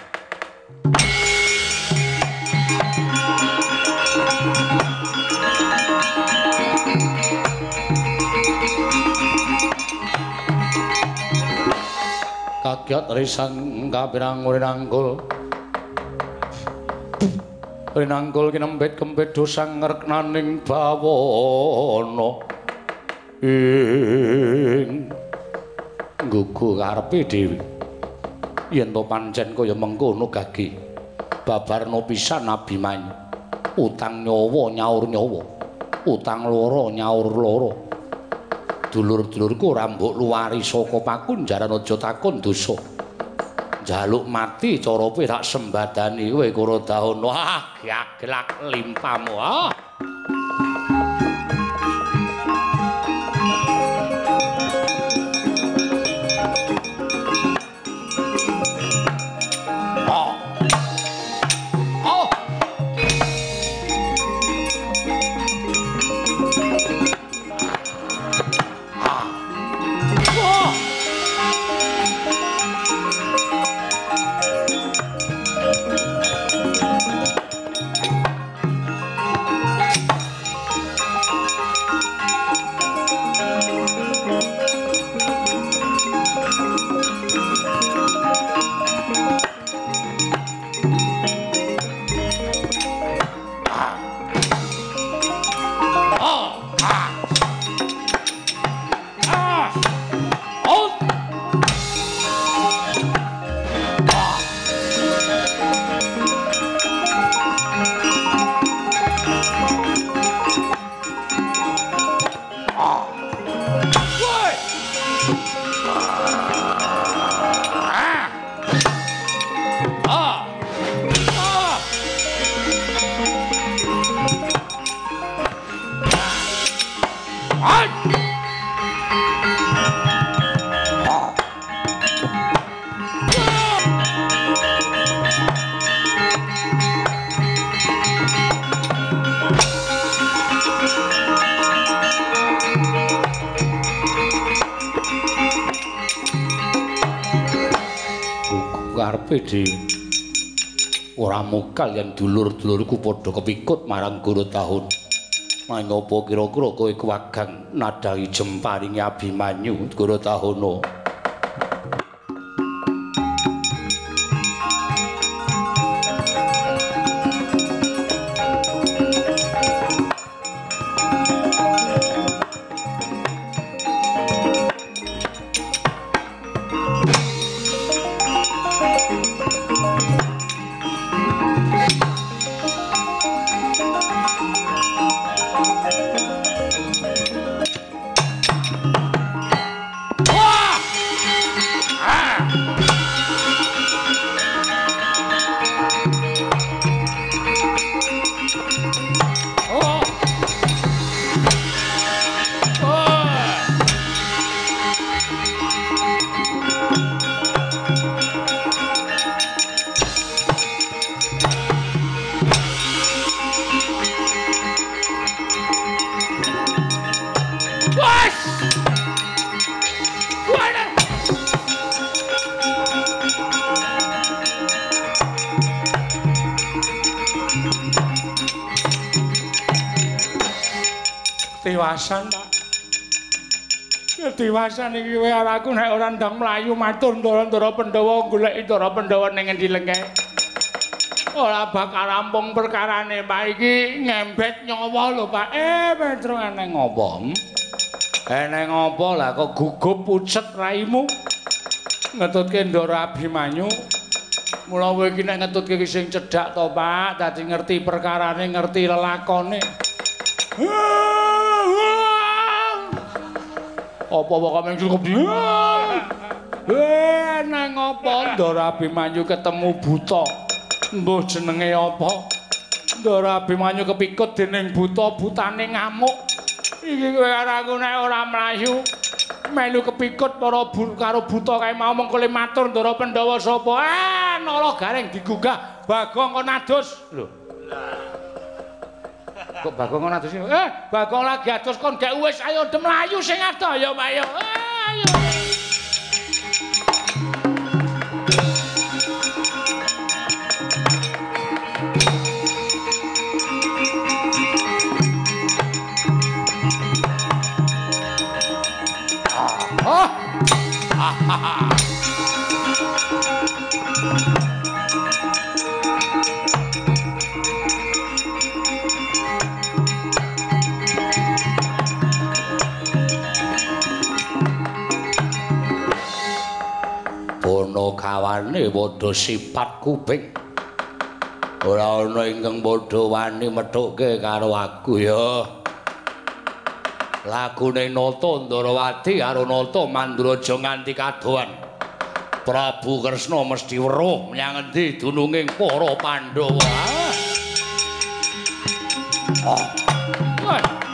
kagiat risang kapirang rinangkul. Rinangkul kinembet kembet dosang ngerknaning bawono. Ing gugu karepe dewi yen to pancen kaya mengkono gagi. Babarno pisan abimanyu utang nyawa nyaur nyawa. Utang loro nyaur loro dulur-dulurku ora mbok luwari saka pakunjaran aja takon dosa. Jaluk mati cara kowe tak sembadani kowe Kurodahana. Wah, gaglak limpamu. Ah. Dhewe. Ora mukal yen dulur-dulurku padha kepikut marang guru tahun. Mangapa kira-kira kowe kuwagang nadahi jemparingi Abimanyu guru tahono? Aku nek ora ndang mlayu matur ndara-ndara Pandhawa goleki ndara Pandhawa ning endi lengke. Ora bakal rampung perkarane, Pak. Iki ngembet nyawa lho, Pak. Eh, Petro eneng ngopo? Eneng ngopo lah kok gugup pucet raimu? Ngetutke ndara Abimanyu. Mula kowe iki nek ngetutke sing cedhak to, Pak. Dadi ngerti perkarane, ngerti lelakone. Apa kok mung cukup di? Eh, nang apa Ndara Abimanyu ketemu buta? Mbuh jenenge apa? Ndara Abimanyu kepikut dening buta, butane ngamuk. Iki kowe aku nek ora mlayu melu kepikut para bur karo buta kae mau mengko le matur Ndara Pandhawa sapa? Ah, nala gareng digugah Bagong kon adus. Lho. Kok Bagong kon adus? Eh, Bagong lagi adus kon gak wis ayo dem mlayu sing adoh ya, Pak ya. Ayo. Kawane padha sifat kuping. Ora ana ingkang padha wani methuke karo aku ya. Lagune Nata Ndarawati karo Nata Mandraja nganti kadohan. Prabu Kresna mesti weruh menyang endi dununging para Pandhawa. Ah. Wah.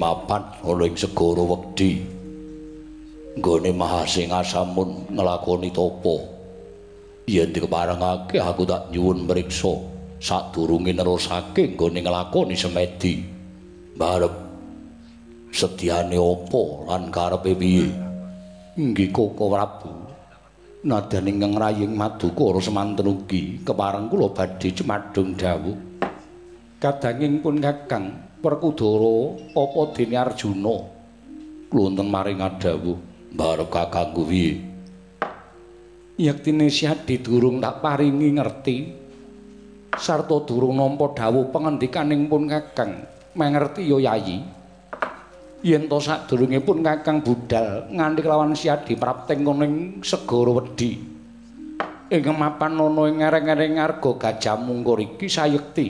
Mapan ana ing segara wedi nggone Mahasingasamun nglakoni tapa yen dikeparengake aku tak nyuwun mriksa. Sadurunge nerusake nggone nglakoni semedi. Barep sedyane apa lan karepe piye? Inggih koko Prabu. Nadyan ingkang raying maduka ora semanten ugi kepareng kula badhe cemadung dawuh. Kadanging pun kakang perkudara apa dene Arjuna? Klunten maring adawuh barep kakangku piye yektine siadi durung tak paringi ngerti. Sarta durung nampa dawuh pengendikaning pun kakang mengerti yo yayi. Yen to sadurunge pun kakang budal nganti lawan siadi prapteng koning segara wedi. Ing mapan ana ing ngereng-ngereng arga gajah mungkur iki sayekti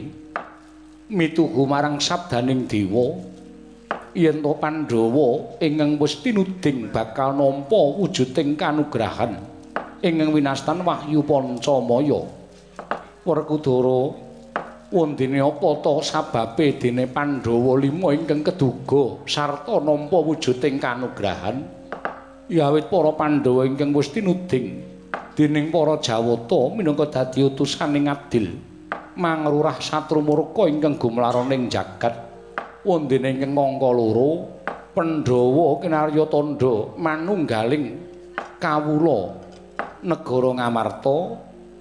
mituhu marang sabdaning dewa. Yen to Pandhawa ingkang wis tinuding bakal nampa wujuding kanugrahan ingkang winastan Wahyu Pancamaya. Werkudara wondene apa to sababe dene Pandhawa lima ingkang keduga sarta nampa wujuding kanugrahan? Yawit para Pandhawa ingkang wis tinuding dening para Jawata minangka dadi utusaning adil mangrurah satrumurka ingkang gumlaroning jagat. Wondene ingkang angka loro Pandhawa kinarya tandha manunggaling kawula negara Ngamarta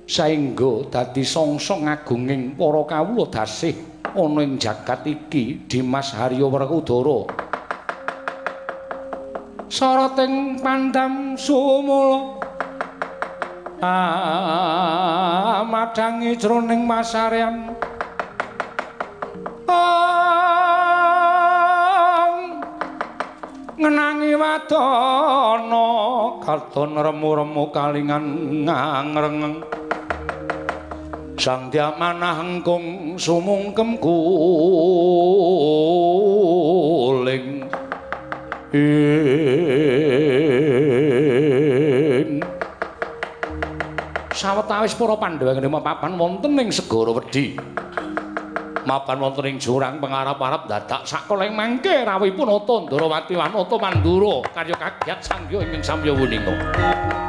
saengga dadi songso ngagunging para kawula dasih ana ing jagat iki Dimas Harya Werkudara sarating pandam sumula madangi jroning masarean. Ngenangi wadana katon remu-remu kalingan ngangreng. Sang diamanah engkung sumungkem kuling sawetawis para pandhawa ngrimo papan wonten ing segara wedi. Mapan wonten ing jurang pangarap-arap dadak sakoleng mangke rawuhipun Nata Ndarawati lan Nata Mandura. Karya kagiat sangya ingkang samya wuninga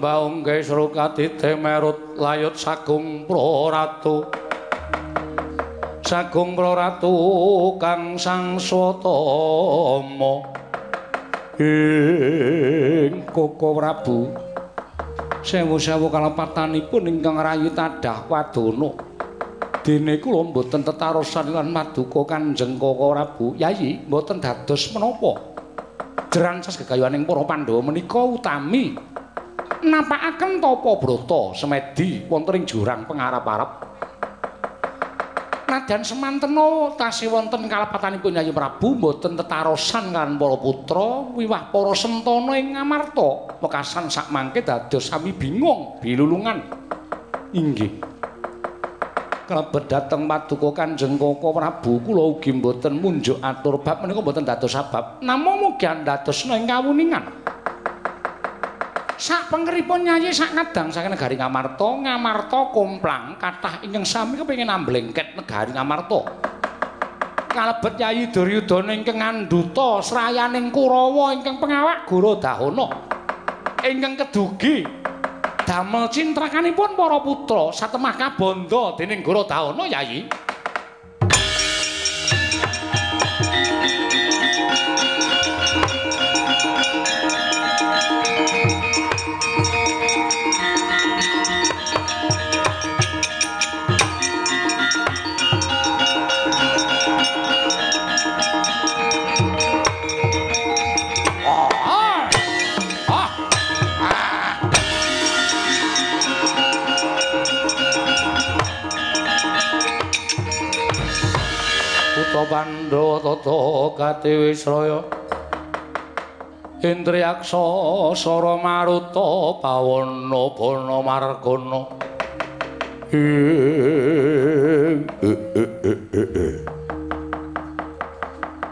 Kambaung gesru katite merut layut sagung proratu. Sagung proratu kang sang swatama. Ing Koko Prabu. Sewu-sewu kalepatanipun ingkang rayu tadah wadana dene kula mboten tetarosan lan maduka Kanjeng Koko Prabu. Yayi mboten dados menapa. Jerancas gegayuhaning para Pandhawa menika utami napakaken tapa brata semedi wonten ing jurang pengarap-arap Nadyan semantena tasih wonten kalepatanipun Yayi Prabu mboten tetarosan kan para putra wiwah para sentana ing Ngamarta wekasan sak mangke dados sami bingung bilulungan. Inggih. Kalebet dhateng paduka Kanjeng Koko Prabu kula ugi mboten munjuk atur bab menika mboten dados sabab namung mugi andadosna ing kawuningan sak pengeripun nyayi sak kadang saking negari Ngamarta Ngamarta komplang kathah ingkang sami kepengin amblengket negari Ngamarta. Kalebet Yayi Duryudana ingkang ngandhuta srayaning Kurawa ingkang pengawak Gorodahana ingkang kedugi damel cintrakanipun para putra satemah kabanda dening Gorodahana Yayi Pandhawa tata kate Wisraya. Indriyaksa Sara Maruta Pawana Bana Margana.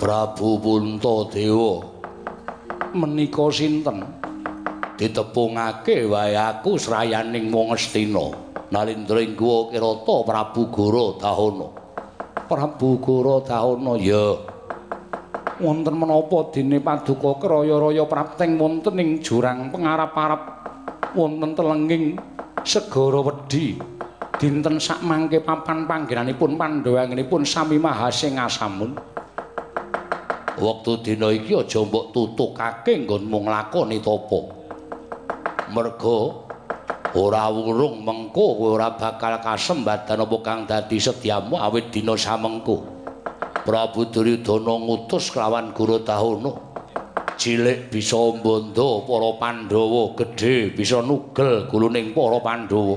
Prabu Puntadewa menika sinten? Ditepungake wae aku srayaning wong Astina. Nalindra ing guwa Kirata Prabu Gorodahana Prabu Gorodahana ya. Wonten menapa dene paduka kraya-raya prapteng wonten ing jurang pengarap-arap wonten telenging segara wedi. Dinten sak mangke papan panggenanipun Pandhawanipun sami mahasing asamun. Wektu dina iki aja mbok tutukake nggonmu nglakoni tapa merga ora wurung mengko kowe ora bakal kasembadan apa kang dadi setiamu awit dina samengko Prabu Duryudana ngutus kelawan Gorodahana cilik bisa mbondo para Pandhawa gedhe bisa nugel guluning para Pandhawa.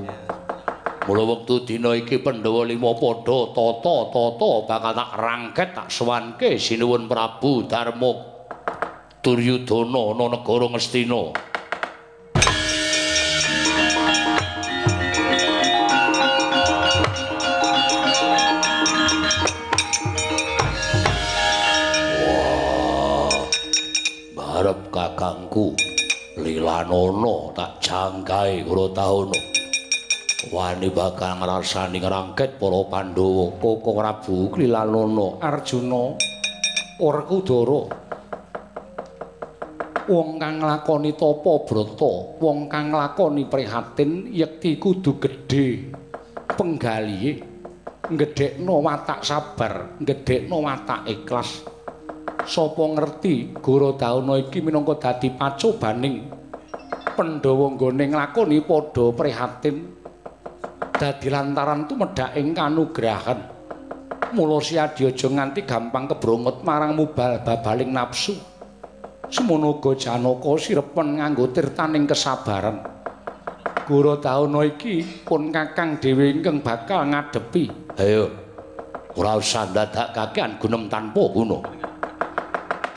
Mula wektu dina iki Pandhawa lima padha tata-tata bakal tak rangket tak sowanke sinuwun Prabu Darma Duryudana ana negara Ngastina. Kakangku Lilanana tak jangkae Gorodahana. wani bakal ngrasani ngrangket para Pandhawa. Koko Prabu Klilanana Arjuna Werkudara wong kang nglakoni tapa brata wong kang nglakoni prihatin yekti kudu gedhe. Penggalihe gedhekno watak sabar gedhekno watak ikhlas sapa ngerti Gorodahana iki minangka dadi pacobaning Pandhawa nggone nglakoni padha prihatin. Dadi lantaran tumedhak ing kanugrahan. Mula siadi aja nganti gampang kebrongot marang mubal babaling nafsu semono uga Janaka sirepen nganggo tirtaning kesabaran. Gorodahana iki pun kakang dhewe ingkang bakal ngadepi. Ayo ora usah ndadakake gunem tanpa guna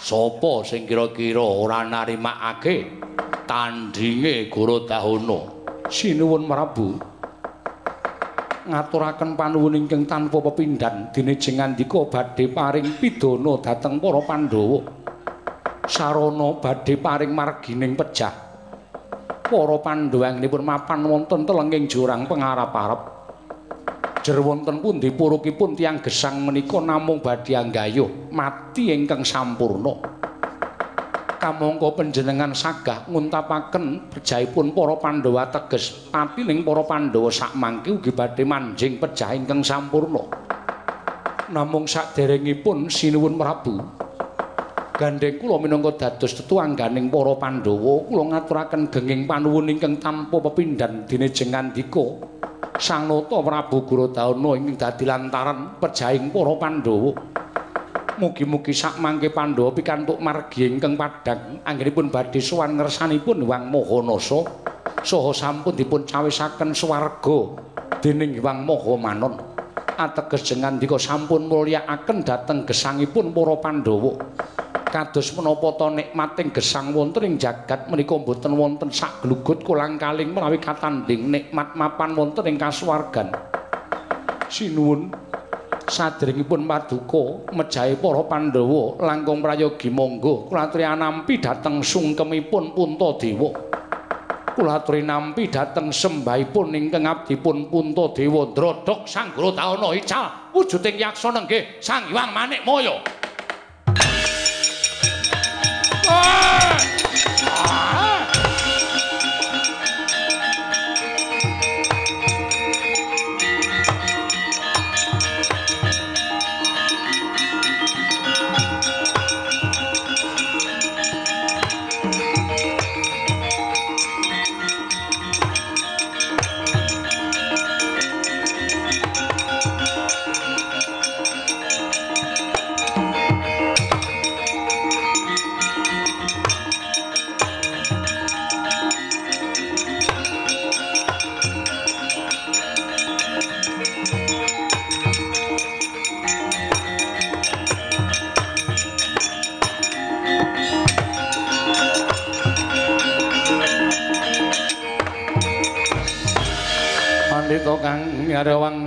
sapa sing kira-kira ora narimakake tandhinge Gorodahana sinuwun Prabu ngaturaken panuwun ingkang tanpa pepindhan dene jengandika badhe paring pidana dhateng para Pandhawa. Sarana badhe paring margining pejah. Para Pandhawanipun mapan wonten telenging jurang pengarap-arep Jer wonten pundi purukipun tiang gesang menika namung badhe anggayuh mati ingkang sampurna. Kamangka panjenengan sagah nguntapaken pejaipun para Pandhawa teges patining para Pandhawa sakmangke ugi badhe manjing pejah ingkang sampurna. Namung saderengipun sinuwun Prabu Gandeng kula minangka dados tetuangganing para Pandhawa kula ngaturaken genging panuwun ingkang tanpa pepindhan dene jengandika Sang Nata Prabu Gurudawana ingkang dadi lantaran pejahing para Pandhawa. Mugi-mugi sakmangke Pandhawa pikantuk margi ingkang padhang anggenipun badhe sowan ngersanipun Wang Mahanasa saha sampun dipun cawisaken swarga dening Wang Mahamanon. Ateges jengandika sampun mulyakaken dhateng gesangipun para Pandhawa. Kados menapa ta nikmating gesang wonten ing jagat menika boten wonten sak glugut kolang-kaling menawi katanding nikmat mapan wonten ing kasuwargan. Sinuwun sadèrèngipun paduka mejahi para Pandhawa langkung prayogi monggo kula aturi anampi dhateng sungkemipun Puntadewa. Kula aturi nampi dhateng sembahipun ingkang abdipun Puntadewa Drodhok Sang Gurudana ical wujuding yaksa nenggih Sang Hyang Manikmaya. Oh!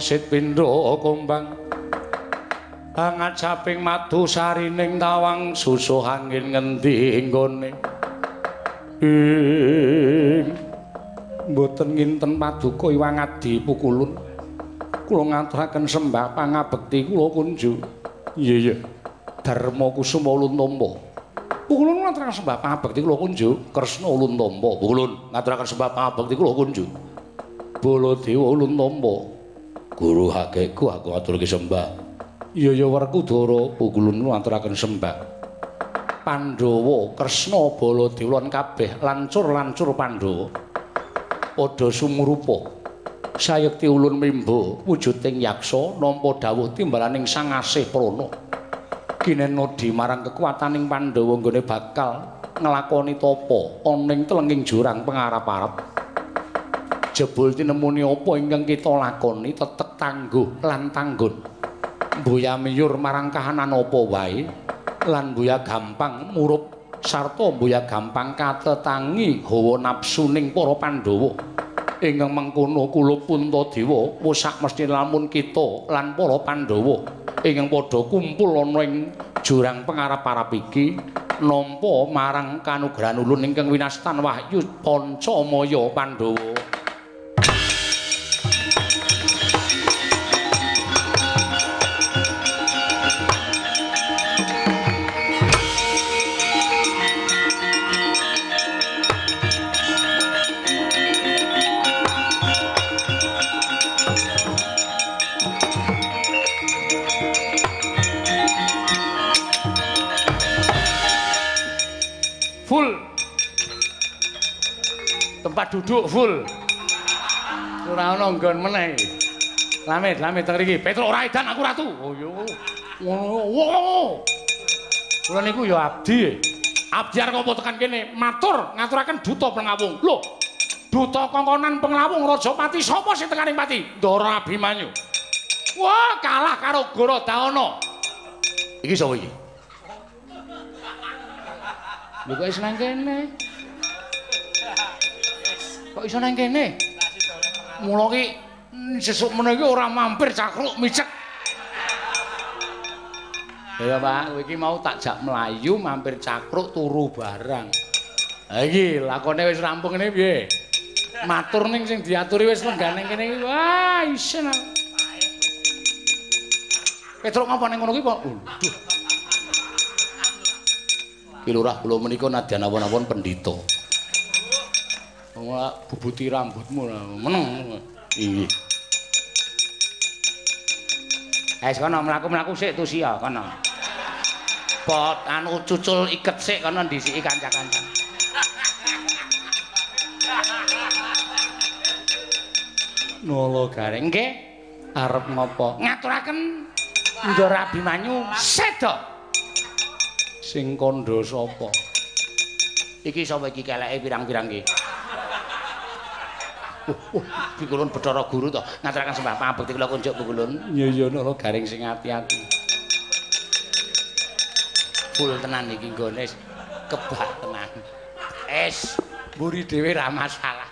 Sit pindha kumbang Angat saping madu sarining tawang susuh angin ngendi nggone. Mboten nginten paduka iwang adi pukulun. Kula ngaturaken sembah pangabekti kula kunju. Iya iya. Dharma Kusuma Uluntampa Pukulun ngaturaken sembah pangabekti kula kunju. Kresna Uluntampa Pukulun. Ngaturaken sembah pangabekti kula kunju. Baladewa Uluntampa. Guru hakeku aku aturke sembah. Iya ya Werkudara pukulun aturaken sembah. Pandhawa, Kresna, Baladewa kabeh lancur-lancur Pandhawa. Padha sumrupa. Sayekti ulun mimba wujuding yaksa nampa dawuh timbalaning Sang Asih Prana. Kinenodi marang kekuataning Pandhawa nggone bakal nglakoni tapa ana ing telenging jurang pengarap-arep. Jebul tinemuni apa ingkang kita lakoni tetek tangguh lan tanggun. Mbuya miyur marang kahanan apa wae lan mbuya gampang murup sarta mbuya gampang katetangi hawa nafsuning para Pandhawa. Ingkang mengkono kula Puntadewa wis sak mesti lamun kita lan para Pandhawa ingkang padha kumpul ana ing jurang pengarap-arap iki nampa marang kanugrahan ulun ingkang winastan Wahyu Pancamaya Pandhawa. Duduk full ora ana nggon meneh. Lamit lamit teng mriki petro ora edan aku ratu. Oh yo. Ngono kula niku yo abdi. Abdi arep apa tekan kene? Matur ngaturaken duta pengawung. Lho duta kongkonan penglawung rajapati sapa sing tekaning pati? Ndara abimanyu. Wah kalah karo gorodana iki sapa iki? Lho kok iso nang kene? Kok iso nang kene? Mula ki sesuk meneh iki ora mampir cakruk micek. Ya Pak, kowe iki mau tak jak mlayu mampir cakruk turu barang. Ha iki lakone wis rampung ngene piye? Matur ning sing diaturi wis lenggah ning kene iki. Wah, isen. Petruk ngapa ning ngono kuwi, Pak? Duh. Ki lurah kula menika nadyan awon-awon pendhita. Ora bubuti rambutmu meneng. Iya. Eh kono mlaku-mlaku sik tu sia kono. Pot anu cucul iket sik kono ndisiki kanca-kanca. Nolo garing Nggih. arep ngopo? Ngaturaken Ndara Abimanyu seda. Sing kandha sapa? Iki sapa iki keleke pirang-pirang iki? Uh, Pikulun Bathara Guru to. Ngaturaken sembah pangabekti kula kunjuk Pikulun. Ya ya nolo garing sing ati-ati. Full tenan iki nggone kebak tenan. Es mburi dhewe ra masalah.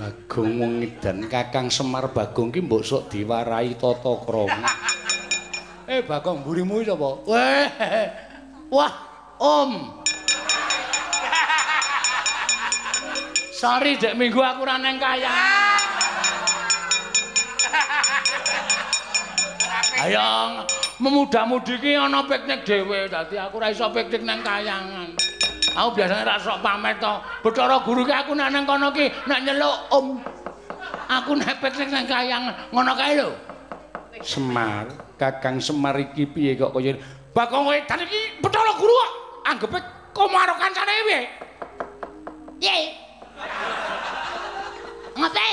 Bagong wong edan Kakang Semar Bagong ki mbok sok diwarai tata krama. Eh Bagong mburimu sapa? Weh. Wah, Om. Sorry dek minggu aku ora neng kayang. Ayo memuda-mudi ki ana piknik dhewe dadi aku ora iso piknik neng kayangan. Aku biasanya ra sok pamit to. Bathara guru ki aku nek nang kono ki nek nyeluk Om. Aku nek piknik neng kayangan ngono kae lho. Semar, Kakang Semar iki piye kok kaya Bakong wedan iki Bathara guru kok anggepe kok karo kancane piye? Ye. Ngopi.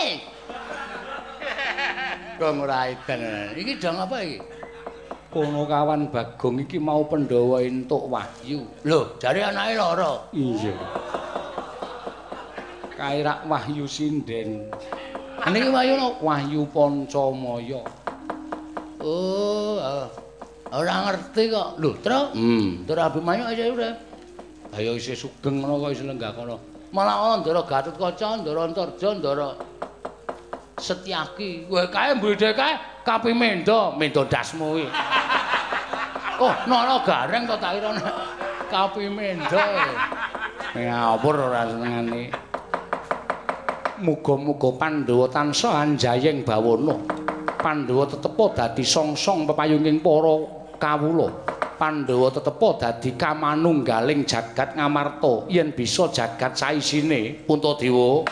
Dong ora edan. Iki dong apa iki? kono kawan Bagong iki mau Pandhawa entuk wahyu. Lho, jare anake lara. Iya. Kairak wahyu sinden. Aniki wayu no. Wahyu Pancamaya. Oh, ah. ora ngerti kok. Lho, Tru. Hmm. Ndara Abimanyu aja udah. Ayo isih sugeng ngono kok isih lenggah kono. Malah ana Ndara Gatotkaca, Ndara Antarja, Ndara Setyaki. Kowe kae mbledhe kae Kapimendo, mendo dasmu kuwi. (laughs) Oh, nara gareng to tak kira Kapimendo. Ngawur ora senengane. Muga-muga Pandhawa tansah anjayeng bawana. Pandhawa tetepa dadi songsong pepayunging para kawula. Pandhawa tetepa dadi kamanunggaling jagat ngamarta yen bisa jagat saisine Puntadewa.